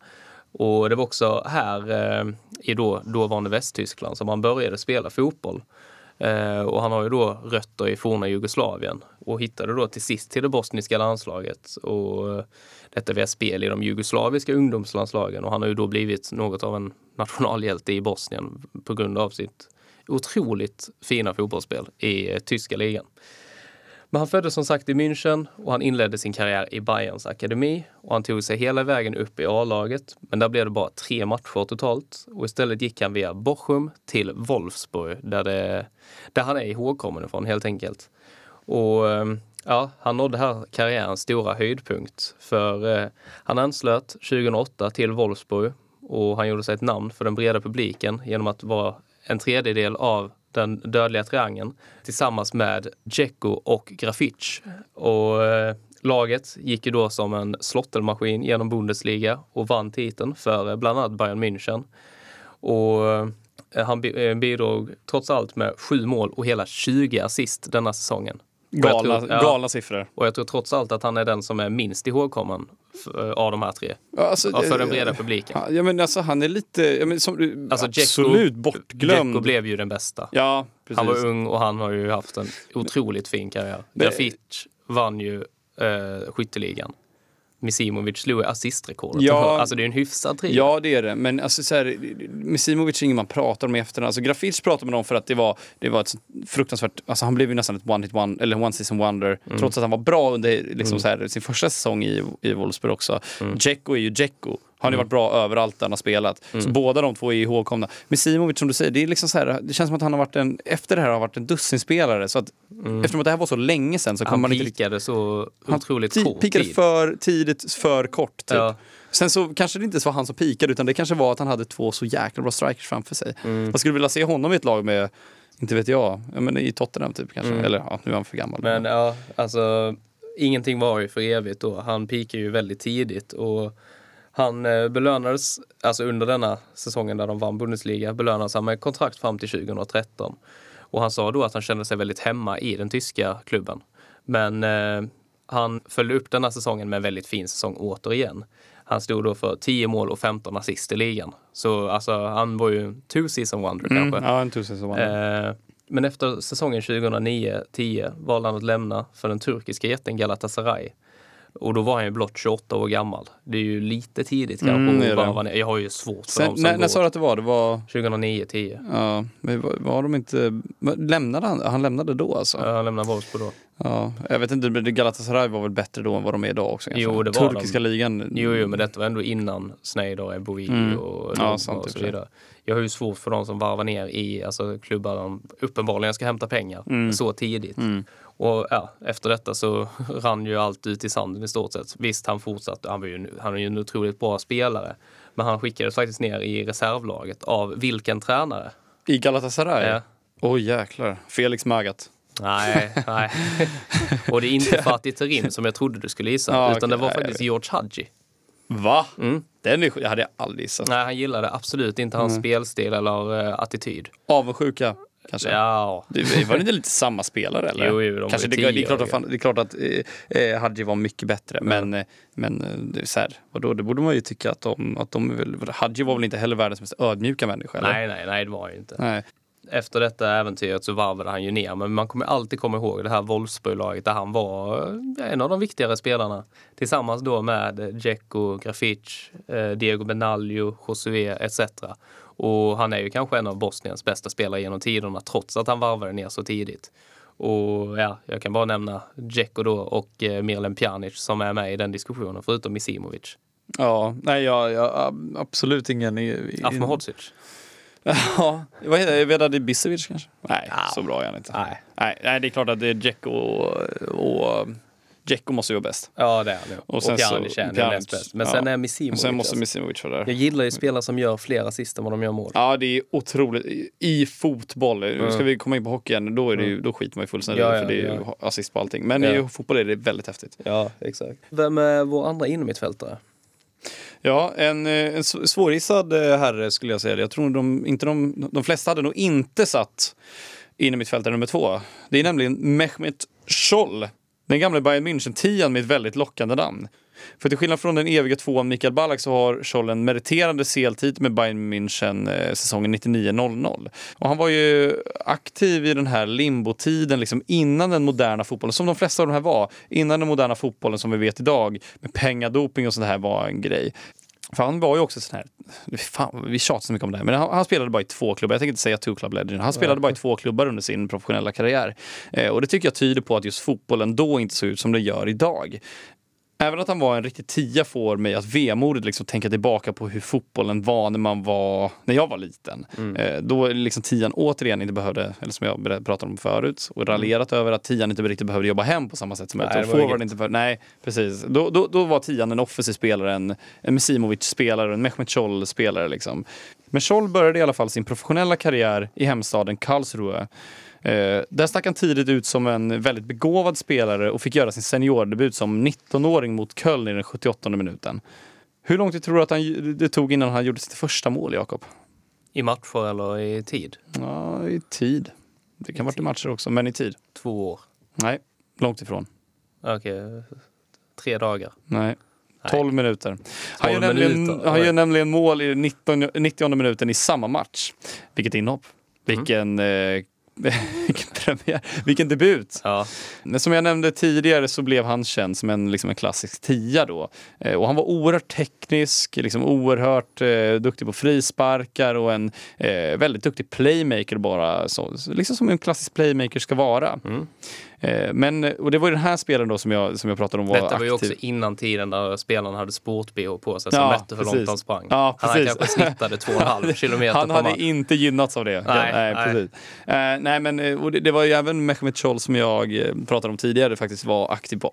Speaker 2: Och det var också här eh, i då, dåvarande Västtyskland som han började spela fotboll. Eh, och han har ju då rötter i forna Jugoslavien och hittade då till sist till det bosniska landslaget. Och eh, detta via spel i de jugoslaviska ungdomslandslagen och han har ju då blivit något av en nationalhjälte i Bosnien på grund av sitt otroligt fina fotbollsspel i eh, tyska ligan. Men han föddes som sagt i München och han inledde sin karriär i Bayerns akademi och han tog sig hela vägen upp i A-laget. Men där blev det bara tre matcher totalt och istället gick han via Bochum till Wolfsburg där, det, där han är ihågkommen ifrån helt enkelt. Och eh, ja, han nådde här karriärens stora höjdpunkt för eh, han anslöt 2008 till Wolfsburg och han gjorde sig ett namn för den breda publiken genom att vara en tredjedel av den dödliga triangeln tillsammans med Dzeko och Grafic. Och eh, laget gick ju då som en slottelmaskin genom Bundesliga och vann titeln för eh, bland annat Bayern München. Och eh, han eh, bidrog trots allt med sju mål och hela 20 assist denna säsongen.
Speaker 1: Galna,
Speaker 2: tror- ja.
Speaker 1: galna siffror.
Speaker 2: Och jag tror trots allt att han är den som är minst ihågkommen eh, av de här tre.
Speaker 1: Ja, alltså,
Speaker 2: Ja, för den
Speaker 1: eh,
Speaker 2: breda publiken.
Speaker 1: Ja, men alltså, han är lite, ja, men, som,
Speaker 2: Alltså,
Speaker 1: absolut bortglömd.
Speaker 2: Dzeko blev ju den bästa.
Speaker 1: Ja, precis.
Speaker 2: Han var ung och han har ju haft en otroligt fin karriär. Grafic vann ju eh, skytteligan. Misimovic slog assistrekordet.
Speaker 1: Ja.
Speaker 2: Alltså det är en hyfsad trio.
Speaker 1: Ja, det är det. Men alltså, så här, Misimovic är ingen man pratar om i efterhand. Alltså, Grafic pratar man om för att det var, det var ett fruktansvärt... Alltså, han blev ju nästan ett one-hit one, eller one season wonder.
Speaker 2: Mm.
Speaker 1: Trots att han var bra under liksom, så här, sin första säsong i, i Wolfsburg också.
Speaker 2: Mm.
Speaker 1: Dzeko är ju Dzeko. Han har ju varit bra överallt där han har spelat. Så båda de två är ihågkomna. Misimovic som du säger, det, är liksom så här, det känns som att han har varit en, efter det här har varit en dussinspelare. Så att, Eftersom att det här var så länge sedan så kommer
Speaker 2: han
Speaker 1: man inte riktigt...
Speaker 2: pikade så
Speaker 1: Han
Speaker 2: otroligt
Speaker 1: ti-
Speaker 2: kort
Speaker 1: pikade
Speaker 2: tid.
Speaker 1: för tidigt, för kort. Typ.
Speaker 2: Ja.
Speaker 1: Sen så kanske det inte var han som pikade utan det kanske var att han hade två så jäkla bra strikers framför sig.
Speaker 2: Mm.
Speaker 1: Man skulle vilja se honom i ett lag med, inte vet jag, ja, men i Tottenham typ kanske. Eller ja, nu är han för gammal.
Speaker 2: Mm. Men ja, alltså ingenting var ju för evigt då. Han pikade ju väldigt tidigt och han eh, belönades, alltså under denna säsongen där de vann Bundesliga, belönades han med kontrakt fram till 2013. Och han sa då att han kände sig väldigt hemma i den tyska klubben. Men eh, han följde upp denna säsongen med en väldigt fin säsong återigen. Han stod då för 10 mål och 15 assist i ligan. Så alltså, han var ju two season wonder kanske.
Speaker 1: mm, ja, en tusen som var
Speaker 2: Eh, men efter säsongen 2009-10 valde han att lämna för den turkiska jätten Galatasaray. Och då var han ju blott 28 år gammal. Det är ju lite tidigt kanske
Speaker 1: Mm,
Speaker 2: varva ner. Jag har ju svårt för
Speaker 1: Sen,
Speaker 2: dem som
Speaker 1: när,
Speaker 2: går
Speaker 1: när sa du att det var? Det var
Speaker 2: 2009-10.
Speaker 1: ja, men var, var de inte... Lämnade han? Han lämnade då alltså?
Speaker 2: Ja. Han lämnade Wolfsburg då.
Speaker 1: Ja, jag vet inte, Galatasaray var väl bättre då än vad de är idag också? Kanske.
Speaker 2: Jo, det var
Speaker 1: Turkiska
Speaker 2: de.
Speaker 1: ligan.
Speaker 2: Jo, jo, men detta var ändå innan Sneijder, Eboui
Speaker 1: Mm.
Speaker 2: och
Speaker 1: Ja, sant
Speaker 2: och
Speaker 1: och
Speaker 2: så vidare. Jag har ju svårt för de som varvar ner i alltså, klubbar de uppenbarligen ska hämta pengar
Speaker 1: Mm.
Speaker 2: så tidigt.
Speaker 1: Mm.
Speaker 2: Och ja, efter detta så rann ju allt ut i sanden i stort sett. Visst, han fortsatte. Han var ju, han är ju en otroligt bra spelare. Men han skickades faktiskt ner i reservlaget av vilken tränare?
Speaker 1: I Galatasaray?
Speaker 2: Ja.
Speaker 1: Oj jäklar. Felix Magath.
Speaker 2: Nej, nej. Och det är inte Fatih Terim som jag trodde du skulle gissa.
Speaker 1: Ja,
Speaker 2: utan det var faktiskt. George Hadji.
Speaker 1: Va?
Speaker 2: Mm.
Speaker 1: Den är, jag hade jag aldrig gissat.
Speaker 2: Nej, han gillade absolut inte hans spelstil eller uh, attityd.
Speaker 1: Avundsjuka kanske?
Speaker 2: Ja,
Speaker 1: Det var det inte lite samma spelare eller?
Speaker 2: Jo, jo, de
Speaker 1: Kanske det, det, är klart att, det är klart att eh, eh, Hadji var mycket bättre. Men, eh, men eh, det är så här, vadå, det borde man ju tycka att de, att de väl, Hadji var väl inte heller världens mest ödmjuka människa? Eller?
Speaker 2: nej, nej, nej, det var ju inte.
Speaker 1: Nej.
Speaker 2: Efter detta äventyret så varvade han ju ner, men man kommer alltid komma ihåg det här Wolfsburg-laget där han var eh, en av de viktigare spelarna. Tillsammans då med eh, Dzeko, Grafic, eh, Diego Benaglio, Josué etc. Och han är ju kanske en av Bosniens bästa spelare genom tiderna trots att han varvade ner så tidigt. Och ja, jag kan bara nämna Dzeko då och eh, Mirlen Pjanic som är med i den diskussionen, förutom Misimovic.
Speaker 1: Ja, nej, jag, jag absolut ingen...
Speaker 2: Afmohodzic.
Speaker 1: Ja, vad heter det? Vedad Ibisevic kanske? Nej,
Speaker 2: Ja.
Speaker 1: så bra är han inte.
Speaker 2: Nej.
Speaker 1: Nej, nej, det är klart att det är Dzeko och, och Dzeko måste ju vara bäst.
Speaker 2: Ja, det är han ju. Och,
Speaker 1: sen
Speaker 2: Pjanic är
Speaker 1: Pjanic,
Speaker 2: näst bäst. Men
Speaker 1: ja.
Speaker 2: sen är
Speaker 1: Och
Speaker 2: Misimovic.
Speaker 1: sen måste
Speaker 2: alltså.
Speaker 1: Misimovic vara där.
Speaker 2: Jag gillar ju spelare som gör fler assist än vad de gör mål.
Speaker 1: Ja, det är otroligt. I- fotboll, ska vi komma in på hockey igen, då, är det ju, då skiter man ju fullständigt
Speaker 2: Ja, ja,
Speaker 1: för det är ju
Speaker 2: ja.
Speaker 1: assist på allting. Men i fotboll är det väldigt häftigt.
Speaker 2: Ja, exakt. Vem är vår andra innermittfältare?
Speaker 1: Ja, en, eh, en svårgissad eh, herre skulle jag säga. Jag tror de, inte de, de flesta hade nog inte satt in i mittfältare nummer två. Det är nämligen Mehmet Scholl. Den gamla Bayern München-tian med ett väldigt lockande namn. För till skillnad från den eviga tvåan Mikael Ballack så har Scholl en meriterande CL-tid med Bayern München eh, säsongen 99-00. Och han var ju aktiv i den här limbotiden liksom innan den moderna fotbollen, som de flesta av de här var. Innan den moderna fotbollen som vi vet idag med pengadoping och sånt här var en grej. För han var ju också sån här, fan, vi tjatar så mycket om det här, men han, han spelade bara i två klubbar. Jag tänker inte säga two club legend. Han spelade bara i två klubbar under sin professionella karriär. Eh, och det tycker jag tyder på att just fotbollen då inte såg ut som det gör idag. Även att han var en riktig tia får mig att vemodigt liksom tänka tillbaka på hur fotbollen var när man var, när jag var liten. Eh, då liksom tian återigen inte behövde, eller som jag pratade om förut, och raljerat över att tian inte riktigt behövde jobba hem på samma sätt som
Speaker 2: Nej,
Speaker 1: forward
Speaker 2: inget.
Speaker 1: inte för, Nej, precis. Då, då, då var tian en offensiv spelare, en, en Misimovic-spelare, en Mehmet Scholl-spelare. Liksom. Men Scholl började i alla fall sin professionella karriär i hemstaden Karlsruhe. Eh, där stack han tidigt ut som en väldigt begåvad spelare och fick göra sin seniordebut som 19-åring mot Köln i den 78 minuten. Hur lång tid tror du att han, det tog innan han gjorde sitt första mål, Jakob?
Speaker 2: I matcher eller i tid?
Speaker 1: Ja, i tid. Det kan vara i matcher också, men i tid.
Speaker 2: Två år?
Speaker 1: Nej, långt ifrån.
Speaker 2: Okej, tre dagar?
Speaker 1: Nej. 12 minuter. Han,
Speaker 2: 12
Speaker 1: gör nämligen,
Speaker 2: minuter,
Speaker 1: han gör nämligen mål i 19, 90 minuten i samma match. Vilket inhopp. Vilken, eh, vilken premiär. Vilken debut.
Speaker 2: Ja.
Speaker 1: Som jag nämnde tidigare så blev han känd som en, liksom en klassisk tia då. Eh, och han var oerhört teknisk, liksom oerhört eh, duktig på frisparkar och en eh, väldigt duktig playmaker bara. Så, liksom som en klassisk playmaker ska vara.
Speaker 2: Mm.
Speaker 1: Eh, men, och det var ju den här spelaren då som jag, som jag pratade om var
Speaker 2: Detta var ju också innan tiden där spelarna hade sport-bh på sig som
Speaker 1: Ja,
Speaker 2: mätte hur långt han sprang.
Speaker 1: Ja,
Speaker 2: han
Speaker 1: precis.
Speaker 2: kanske snittade 2,5 kilometer
Speaker 1: Han hade
Speaker 2: match.
Speaker 1: inte gynnats av det.
Speaker 2: Nej, nej.
Speaker 1: precis. Eh, nej, men eh, och det, det var ju även Mehmet Scholl som jag pratade om tidigare faktiskt var aktiv på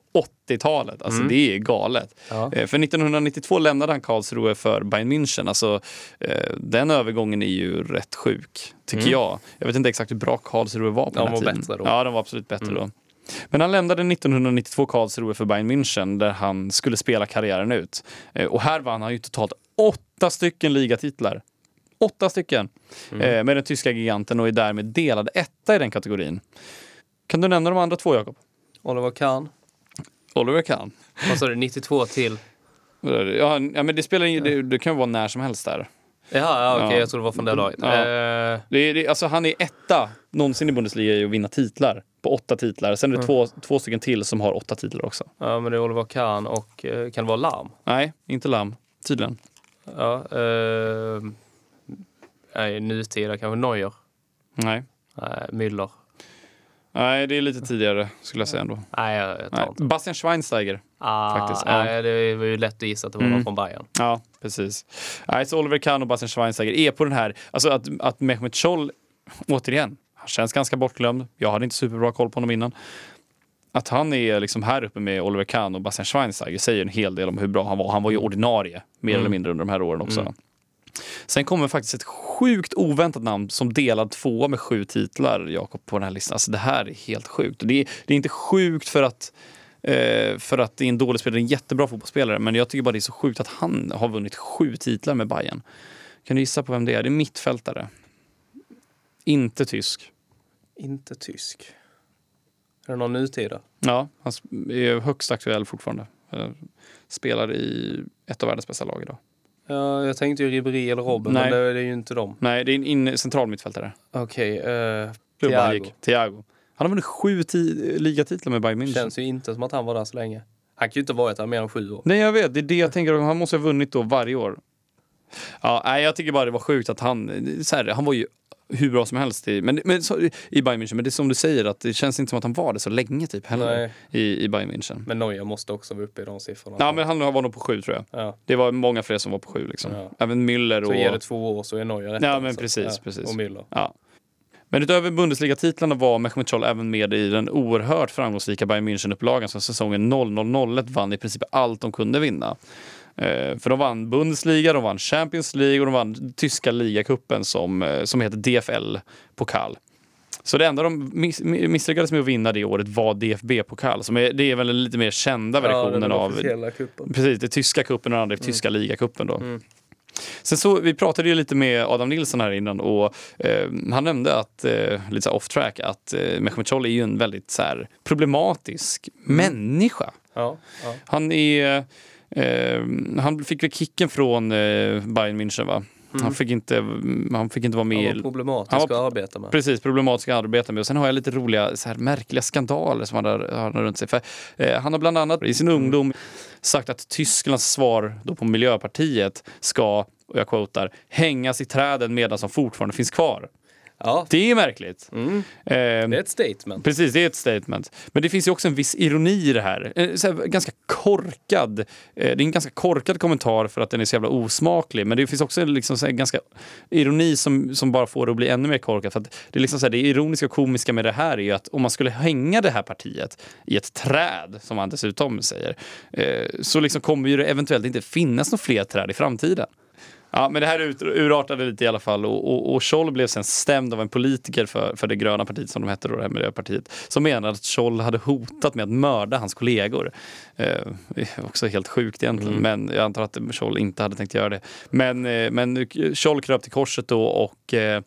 Speaker 1: 80-talet. Alltså det är galet.
Speaker 2: Mm. Ja.
Speaker 1: Eh, för 1992 lämnade han Karlsruhe för Bayern München. Alltså, eh, den övergången är ju rätt sjuk, tycker jag. Jag vet inte exakt hur bra Karlsruhe var på
Speaker 2: Mm. De
Speaker 1: den här
Speaker 2: var
Speaker 1: tiden.
Speaker 2: bättre då. Mm.
Speaker 1: Ja, de var absolut bättre då. Men han lämnade 1992 Karlsruhe för Bayern München där han skulle spela karriären ut. Eh, Och här vann han ju totalt åtta stycken ligatitlar. Åtta stycken
Speaker 2: Mm.
Speaker 1: eh, med den tyska giganten och är därmed delad etta i den kategorin. Kan du nämna de andra två, Jakob?
Speaker 2: Oliver Kahn.
Speaker 1: Oliver Kahn.
Speaker 2: Vad sa du, 92 till?
Speaker 1: Ja, ja, men det spelar ingen, det, det kan vara när som helst där.
Speaker 2: Jaha, ja, okej,
Speaker 1: Ja.
Speaker 2: jag tror det var från det laget.
Speaker 1: Ja.
Speaker 2: Eh,
Speaker 1: Det är, det, alltså han är etta någonsin i Bundesliga i att vinna titlar. På åtta titlar. Sen är det två, två stycken till som har åtta titlar också.
Speaker 2: ja, men det är Oliver Kahn och eh, kan det vara Larm?
Speaker 1: Nej, inte Lam. Tydligen.
Speaker 2: Ja, eh, nej, nutida kanske Neuer.
Speaker 1: Nej.
Speaker 2: Nej, Müller.
Speaker 1: Nej, det är lite tidigare skulle jag säga ändå.
Speaker 2: Nej, jag, jag tar
Speaker 1: Nej. Bastian Schweinsteiger.
Speaker 2: Ah,
Speaker 1: faktiskt,
Speaker 2: nej, det var ju lätt att gissa att det var någon
Speaker 1: Mm.
Speaker 2: från Bayern.
Speaker 1: Ja, precis. Nej, så Oliver Kahn och Bastian Schweinsteiger är på den här, alltså att, att Mehmet Scholl, återigen, han känns ganska bortglömd. Jag hade inte superbra koll på honom innan. Att han är liksom här uppe med Oliver Kahn och Bastian Schweinsteiger säger en hel del om hur bra han var. Han var ju ordinarie, mer eller mindre, under de här åren också. Sen kommer faktiskt ett sjukt oväntat namn som delad tvåa med sju titlar, Jakob, på den här listan. Alltså det här är helt sjukt. Det är, det är inte sjukt för att, eh, för att det är en dålig spelare, en jättebra fotbollsspelare, men jag tycker bara det är så sjukt att han har vunnit sju titlar med Bayern. Kan du gissa på vem det är? Det är mittfältare. Inte tysk.
Speaker 2: Inte tysk. Är det någon nutida?
Speaker 1: Ja, han är högst aktuell fortfarande. Eh, Spelar i ett av världens bästa lag idag.
Speaker 2: Ja, jag tänkte ju Ribéry eller Robben,
Speaker 1: Nej.
Speaker 2: men det, är ju inte dem.
Speaker 1: Nej, det är en in, central mittfältare.
Speaker 2: Okej, eh,
Speaker 1: Klubban han
Speaker 2: Thiago.
Speaker 1: Thiago. Han har vunnit sju ti- ligatitlar med Bayern München.
Speaker 2: Känns ju inte som att han var där så länge. Han kan ju inte ha varit där mer än sju år.
Speaker 1: Nej, jag vet. Det är det jag tänker. Han måste ha vunnit då varje år. Ja, nej, jag tycker bara det var sjukt att han... Så här, han var ju hur bra som helst i, men, men, så, i Bayern München. Men det är som du säger, att det känns inte som att han var det så länge typ heller
Speaker 2: Nej.
Speaker 1: i, i Bayern München.
Speaker 2: Men Neuer måste också vara uppe i de siffrorna.
Speaker 1: Ja, men han var nog på sju tror jag.
Speaker 2: Ja.
Speaker 1: Det var många fler som var på sju liksom.
Speaker 2: Ja.
Speaker 1: Även Müller
Speaker 2: Så
Speaker 1: och...
Speaker 2: ger det två år så är Neuer rätt.
Speaker 1: Ja, men precis, precis.
Speaker 2: Och Müller.
Speaker 1: Ja. Men utöver Bundesliga-titlarna var Mehmet Scholl även med i den oerhört framgångsrika Bayern München-upplagan som säsongen 00-01 vann i princip allt de kunde vinna. Eh, för de vann Bundesliga, de vann Champions League och de vann tyska ligacupen som, eh, som heter DFL-pokal. Så det enda de miss, misslyckades med att vinna det året var DFB-pokal. Som är, det är väl den lite mer kända versionen av
Speaker 2: kuppen.
Speaker 1: Precis, det tyska kuppen och den andra är tyska ligacupen då.
Speaker 2: Mm.
Speaker 1: Sen så, vi pratade ju lite med Adam Nilsson här innan och eh, han nämnde att, eh, lite så off track, att eh, Mehmet Scholl är ju en väldigt så här, problematisk människa.
Speaker 2: Ja, ja.
Speaker 1: Han är, eh, han fick väl kicken från eh, Bayern München va? Han, fick inte, han fick inte vara med
Speaker 2: Han var problematisk
Speaker 1: Han
Speaker 2: att
Speaker 1: var-
Speaker 2: arbeta med.
Speaker 1: Precis, problematiska att arbeta med. Och sen har jag lite roliga, så här, märkliga skandaler som han har, har runt sig. För, eh, han har bland annat i sin ungdom sagt att Tysklands svar då på Miljöpartiet ska, och jag quotar, hängas i träden medan de fortfarande finns kvar.
Speaker 2: Ja,
Speaker 1: Det är märkligt.
Speaker 2: mm.
Speaker 1: Eh,
Speaker 2: det är ett statement.
Speaker 1: Precis, det är ett statement. Men det finns ju också en viss ironi i det här. Eh, här ganska korkad. eh, Det är en ganska korkad kommentar för att den är så jävla osmaklig. Men det finns också liksom här ganska ironi som, som bara får det att bli ännu mer korkat. För det, är liksom så här, det ironiska och komiska med det här är ju att om man skulle hänga det här partiet i ett träd, som han dessutom säger, eh, så liksom kommer ju det eventuellt inte finnas några fler träd i framtiden. Ja, men det här ut, urartade lite i alla fall och, och, och Scholl blev sen stämd av en politiker för, för det gröna partiet som de hette då, det här Miljöpartiet, som menade att Scholl hade hotat med att mörda hans kollegor. Eh, också helt sjukt egentligen,
Speaker 2: Mm.
Speaker 1: men jag antar att Scholl inte hade tänkt göra det. Men, eh, men Scholl kröp till korset då och eh, eh,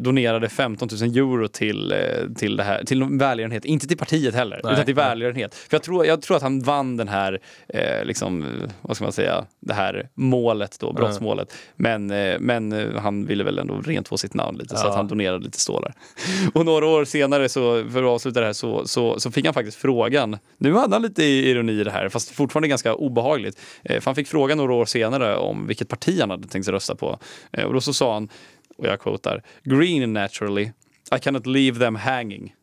Speaker 1: donerade 15 000 euro till, eh, till, det här, till välgörenhet. Inte till partiet heller,
Speaker 2: Nej,
Speaker 1: utan till
Speaker 2: nej.
Speaker 1: välgörenhet. För jag tror, jag tror att han vann den här, eh, liksom, eh, vad ska man säga, det här målet då, brottsmålet. Men, eh, men eh, han ville väl ändå rent få sitt namn lite, så
Speaker 2: Ja.
Speaker 1: att han donerade lite stålar. Och några år senare, så, för att avsluta det här, så, så, så fick han faktiskt frågan. Nu hade han lite ironi i det här, fast fortfarande ganska obehagligt. Eh, för han fick frågan några år senare om vilket parti han hade tänkt sig rösta på. Eh, och då så sa han, och jag quotar, Green naturally, I cannot leave them hanging.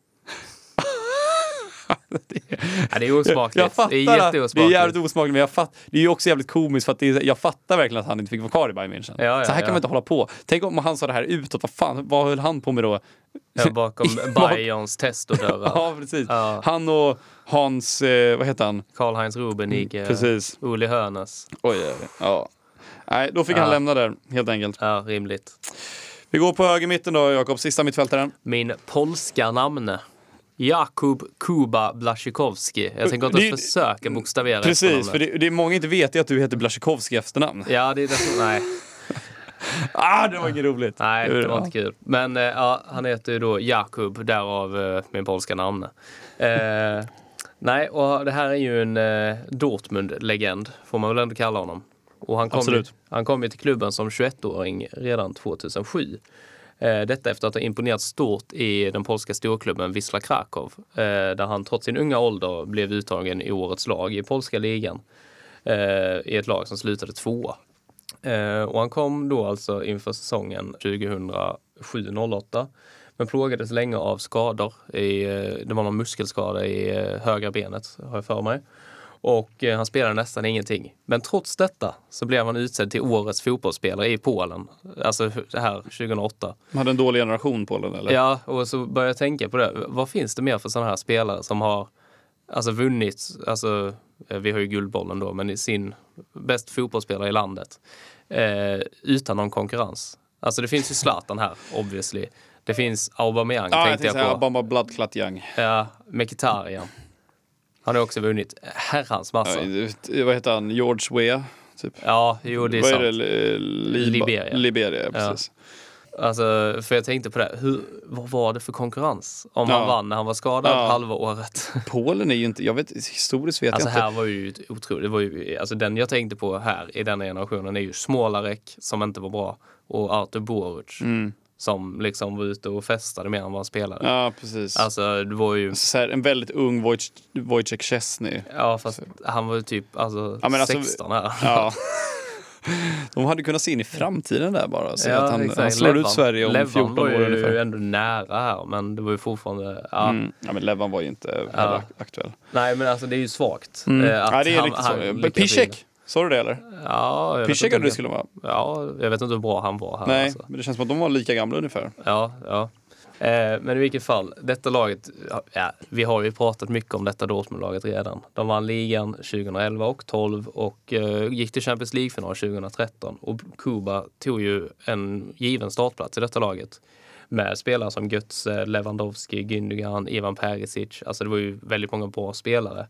Speaker 2: Ja, det är osmakligt.
Speaker 1: Fattar
Speaker 2: det är
Speaker 1: att- det är
Speaker 2: jätteosmakligt.
Speaker 1: jävligt osmakligt, men jag fatt, det är ju också jävligt komiskt för att det är, jag fattar verkligen att han inte fick vara kvar i Bayern München.
Speaker 2: Ja, ja,
Speaker 1: så här kan man inte hålla på. Tänk om han sa det här utåt, vad fan, vad höll han på med då?
Speaker 2: Bakom Bayerns testodörrar.
Speaker 1: Ja, precis. Han och Hans, eh, vad heter han?
Speaker 2: Karl-Heinz Rummenigge,
Speaker 1: Mm, Precis.
Speaker 2: Uli Hoeneß.
Speaker 1: Oj, ja. Nej, då fick han lämna där, helt enkelt.
Speaker 2: Ja, rimligt.
Speaker 1: Vi går på höger mitten då, Jakob. Sista mittfältaren.
Speaker 2: Min polska namn. Jakub Kuba Blaszczykowski. Jag tänker inte ens försöka bokstavera
Speaker 1: Precis,
Speaker 2: efternamnet.
Speaker 1: för det, det är många inte vet är att du heter Blaszczykowski efternamn.
Speaker 2: Ja, det är det som... Nej,
Speaker 1: Ah, det var inget roligt.
Speaker 2: nej det var inte kul. Men eh, ja, han heter ju då Jakub, därav eh, min polska namn. Eh, nej, och det här är ju en eh, Dortmund-legend, får man väl ändå kalla honom. Och han kom, ju, han kom ju till klubben som 21-åring redan 2007. Eh, Detta efter att ha imponerat stort i den polska storklubben Wisla Krakow, eh, där han trots sin unga ålder blev uttagen i årets lag i polska ligan. eh, I ett lag som slutade tvåa. Och han kom då alltså inför säsongen 2007-08 men plågades länge av skador. I, det var någon muskelskada i högra benet, har jag för mig. Och eh, han spelade nästan ingenting. Men trots detta så blev han utsedd till årets fotbollsspelare i Polen. Alltså det här 2008.
Speaker 1: De hade en dålig generation, Polen, eller?
Speaker 2: Ja, och så började jag tänka på det. Vad finns det mer för sådana här spelare som har alltså vunnit, alltså eh, vi har ju Guldbollen då, men i sin bäst fotbollsspelare i landet eh, utan någon konkurrens. Alltså det finns ju Zlatan här, obviously. Det finns Aubameyang,
Speaker 1: Ja, jag
Speaker 2: tänkte jag
Speaker 1: säga
Speaker 2: på.
Speaker 1: Bamba Bloodclot Young.
Speaker 2: Ja, Mkhitaryan. Han har också vunnit herrans massa.
Speaker 1: Ja, vad heter han? George Weah? Typ.
Speaker 2: Ja, jo det är
Speaker 1: vad
Speaker 2: sant.
Speaker 1: är det? Liba-
Speaker 2: Liberia.
Speaker 1: Liberia, precis.
Speaker 2: Alltså, för jag tänkte på det, hur, vad var det för konkurrens? Om
Speaker 1: Ja.
Speaker 2: han vann när han var skadad
Speaker 1: Ja.
Speaker 2: halva året.
Speaker 1: Polen är ju inte, jag vet, historiskt vet
Speaker 2: Alltså
Speaker 1: jag inte.
Speaker 2: här var ju otroligt, det var ju, alltså den jag tänkte på här i denna generationen är ju Smolarek som inte var bra och Artur Boruc
Speaker 1: Mm.
Speaker 2: Som liksom var ute och festade mer än vad han spelade.
Speaker 1: Ja, precis.
Speaker 2: Alltså det var ju,
Speaker 1: så här, en väldigt ung Wojciech, Wojciech Szczesny.
Speaker 2: ja fast han var ju typ alltså,
Speaker 1: Ja, alltså-
Speaker 2: 16 här.
Speaker 1: Ja. De hade kunnat se in i framtiden där bara. Så
Speaker 2: Ja,
Speaker 1: att han,
Speaker 2: exakt.
Speaker 1: han slår ut
Speaker 2: Levan-
Speaker 1: Sverige om
Speaker 2: Levan
Speaker 1: 14
Speaker 2: var
Speaker 1: år
Speaker 2: ju
Speaker 1: ungefär.
Speaker 2: ändå nära här men det var ju fortfarande, ja.
Speaker 1: Mm. Ja, men Levan var ju inte
Speaker 2: Ja.
Speaker 1: aktuell.
Speaker 2: Nej men alltså det är ju svagt.
Speaker 1: Mm.
Speaker 2: eh, att
Speaker 1: ja, det är
Speaker 2: han-
Speaker 1: riktigt
Speaker 2: han
Speaker 1: så. Piszek, sa du det eller?
Speaker 2: Ja,
Speaker 1: hade det skulle vara.
Speaker 2: Ja, jag vet inte hur bra han var här.
Speaker 1: Nej,
Speaker 2: Alltså.
Speaker 1: men det känns som att de var lika gamla ungefär.
Speaker 2: Ja, ja. Eh, men i vilket fall, detta laget, ja, vi har ju pratat mycket om detta Dortmund-laget redan. De vann ligan 2011 och 12 och eh, gick till Champions League-final 2013. Och Kuba tog ju en given startplats i detta laget. Med spelare som Götze, Lewandowski, Gündogan, Ivan Perisic. Alltså det var ju väldigt många bra spelare.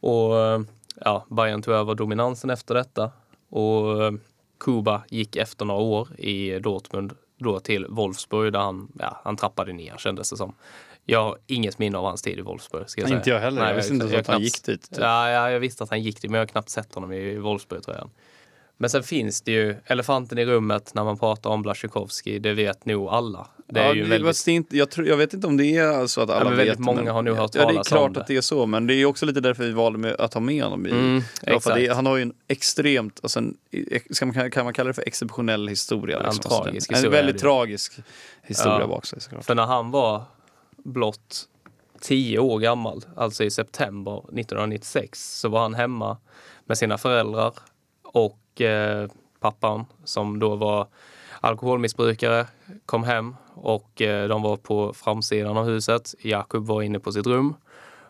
Speaker 2: Och eh, ja, Bayern tog över dominansen efter detta. Och eh, Kuba gick efter några år i Dortmund då till Wolfsburg där han, ja, han trappade ner kändes det som. Jag har inget minne av hans tid i Wolfsburg. Ska jag säga.
Speaker 1: Inte jag heller. Jag visste inte ens att han gick dit, typ.
Speaker 2: Ja, ja, jag visste att han gick dit, men jag har knappt sett honom i Wolfsburg tror jag. Men sen finns det ju elefanten i rummet när man pratar om Blaszczykowski. Det vet nog alla. Det är
Speaker 1: ja,
Speaker 2: ju
Speaker 1: det,
Speaker 2: väldigt...
Speaker 1: det är inte, jag, tror, jag vet inte om det är så att alla
Speaker 2: men väldigt
Speaker 1: vet.
Speaker 2: många har nog hört
Speaker 1: Ja, det är
Speaker 2: talas
Speaker 1: klart
Speaker 2: om det.
Speaker 1: att det är så. Men det är också lite därför vi valde med att ha med honom i.
Speaker 2: Mm,
Speaker 1: Ja, det, han har ju en extremt, alltså en, man, kan man kalla det för exceptionell historia?
Speaker 2: En
Speaker 1: Liksom.
Speaker 2: tragisk
Speaker 1: en
Speaker 2: historia är
Speaker 1: väldigt
Speaker 2: det
Speaker 1: tragisk historia
Speaker 2: Ja.
Speaker 1: bak sig såklart.
Speaker 2: För när han var blott 10 år gammal, alltså i september 1996, så var han hemma med sina föräldrar och eh, pappan som då var alkoholmissbrukare kom hem och eh, de var på framsidan av huset. Jakob var inne på sitt rum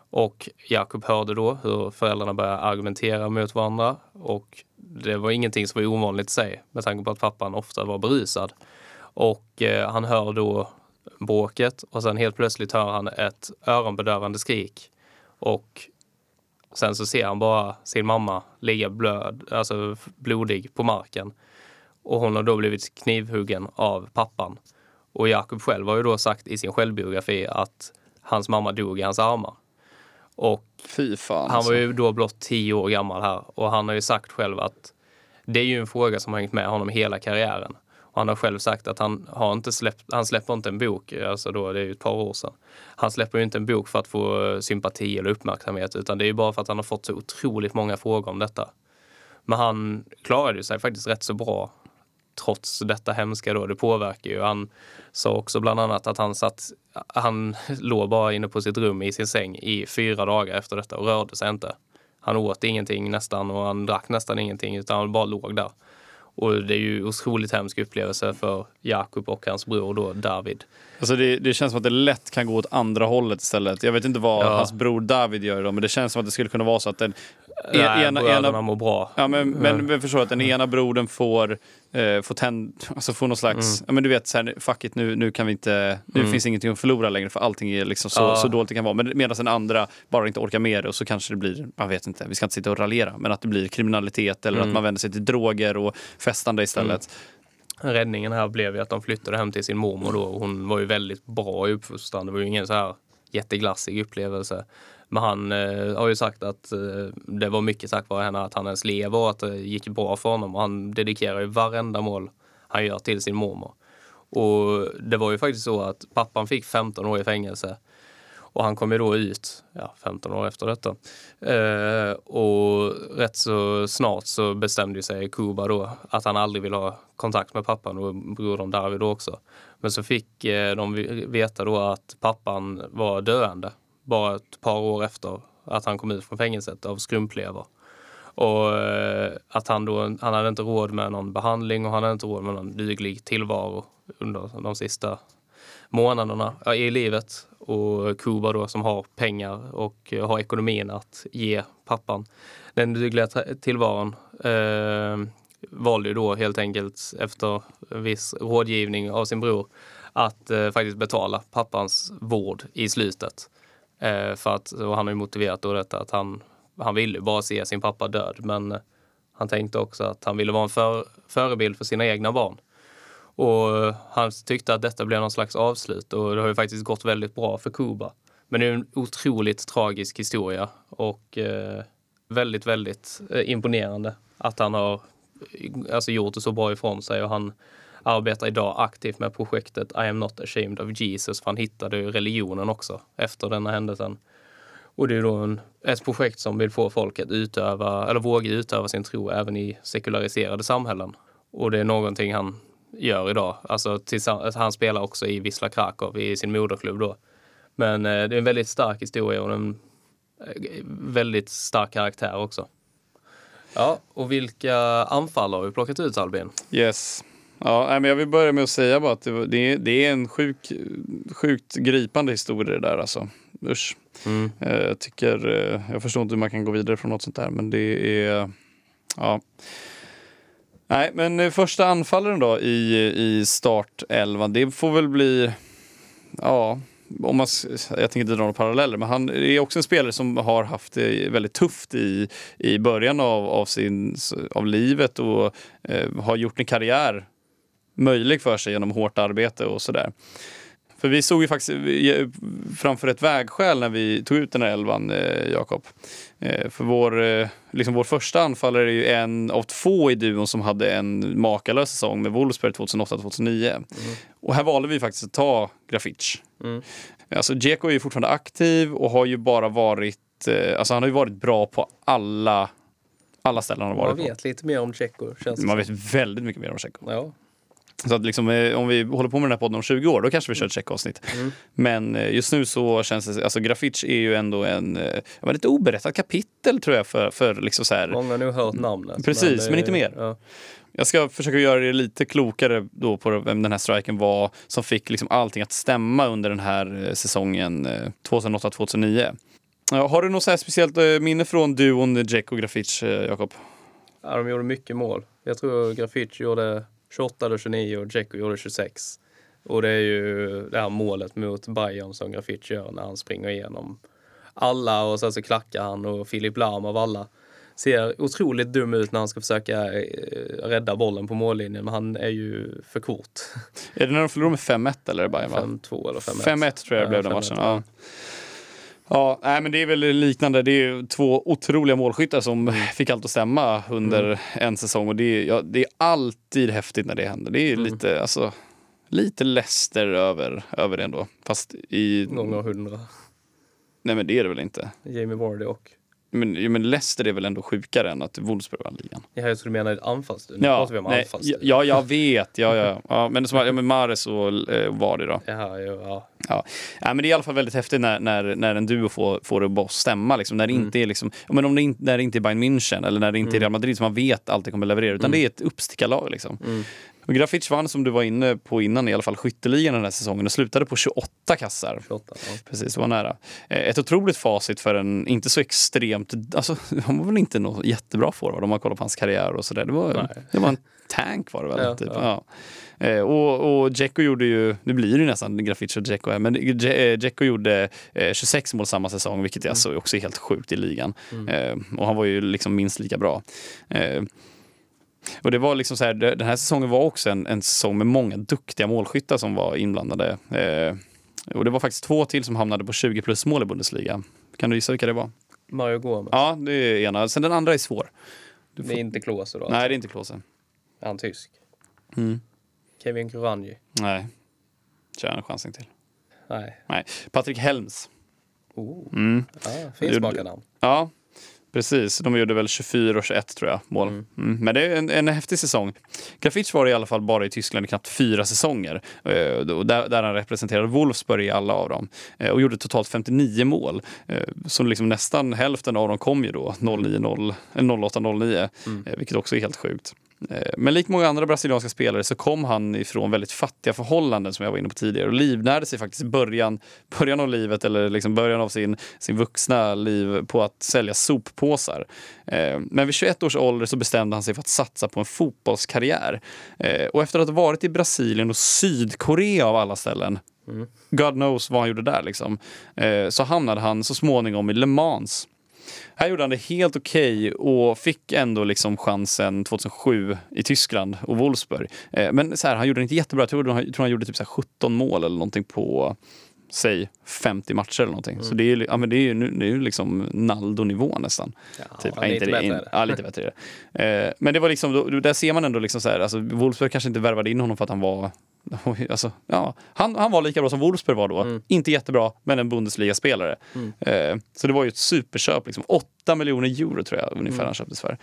Speaker 2: Och Jakob hörde då hur föräldrarna började argumentera mot varandra och det var ingenting som var ovanligt i sig med tanke på att pappan ofta var berusad. Och eh, han hör då bråket och sen helt plötsligt hör han ett öronbedövande skrik. Och sen så ser han bara sin mamma ligga blöd, alltså blodig på marken. Och hon har då blivit knivhuggen av pappan. Och Jakob själv har ju då sagt i sin självbiografi att hans mamma dog i hans armar. Och
Speaker 1: fan.
Speaker 2: han
Speaker 1: alltså.
Speaker 2: var ju då blott tio år gammal här och han har ju sagt själv att det är ju en fråga som har hängt med honom hela karriären. Och han har själv sagt att han har inte släppt, han släpper inte en bok, alltså då, det är ju ett par år sedan. Han släpper ju inte en bok för att få sympati eller uppmärksamhet utan det är ju bara för att han har fått så otroligt många frågor om detta. Men han klarade sig faktiskt rätt så bra trots detta hemska då. Det påverkar ju. Han sa också bland annat att han satt, han låg bara inne på sitt rum i sin säng i fyra dagar efter detta och rörde sig inte. Han åt ingenting nästan och han drack nästan ingenting utan han bara låg där. Och det är ju otroligt hemsk upplevelse för Jakob och hans bror då David.
Speaker 1: Alltså det, det känns som att det lätt kan gå åt andra hållet istället. Jag vet inte vad
Speaker 2: Ja.
Speaker 1: hans bror David gör då, men det känns som att det skulle kunna vara så att den
Speaker 2: Nej,
Speaker 1: ena,
Speaker 2: bröderna
Speaker 1: ena,
Speaker 2: mår bra.
Speaker 1: Ja, men, men, men förstår att den ena brodern får, eh, får, tänd, alltså får någon slags, ja men du vet så här, fuck it nu, nu kan vi inte, nu finns ingenting att förlora längre för allting är liksom så,
Speaker 2: Ja.
Speaker 1: så dåligt det kan vara. Men medan den andra bara inte orkar med det och så kanske det blir, jag vet inte, vi ska inte sitta och raljera, men att det blir kriminalitet eller att man vänder sig till droger och festande istället.
Speaker 2: Räddningen här blev ju att de flyttade hem till sin mormor då. Hon var ju väldigt bra i uppfostran. Det var ju ingen så här jätteglassig upplevelse. Men han eh, har ju sagt att eh, det var mycket tack vare henne att han ens lever och att det gick bra för honom. Och han dedikerar ju varenda mål han gör till sin mormor. Och det var ju faktiskt så att pappan fick 15 år i fängelse. Och han kom ju då ut, ja, 15 år efter detta. Eh, och rätt så snart så bestämde sig Kuba då att han aldrig vill ha kontakt med pappan och brodern David också. Men så fick eh, de veta då att pappan var döende bara ett par år efter att han kom ut från fängelset av skrumplever. Och eh, att han då, han hade inte råd med någon behandling och han hade inte råd med någon duglig tillvaro under de sista månaderna eh, i livet. Och Kuba då som har pengar och eh, har ekonomin att ge pappan den dugliga tillvaron eh, valde ju då helt enkelt efter viss rådgivning av sin bror att eh, faktiskt betala pappans vård i slutet. Eh, för att, och han har ju motiverat då detta att han, han ville ju bara se sin pappa död men eh, han tänkte också att han ville vara en för, förebild för sina egna barn. Och eh, han tyckte att detta blev någon slags avslut och det har ju faktiskt gått väldigt bra för Kuba. Men det är en otroligt tragisk historia och eh, väldigt, väldigt eh, imponerande att han har alltså, gjort det så bra ifrån sig och han arbetar idag aktivt med projektet I am not ashamed of Jesus för han hittade ju religionen också efter denna händelsen. Och det är då en, ett projekt som vill få folk att utöva, eller våga utöva sin tro även i sekulariserade samhällen. Och det är någonting han gör idag. Alltså, tillsamm- han spelar också i Wisla Krakow i sin moderklubb då. Men eh, det är en väldigt stark historia och en eh, väldigt stark karaktär också. Ja, och vilka anfall har vi plockat ut Albin?
Speaker 1: Yes. Ja, men jag vill börja med att säga bara att det, är, en sjuk, sjukt gripande historia det där alltså. Usch.
Speaker 2: Mm.
Speaker 1: Eh, Jag tycker, eh, jag förstår inte hur man kan gå vidare från något sånt där, men det är, ja. Nej, men eh, första anfallaren då i, i startelvan, det får väl bli, ja, om man, jag tänker inte dra några paralleller, men han är också en spelare som har haft det väldigt tufft i, i början av, av, sin, av livet och eh, har gjort en karriär möjlig för sig genom hårt arbete och sådär. För vi stod ju faktiskt eh, framför ett vägskäl när vi tog ut den här elvan, eh, Jakob. Eh, för vår, eh, liksom vår första anfallare är ju en av två i duon som hade en makalös säsong med Wolfsburg 2008-2009. Och här valde vi faktiskt att ta Grafic.
Speaker 2: Mm.
Speaker 1: Alltså Dzeko är ju fortfarande aktiv och har ju bara varit, alltså han har ju varit bra på alla, alla ställen han har
Speaker 2: Man
Speaker 1: varit
Speaker 2: vet lite mer om
Speaker 1: på.
Speaker 2: det
Speaker 1: Man vet väldigt mycket mer om Dzeko.
Speaker 2: Ja.
Speaker 1: Så att liksom, eh, om vi håller på med den här podden om 20 år, då kanske vi kör ett checkavsnitt.
Speaker 2: Mm.
Speaker 1: Men eh, just nu så känns det, alltså Grafic är ju ändå en, eh, men ett oberättat kapitel tror jag för, för liksom så här.
Speaker 2: Många har nog hört namnet.
Speaker 1: Precis,
Speaker 2: det-
Speaker 1: men inte mer.
Speaker 2: Ja.
Speaker 1: Jag ska försöka göra det lite klokare då på vem den här striken var som fick liksom allting att stämma under den här säsongen eh, 2008-2009. Ja, har du något så speciellt minne från duon Jack och Grafic, eh, Jakob?
Speaker 2: Ja, de gjorde mycket mål. Jag tror Grafic gjorde 28 eller 29 och Dzeko gjorde 26. Och det är ju det här målet mot Bayern som Grafic gör när han springer igenom alla och sen så klackar han och Filip Lahm av alla ser otroligt dum ut när han ska försöka eh, rädda bollen på mållinjen, men han är ju för kort.
Speaker 1: Är det när de förlorar med 5-1 eller Bayern?
Speaker 2: 5-2 eller 5-1.
Speaker 1: 5-1 tror jag det blev den matchen. Ja. Ja, nej, men det är väl liknande. Det är två otroliga målskyttar som mm. fick allt att stämma under mm. en säsong. Och det är, ja, det är alltid häftigt när det händer. Det är mm. lite, alltså, lite Leicester över, över det ändå. Fast i...
Speaker 2: Gånger hundra.
Speaker 1: Nej men det är det väl inte.
Speaker 2: Jamie Vardy och
Speaker 1: men, men Leicester är väl ändå sjukare än att Wolfsburg vann ligan?
Speaker 2: Ja, jag tror du menar anfallsstil.
Speaker 1: Nu ja, pratar vi om anfallsstil. Ja, jag vet. Ja, ja, ja. Men som ja, men Mares och eh, Vardy då.
Speaker 2: Ja, ja, ja.
Speaker 1: Ja. ja, men det är i alla fall väldigt häftigt när, när, när en duo får, får det att stämma. Liksom. När det mm. inte är liksom, men om det inte, när det inte är Bayern München eller när det inte mm. är Real Madrid som man vet alltid kommer leverera. Utan mm. det är ett uppstickarlag. Liksom. Mm. Grafic vann som du var inne på innan i alla fall skytteligan den här säsongen och slutade på 28 kassar.
Speaker 2: 28, ja.
Speaker 1: Precis, var nära. Eh, ett otroligt facit för en inte så extremt, alltså han var väl inte någon jättebra forward om man kollar på hans karriär och sådär. Det var, det var en tank var det väl? Ja, typ. ja. ja. Eh, och, och Dzeko gjorde ju, nu blir det ju nästan Grafic och Dzeko här, men Dzeko gjorde 26 eh, mål samma säsong, vilket mm. alltså också är helt sjukt i ligan. Mm. Och han var ju liksom minst lika bra. Och det var liksom så här, den här säsongen var också en, en säsong med många duktiga målskyttar som var inblandade. Eh, och det var faktiskt två till som hamnade på 20 plus mål i Bundesliga. Kan du gissa vilka det var?
Speaker 2: Mario Gomez.
Speaker 1: Ja, det är ena. Sen den andra är svår.
Speaker 2: Du det är inte Klose då?
Speaker 1: Nej, alltså. det är inte Klose.
Speaker 2: Är han tysk?
Speaker 1: Mm.
Speaker 2: Kevin Kuranji?
Speaker 1: Nej. Kör en chansning till.
Speaker 2: Nej.
Speaker 1: Nej. Patrik Helms.
Speaker 2: Oh. Mm. Ah, Finsmakare namn.
Speaker 1: Ja, Precis, de gjorde väl 24 och 21 tror jag mål. Mm. Mm. Men det är en, en häftig säsong. Grafic var i alla fall bara i Tyskland i knappt fyra säsonger. Eh, där, där, han representerade Wolfsburg i alla av dem. Eh, och gjorde totalt 59 mål. Eh, så liksom nästan hälften av dem kom ju då 08-09. Mm. Eh, vilket också är helt sjukt. Eh, men likt många andra brasilianska spelare så kom han ifrån väldigt fattiga förhållanden som jag var inne på tidigare och livnärde sig faktiskt i början, början av livet eller liksom början av sin, sin vuxna liv på att sälja soppåsar. Eh, men vid 21 års ålder så bestämde han sig för att satsa på en fotbollskarriär. Eh, och efter att ha varit i Brasilien och Sydkorea av alla ställen Mm. God knows vad han gjorde där liksom. så hamnade han så småningom i Le Mans här gjorde han det helt okej okay och fick ändå liksom chansen 2007 i Tyskland och Wolfsburg. Eh, men så här, han gjorde det inte jättebra. Jag tror, jag tror han gjorde typ så 17 mål eller någonting på säg 50 matcher eller någonting. Mm. Så det är, ja, men det är ju det är ju liksom Naldo-nivå nästan.
Speaker 2: Ja, typ. ja, lite, bättre. In,
Speaker 1: ja, lite bättre. Eh, men det var liksom, då, där ser man ändå liksom så här, alltså Wolfsburg kanske inte värvade in honom för att han var Alltså, ja, han, han var lika bra som Wolfsburg var då. Mm. Inte jättebra, men en Bundesliga-spelare. Mm. Eh, så det var ju ett superköp. Liksom. 8 miljoner euro tror jag ungefär mm. han köptes för.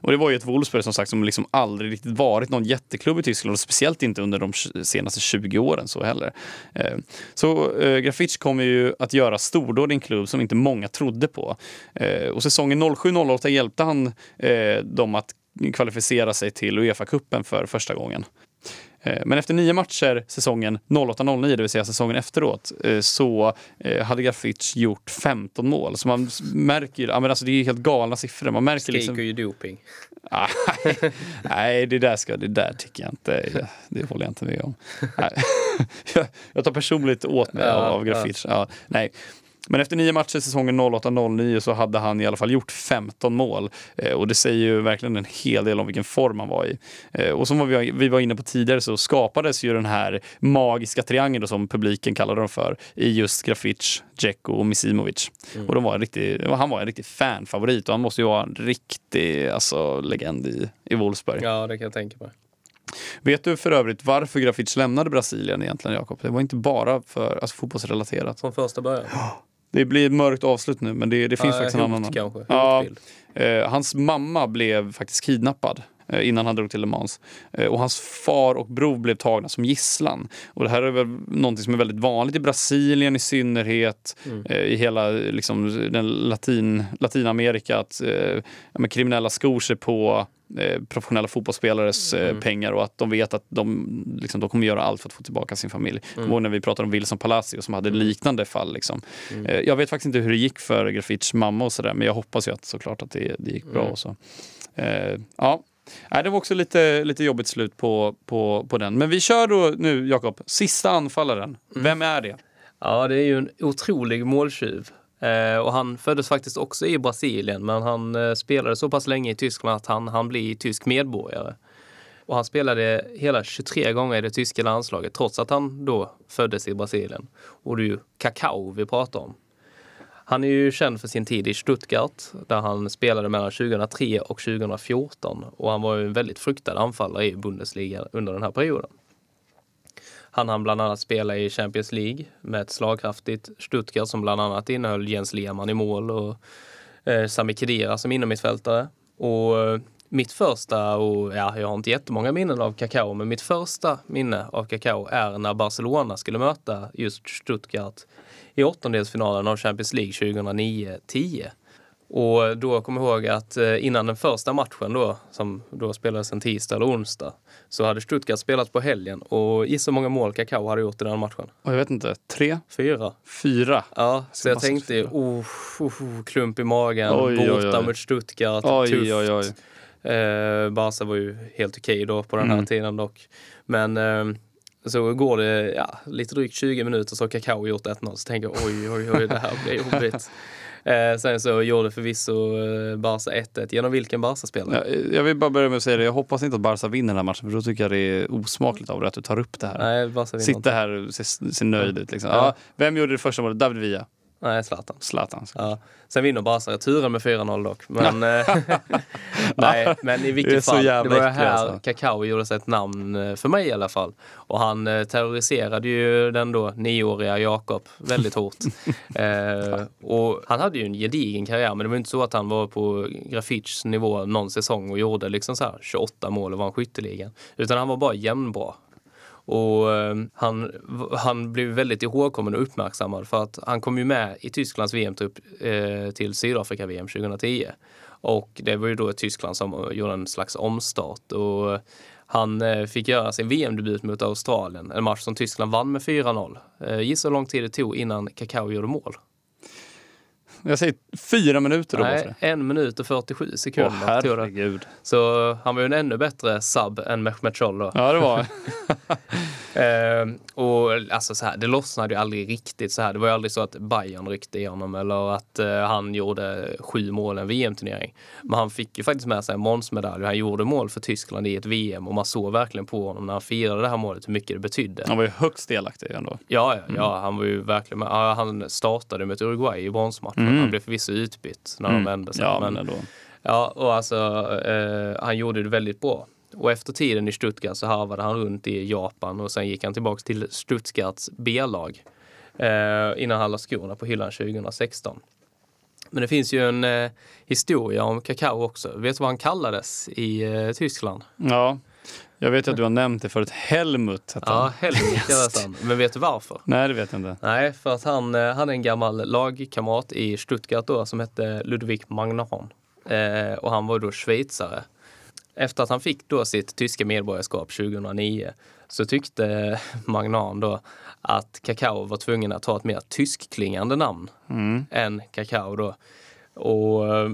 Speaker 1: Och det var ju ett Wolfsburg som sagt som liksom aldrig riktigt varit någon jätteklubb i Tyskland och speciellt inte under de senaste 20 åren så heller. Eh, så eh, Grafic kommer ju att göra stordåd i en klubb som inte många trodde på. Eh, och säsongen 07-08 hjälpte han eh, dem att kvalificera sig till Uefa-cupen för första gången. Eh, men efter nio matcher säsongen 08-09, det vill säga säsongen efteråt, eh, så eh, hade Grafic gjort 15 mål. Så man märker, ja men alltså det är helt galna siffror. Man märker
Speaker 2: liksom... ju doping.
Speaker 1: nej, det där, ska, det där tycker jag inte, det, det håller jag inte med om. jag, tar personligt åt mig ja, av Grafic. Ja, nej. Men efter nio matcher säsongen 08-09 så hade han i alla fall gjort 15 mål. Eh, och det säger ju verkligen en hel del om vilken form han var i. Eh, och som vi, var inne på tidigare så skapades ju den här magiska triangeln som publiken kallade dem för i just Grafic, Dzeko och Misimovic. Mm. Och de var en riktig, han var en riktig fanfavorit och han måste ju vara en riktig alltså, legend i, i Wolfsburg.
Speaker 2: Ja, det kan jag tänka mig.
Speaker 1: Vet du för övrigt varför Grafic lämnade Brasilien egentligen, Jakob? Det var inte bara för alltså, fotbollsrelaterat.
Speaker 2: Från första början?
Speaker 1: Det blir ett mörkt avslut nu, men det, det finns ja, faktiskt en annan.
Speaker 2: Kanske.
Speaker 1: Ja, eh, hans mamma blev faktiskt kidnappad eh, innan han drog till Le Mans. Eh, och hans far och bror blev tagna som gisslan. Och det här är väl någonting som är väldigt vanligt i Brasilien i synnerhet, mm. eh, i hela liksom, den latin, Latinamerika, att eh, kriminella skor sig på eh, professionella fotbollsspelares eh,
Speaker 2: Mm.
Speaker 1: pengar och att de vet att de, liksom, de kommer göra allt för att få tillbaka sin familj.
Speaker 2: Mm.
Speaker 1: Ihåg när vi pratade om Wilson Palacio som hade liknande fall. Liksom. Eh, jag vet faktiskt inte hur det gick för Grafits mamma och sådär men jag hoppas ju att såklart att det, det gick bra.
Speaker 2: Mm.
Speaker 1: Och så. Ja. Nej, det var också lite, lite jobbigt slut på, på, på den. Men vi kör då nu, Jakob, sista anfallaren. Vem är det?
Speaker 2: Ja, det är ju en otrolig måltjuv. Eh, och han föddes faktiskt också i Brasilien, men han eh, spelade så pass länge i Tyskland att han, han blir tysk medborgare. Och han spelade hela 23 gånger i det tyska landslaget, trots att han då föddes i Brasilien. Och det är ju Kakao vi pratar om. Han är ju känd för sin tid i Stuttgart, där han spelade mellan 2003 och 2014. Och han var ju en väldigt fruktad anfallare i Bundesliga under den här perioden. Han hann bland annat spela i Champions League med ett slagkraftigt Stuttgart som bland annat innehöll Jens Lehmann i mål och eh, Sami Khedira som innermittfältare. Och eh, mitt första, och ja, jag har inte jättemånga minnen av Kakao, men mitt första minne av Kakao är när Barcelona skulle möta just Stuttgart i åttondelsfinalen av Champions League 2009-10. Och då kommer jag ihåg att eh, innan den första matchen då, som då spelades en tisdag eller onsdag, så hade Stuttgart spelat på helgen och gissa hur många mål Kakao hade gjort i den matchen?
Speaker 1: Och jag vet inte, tre,
Speaker 2: Fyra.
Speaker 1: fyra.
Speaker 2: Ja, så jag tänkte oh, oh, oh, klump i magen,
Speaker 1: Oj, oj,
Speaker 2: borta
Speaker 1: oj.
Speaker 2: mot Stuttgart,
Speaker 1: Oj,
Speaker 2: tufft.
Speaker 1: oj, oj.
Speaker 2: Eh, Barca var ju helt okej då på den här
Speaker 1: Mm.
Speaker 2: tiden dock. Men eh, så går det ja, lite drygt 20 minuter så har Kakao gjort 1-0 så tänker jag oj, oj, oj, det här blir jobbigt. Eh, sen så gjorde förvisso eh, Barca 1-1 genom vilken Barca-spelare?
Speaker 1: Ja, Jag vill bara börja med att säga det, jag hoppas inte att Barca vinner den här matchen för då tycker jag det är osmakligt av dig att du tar upp det här.
Speaker 2: Nej, Barca vinner
Speaker 1: Sitta
Speaker 2: inte.
Speaker 1: här och se, se nöjd ut. Liksom.
Speaker 2: Ja.
Speaker 1: Ja. Vem gjorde det första målet? David Villa.
Speaker 2: Nej, Zlatan.
Speaker 1: Zlatan.
Speaker 2: Ja. Sen vinner Barca returen med 4-0 dock. Men, eh, nej, men i vilket fall, det var här
Speaker 1: alltså.
Speaker 2: Kakao gjorde sig ett namn eh, för mig i alla fall. Och han eh, terroriserade ju den då nioåriga Jakob väldigt hårt. eh, och han hade ju en gedigen karriär, men det var inte så att han var på Grafits nivå någon säsong och gjorde liksom så här 28 mål och vann skytteligan. Utan han var bara jämnbra. Och ehm, han, han blev väldigt ihågkommen och uppmärksammad för att han kom ju med i Tysklands VM-trupp till eh, Sydafrika-VM 2010. Och det var ju då Tyskland som eh, gjorde en slags omstart. Och eh, han fick göra sin VM-debut mot Australien, en match som Tyskland vann med 4-0. Gissa hur lång tid det tog innan Kakao gjorde mål?
Speaker 1: Jag säger fyra minuter då
Speaker 2: Nej, en minut och 47
Speaker 1: Åh
Speaker 2: sekunder det.
Speaker 1: herregud.
Speaker 2: Så han var ju en ännu bättre sub än Mehmet Scholl då.
Speaker 1: Ja det var
Speaker 2: Eh, och alltså så här, det lossnade ju aldrig riktigt så här. Det var ju aldrig så att Bayern ryckte igenom eller att eh, han gjorde sju mål i en VM-turnering. Men han fick ju faktiskt med sig en bronsmedalj och han gjorde mål för Tyskland i ett VM och man såg verkligen på honom när han firade det här målet hur mycket det betydde.
Speaker 1: Han var ju högst delaktig ändå.
Speaker 2: Ja, ja, ja, han var ju verkligen med. Han startade mot Uruguay i bronsmatchen.
Speaker 1: Mm.
Speaker 2: Han blev förvisso utbytt när de vände sig.
Speaker 1: Ja
Speaker 2: men,
Speaker 1: men.
Speaker 2: Ja, och alltså eh, han gjorde det väldigt bra. Och efter tiden i Stuttgart så harvade han runt i Japan och sen gick han tillbaka till Stuttgarts B-lag eh, innan han la skorna på hyllan 2016. Men det finns ju en eh, historia om Kakao också. Vet du vad han kallades i eh, Tyskland?
Speaker 1: Ja. Jag vet att du har nämnt det förut. Helmut hette
Speaker 2: Ja,
Speaker 1: han.
Speaker 2: Helmut kallades han. Men vet du varför?
Speaker 1: Nej det vet jag inte.
Speaker 2: Nej, för att han eh, hade en gammal lagkamrat i Stuttgart då som hette Ludwig Magnan. Eh, och han var då schweizare. Efter att han fick då sitt tyska medborgarskap 2009 så tyckte Magnan då att Kakao var tvungen att ha ett mer tyskklingande namn
Speaker 1: Mm.
Speaker 2: än Kakao då. Och eh,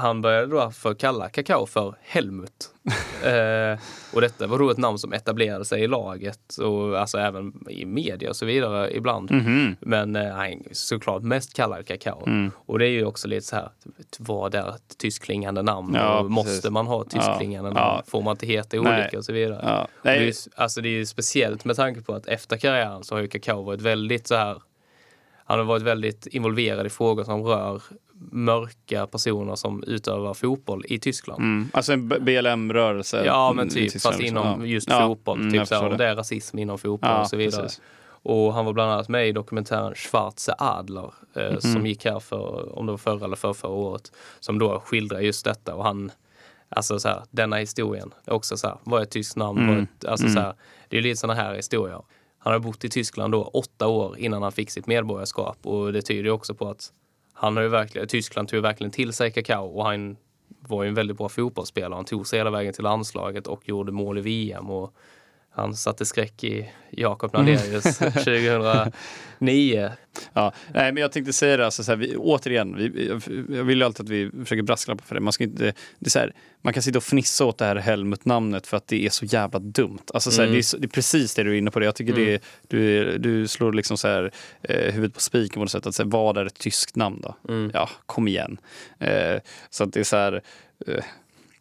Speaker 2: han började då för kalla Kakao för Helmut. eh, och detta var då ett namn som etablerade sig i laget och alltså även i media och så vidare ibland.
Speaker 1: Mhm.
Speaker 2: Men eh, såklart mest kallad Kakao.
Speaker 1: Mm.
Speaker 2: Och det är ju också lite så här, vad är ett tyskklingande namn?
Speaker 1: Ja,
Speaker 2: och måste
Speaker 1: precis.
Speaker 2: man ha ett tyskklingande
Speaker 1: Ja,
Speaker 2: namn?
Speaker 1: ja.
Speaker 2: Får man inte heta
Speaker 1: Nej.
Speaker 2: olika och så vidare?
Speaker 1: Ja.
Speaker 2: Och Det är,
Speaker 1: Nej.
Speaker 2: ju, alltså det är ju speciellt med tanke på att efter karriären så har ju Kakao varit väldigt så här han har varit väldigt involverad i frågor som rör mörka personer som utövar fotboll i Tyskland.
Speaker 1: Mm. Alltså en BLM-rörelse.
Speaker 2: Ja, men typ,
Speaker 1: Tyskland,
Speaker 2: fast
Speaker 1: liksom.
Speaker 2: inom just
Speaker 1: Ja.
Speaker 2: fotboll.
Speaker 1: Mm,
Speaker 2: typ så om det är rasism inom fotboll
Speaker 1: Ja,
Speaker 2: och så vidare.
Speaker 1: precis.
Speaker 2: Och han var bland annat med i dokumentären Schwarze Adler eh,
Speaker 1: Mhm.
Speaker 2: som gick här för, om det var förra eller för förra året, som då skildrar just detta. Och han, alltså så här, denna historien, också så här, vad är ett tyskt namn? Är ett, alltså så här, det är lite sådana här historier. Han har bott i Tyskland då åtta år innan han fick sitt medborgarskap och det tyder ju också på att han har ju verkligen, Tyskland tog ju verkligen till sig kakao och han var ju en väldigt bra fotbollsspelare. Han tog sig hela vägen till landslaget och gjorde mål i VM. Och han satte skräck i Jakob Nalerius 2009.
Speaker 1: Ja, nej, men jag tänkte säga det, alltså, så här, vi, återigen, vi, jag vill ju alltid att vi försöker brasklappa för det. Man, ska inte, det är så här, man kan sitta och fnissa åt det här Helmut-namnet för att det är så jävla dumt. Alltså, så här,
Speaker 2: Mm.
Speaker 1: det, är så, det är precis det du är inne på. Det. Jag tycker det, är- du, du slår liksom så här, eh, huvudet på spiken på något sätt. Att, så här, vad är ett tyskt namn då?
Speaker 2: Mm.
Speaker 1: Ja, kom igen. Eh, så att det är så här, eh,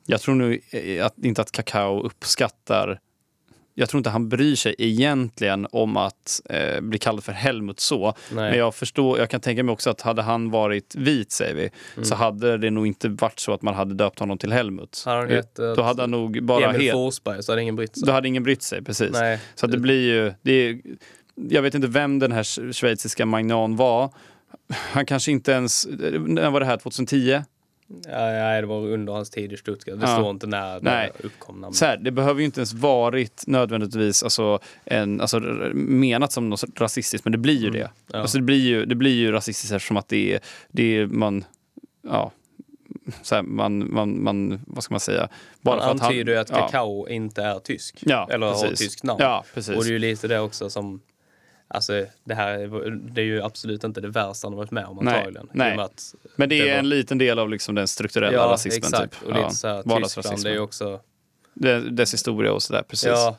Speaker 1: jag tror nu eh, att, inte att Kakao uppskattar jag tror inte han bryr sig egentligen om att eh, bli kallad för Helmut så.
Speaker 2: Nej.
Speaker 1: Men jag förstår, jag kan tänka mig också att hade han varit vit, säger vi, så hade det nog inte varit så att man hade döpt honom till Helmut.
Speaker 2: Hade han hetat
Speaker 1: Då hade han nog bara
Speaker 2: Emil. Forsberg så hade ingen brytt sig.
Speaker 1: Då hade ingen brytt sig, precis.
Speaker 2: Nej.
Speaker 1: Så det blir ju... Det är, jag vet inte vem den här sch- schweiziska magnan var. Han kanske inte ens... När var det här? 2010?
Speaker 2: Ja, nej, det var under hans tid i Stuttgart. Det
Speaker 1: Ja.
Speaker 2: står inte när det uppkom namn.
Speaker 1: Så här, det behöver ju inte ens varit nödvändigtvis alltså, en, alltså, menat som något rasistiskt, men det blir ju det.
Speaker 2: Mm. Ja.
Speaker 1: Alltså, det, blir ju, det blir ju rasistiskt eftersom att det är, det är man, ja, så här, man, man, man, vad ska man säga?
Speaker 2: Man
Speaker 1: för att
Speaker 2: antyder ju att
Speaker 1: ja.
Speaker 2: kakao inte är tysk.
Speaker 1: Ja,
Speaker 2: eller har
Speaker 1: precis.
Speaker 2: ett tyskt namn.
Speaker 1: Ja, precis.
Speaker 2: Och det är ju lite det också som Alltså det här är- det är ju absolut inte det värsta han har varit med om
Speaker 1: Nej,
Speaker 2: antagligen.
Speaker 1: Nej.
Speaker 2: att
Speaker 1: Men det är
Speaker 2: det var-
Speaker 1: en liten del av liksom den strukturella
Speaker 2: Ja,
Speaker 1: rasismen.
Speaker 2: exakt.
Speaker 1: Typ.
Speaker 2: Och lite
Speaker 1: Ja,
Speaker 2: så här, Tyskland det är ju också...
Speaker 1: Dess historia och sådär, precis.
Speaker 2: Ja,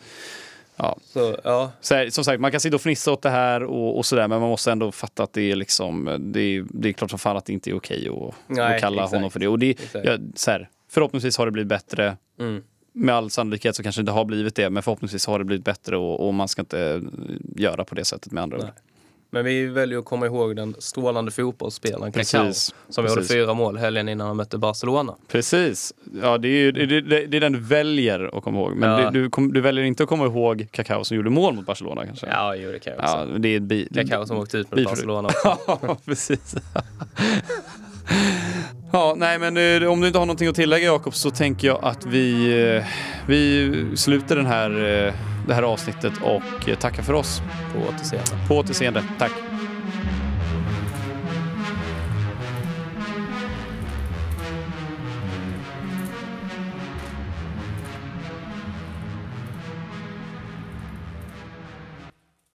Speaker 1: Ja.
Speaker 2: så, ja.
Speaker 1: Så här, som sagt, man kan sitta och fnissa åt det här och, och sådär, men man måste ändå fatta att det är liksom, det är, det är klart som fan att det inte är okej att,
Speaker 2: Nej,
Speaker 1: att kalla
Speaker 2: exakt.
Speaker 1: honom för det. Och det ja, så här, förhoppningsvis har det blivit bättre.
Speaker 2: Mm.
Speaker 1: Med all sannolikhet så kanske det har blivit det, men förhoppningsvis har det blivit bättre och, och man ska inte eh, göra på det sättet med andra ord.
Speaker 2: Nej. Men vi väljer att komma ihåg den strålande fotbollsspelaren Kakao. Som gjorde fyra mål helgen innan han mötte Barcelona.
Speaker 1: Precis. Ja, det är, ju, det, det, det är den du väljer att komma ihåg. Men
Speaker 2: Ja.
Speaker 1: du, du, du väljer inte att komma ihåg Kakao som gjorde mål mot Barcelona kanske?
Speaker 2: Ja, jo, det kan jag också.
Speaker 1: Ja, det är bi-
Speaker 2: Kakao som åkte ut mot. Barcelona. också.
Speaker 1: Ja, precis. ja, nej men eh, om du inte har någonting att tillägga Jakob så tänker jag att vi, eh, vi sluter den här, eh, det här avsnittet och tackar för oss.
Speaker 2: På återseende.
Speaker 1: På återseende. Tack.